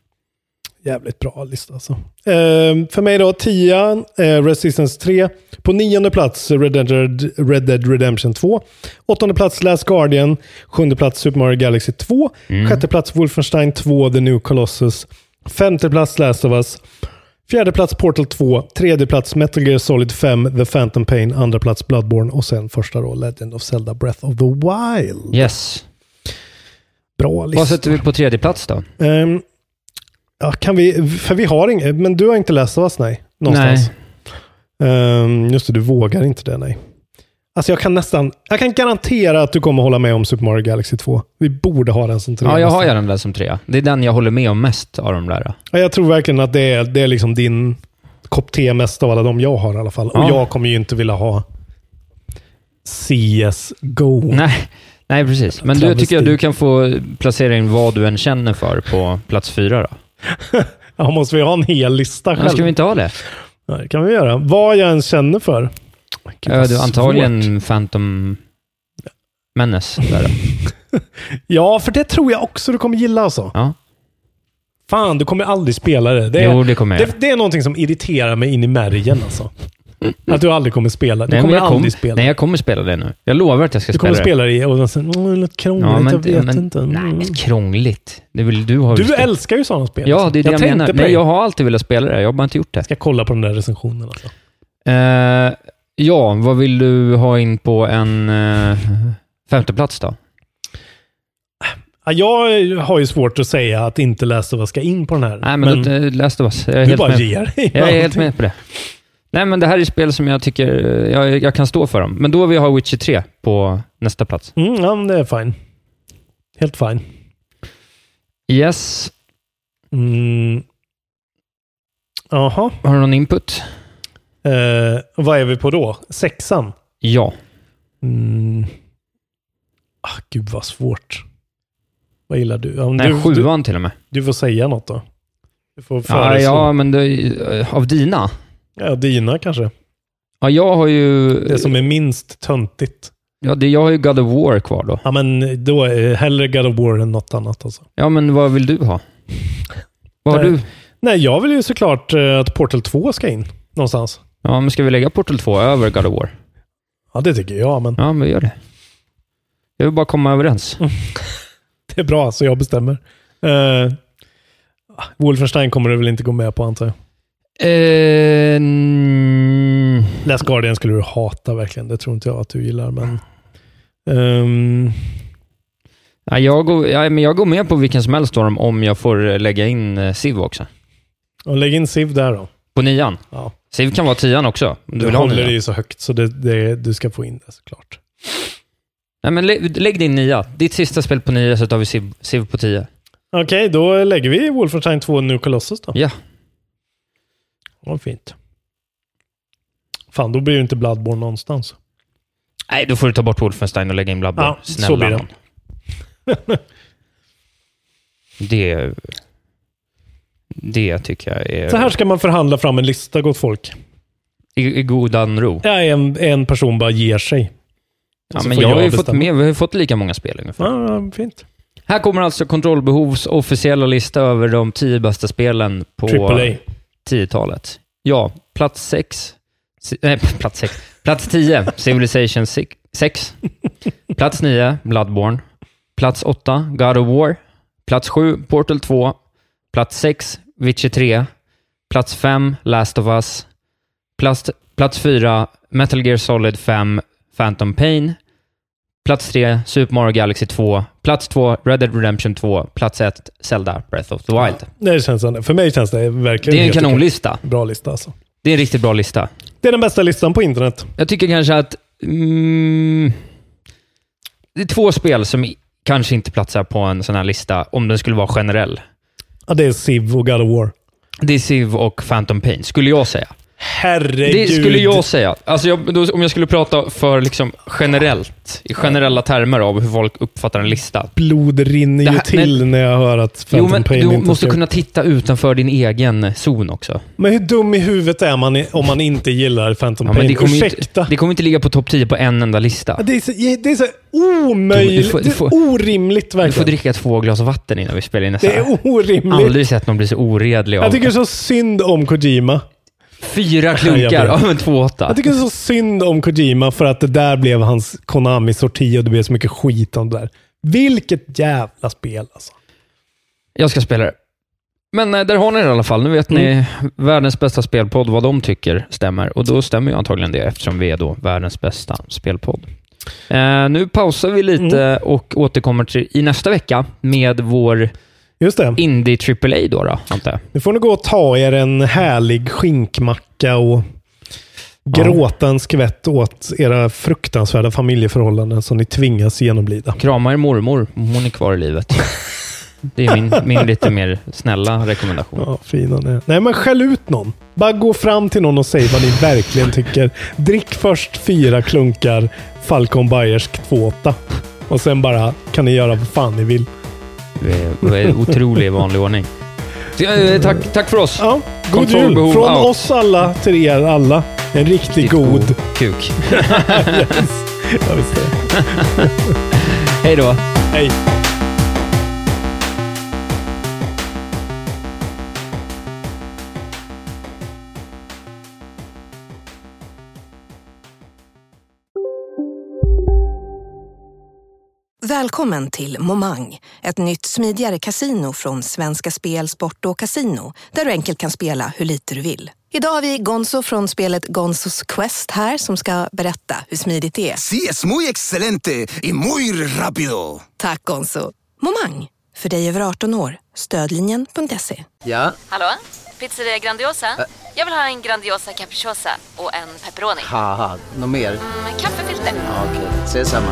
Jävligt bra lista alltså. Ehm, för mig då, 10 eh, Resistance 3. På nionde plats Red Dead, Red Dead Redemption 2. Åttonde plats Last Guardian. Sjunde plats Super Mario Galaxy 2. Mm. Sjätte plats Wolfenstein 2 The New Colossus. Femte plats Last of Us. Fjärde plats Portal 2. Tredje plats Metal Gear Solid 5 The Phantom Pain. Andra plats Bloodborne. Och sen första då Legend of Zelda Breath of the Wild. Yes. Bra lista. Vad sätter vi på tredje plats då? Ehm, ja, kan vi, för vi har inget, men du har inte läst av oss, nej. Någonstans. Ehm, just det, du vågar inte det, nej. Alltså jag kan nästan, jag kan garantera att du kommer hålla med om Super Mario Galaxy 2. Vi borde ha den som trea. Ja, jag har nästan. ju den där som trea. Det är den jag håller med om mest av de där. Ja, Jag tror verkligen att det är, det är liksom din kopp te mest av alla de jag har i alla fall. Ja. Och jag kommer ju inte vilja ha CSGO. Nej, nej precis. Men du tycker jag du kan få placera in vad du än känner för på plats fyra då. Ja, måste vi ha en hel lista själv? Men ska vi inte ha det? Ja, det kan vi göra. Vad jag än känner för. Vad du, svårt. antagligen Phantom Menace. Ja, för det tror jag också du kommer gilla alltså. Ja. Fan, du kommer aldrig spela det. Det är, Jo, det kommer jag. det, det är någonting som irriterar mig in i märgen alltså. Att du aldrig kommer spela. Du Nej, kommer jag aldrig kom- spela. Nej, jag kommer spela det nu. Jag lovar att jag ska du spela kommer det. spela det och sen så, "Åh, lite krångligt, Ja, men, jag vet men, inte. Mm. Nej, men krångligt. Det vill du har Du ju- älskar ju sådana spel. Ja, alltså. det är det jag, tänkte menar. Nej, det. jag har alltid velat spela det. Jag har bara inte gjort det. ska kolla på den där recensionen alltså. Eh, ja, vad vill du ha in på en uh, femte plats då? Ja, jag har ju svårt att säga att inte Last of Us ska in på den här. Nej, men, men det oss. Jag är du bara med. ger dig. Jag är helt med på det. Nej, men det här är spel som jag tycker eh, jag, jag kan stå för dem. Men då vill jag ha Witcher 3 på nästa plats. Mm, ja, men det är fine. Helt fine. Yes. Mm. Har du någon input? Eh, vad är vi på då? Sexan? Ja. Mm. Ah, gud vad svårt. Vad gillar du? Ja, men Nej, du, du, sjuan till och med. du får säga något då. Du får Ja, föreslå. ja, men det, eh, av dina? Ja, dina kanske. Ja, jag har ju... Det som är minst töntigt. Ja, det, jag har ju God of War kvar då. Ja, men då är hellre God of War än något annat alltså. Ja, men vad vill du ha? Vad har Nej. du? Nej, jag vill ju såklart eh, att Portal 2 ska in någonstans. Ja, men ska vi lägga Portal 2 över God of War? Ja, det tycker jag, men Ja, men vi gör det. Jag vill bara komma överens. det är bra, så jag bestämmer. Uh, Wolfenstein kommer du väl inte gå med på, antar jag? Eh, mm, Last Guardian skulle du hata verkligen. Det tror inte jag att du gillar, men... Ehm, ja, jag, går, ja, men jag går med på vilken som helst storm om jag får eh, lägga in eh, Civ också. och lägg in Civ där då. På nian. Ja. Civ kan vara tian också. Du Du håller det ju så högt, så det, det, du ska få in det såklart. Nej, men lä, lägg din nia. Ditt sista spel på nio, så tar vi Civ, Civ på tio. Okej, då lägger vi Wolfenstein 2 New Colossus då. Ja. Vad fint. Fan, då blir ju inte Bloodborne någonstans. Nej, då får du ta bort Wolfenstein och lägga in Bloodborne. Ja, så Snälla blir det. Det... Det tycker jag är... Så här ska man förhandla fram en lista, gott folk. I, i godan ro. Ja, en, en person bara ger sig. Ja, Så men får jag har ju fått med, vi har ju fått lika många spel ungefär. Ja, fint. Här kommer alltså Kontrollbehovs officiella lista över de tio bästa spelen på AAA. 10-talet. Ja, plats 6. Nej, plats 6. Plats 10, Civilization 6. Plats 9, Bloodborne. Plats 8, God of War. Plats 7, Portal 2. Plats 6, Witcher 3. Plats 5, Last of Us. Plats, plats 4, Metal Gear Solid 5, Phantom Pain. Plats 3, Super Mario Galaxy 2. Plats 2, Red Dead Redemption 2. Plats 1, Zelda Breath of the Wild. Det känns, för mig känns det verkligen Det är en kanonlista. Bra lista alltså. Det är en riktigt bra lista. Det är den bästa listan på internet. Jag tycker kanske att... Mm, det är två spel som kanske inte platsar på en sån här lista om den skulle vara generell. Ja, det är Civ och God of War. Det är Civ och Phantom Pain, skulle jag säga. Herregud. Det skulle jag säga. Alltså jag, då, om jag skulle prata för liksom generellt, i generella termer av hur folk uppfattar en lista. Blod rinner Det ju här- till när jag hör att Jo, Phantom men Pain du inte måste ska... kunna titta utanför din egen zon också. Men hur dum i huvudet är man om man inte gillar Phantom Ja, Pain? det, kommer Ursäkta? inte, det kommer inte ligga på topp 10 på en enda lista. Det är så, det är så omöjligt. Du får- du det är får- orimligt Du får verkligen. dricka två glas vatten innan vi spelar in nästa. Det är orimligt. Aldrig sett någon bli så oredlig av Jag tycker så synd om Kojima. Fyra klunkar av en 2,8. Jag tycker så synd om Kojima för att det där blev hans Konami-sorti och det blev så mycket skit om det där. Vilket jävla spel alltså. Jag ska spela det. Men eh, där har ni det i alla fall. Nu vet ni Mm. världens bästa spelpodd, vad de tycker stämmer. Och då stämmer ju antagligen det eftersom vi är då världens bästa spelpodd. Eh, nu pausar vi lite Mm. och återkommer till, i nästa vecka med vår Just det. Indie AAA då, då antar jag. Nu får ni gå och ta er en härlig skinkmacka och gråta en skvätt åt era fruktansvärda familjeförhållanden som ni tvingas genomlida. Krama er mormor, om hon är kvar i livet. Det är min, min lite mer snälla rekommendation. Ja, fina ni är. Nej, men skäll ut någon. Bara gå fram till någon och säg vad ni verkligen tycker. Drick först fyra klunkar Falcon Bayersk 2.8 och sen bara kan ni göra vad fan ni vill. Otrolig i vanlig ordning. Eh, tack, tack för oss. Ja, god jul från out. oss alla till er alla. En riktigt Riktigt god... Kuk. yes. Ja, visst är. Hej då. Hej. Välkommen till Momang, ett nytt smidigare kasino från Svenska Spel, Sport och Casino där du enkelt kan spela hur lite du vill. Idag har vi Gonzo från spelet Gonzos Quest här som ska berätta hur smidigt det är. Sí, es muy excelente y muy rápido. Tack Gonzo! Momang, för dig över 18 år. Stödlinjen.se. Ja, Hallå? Pizzeria Grandiosa? Jag vill ha en Grandiosa capriciosa och en pepperoni. något mer? Med kaffefilter. Ja, Okej, ses samma.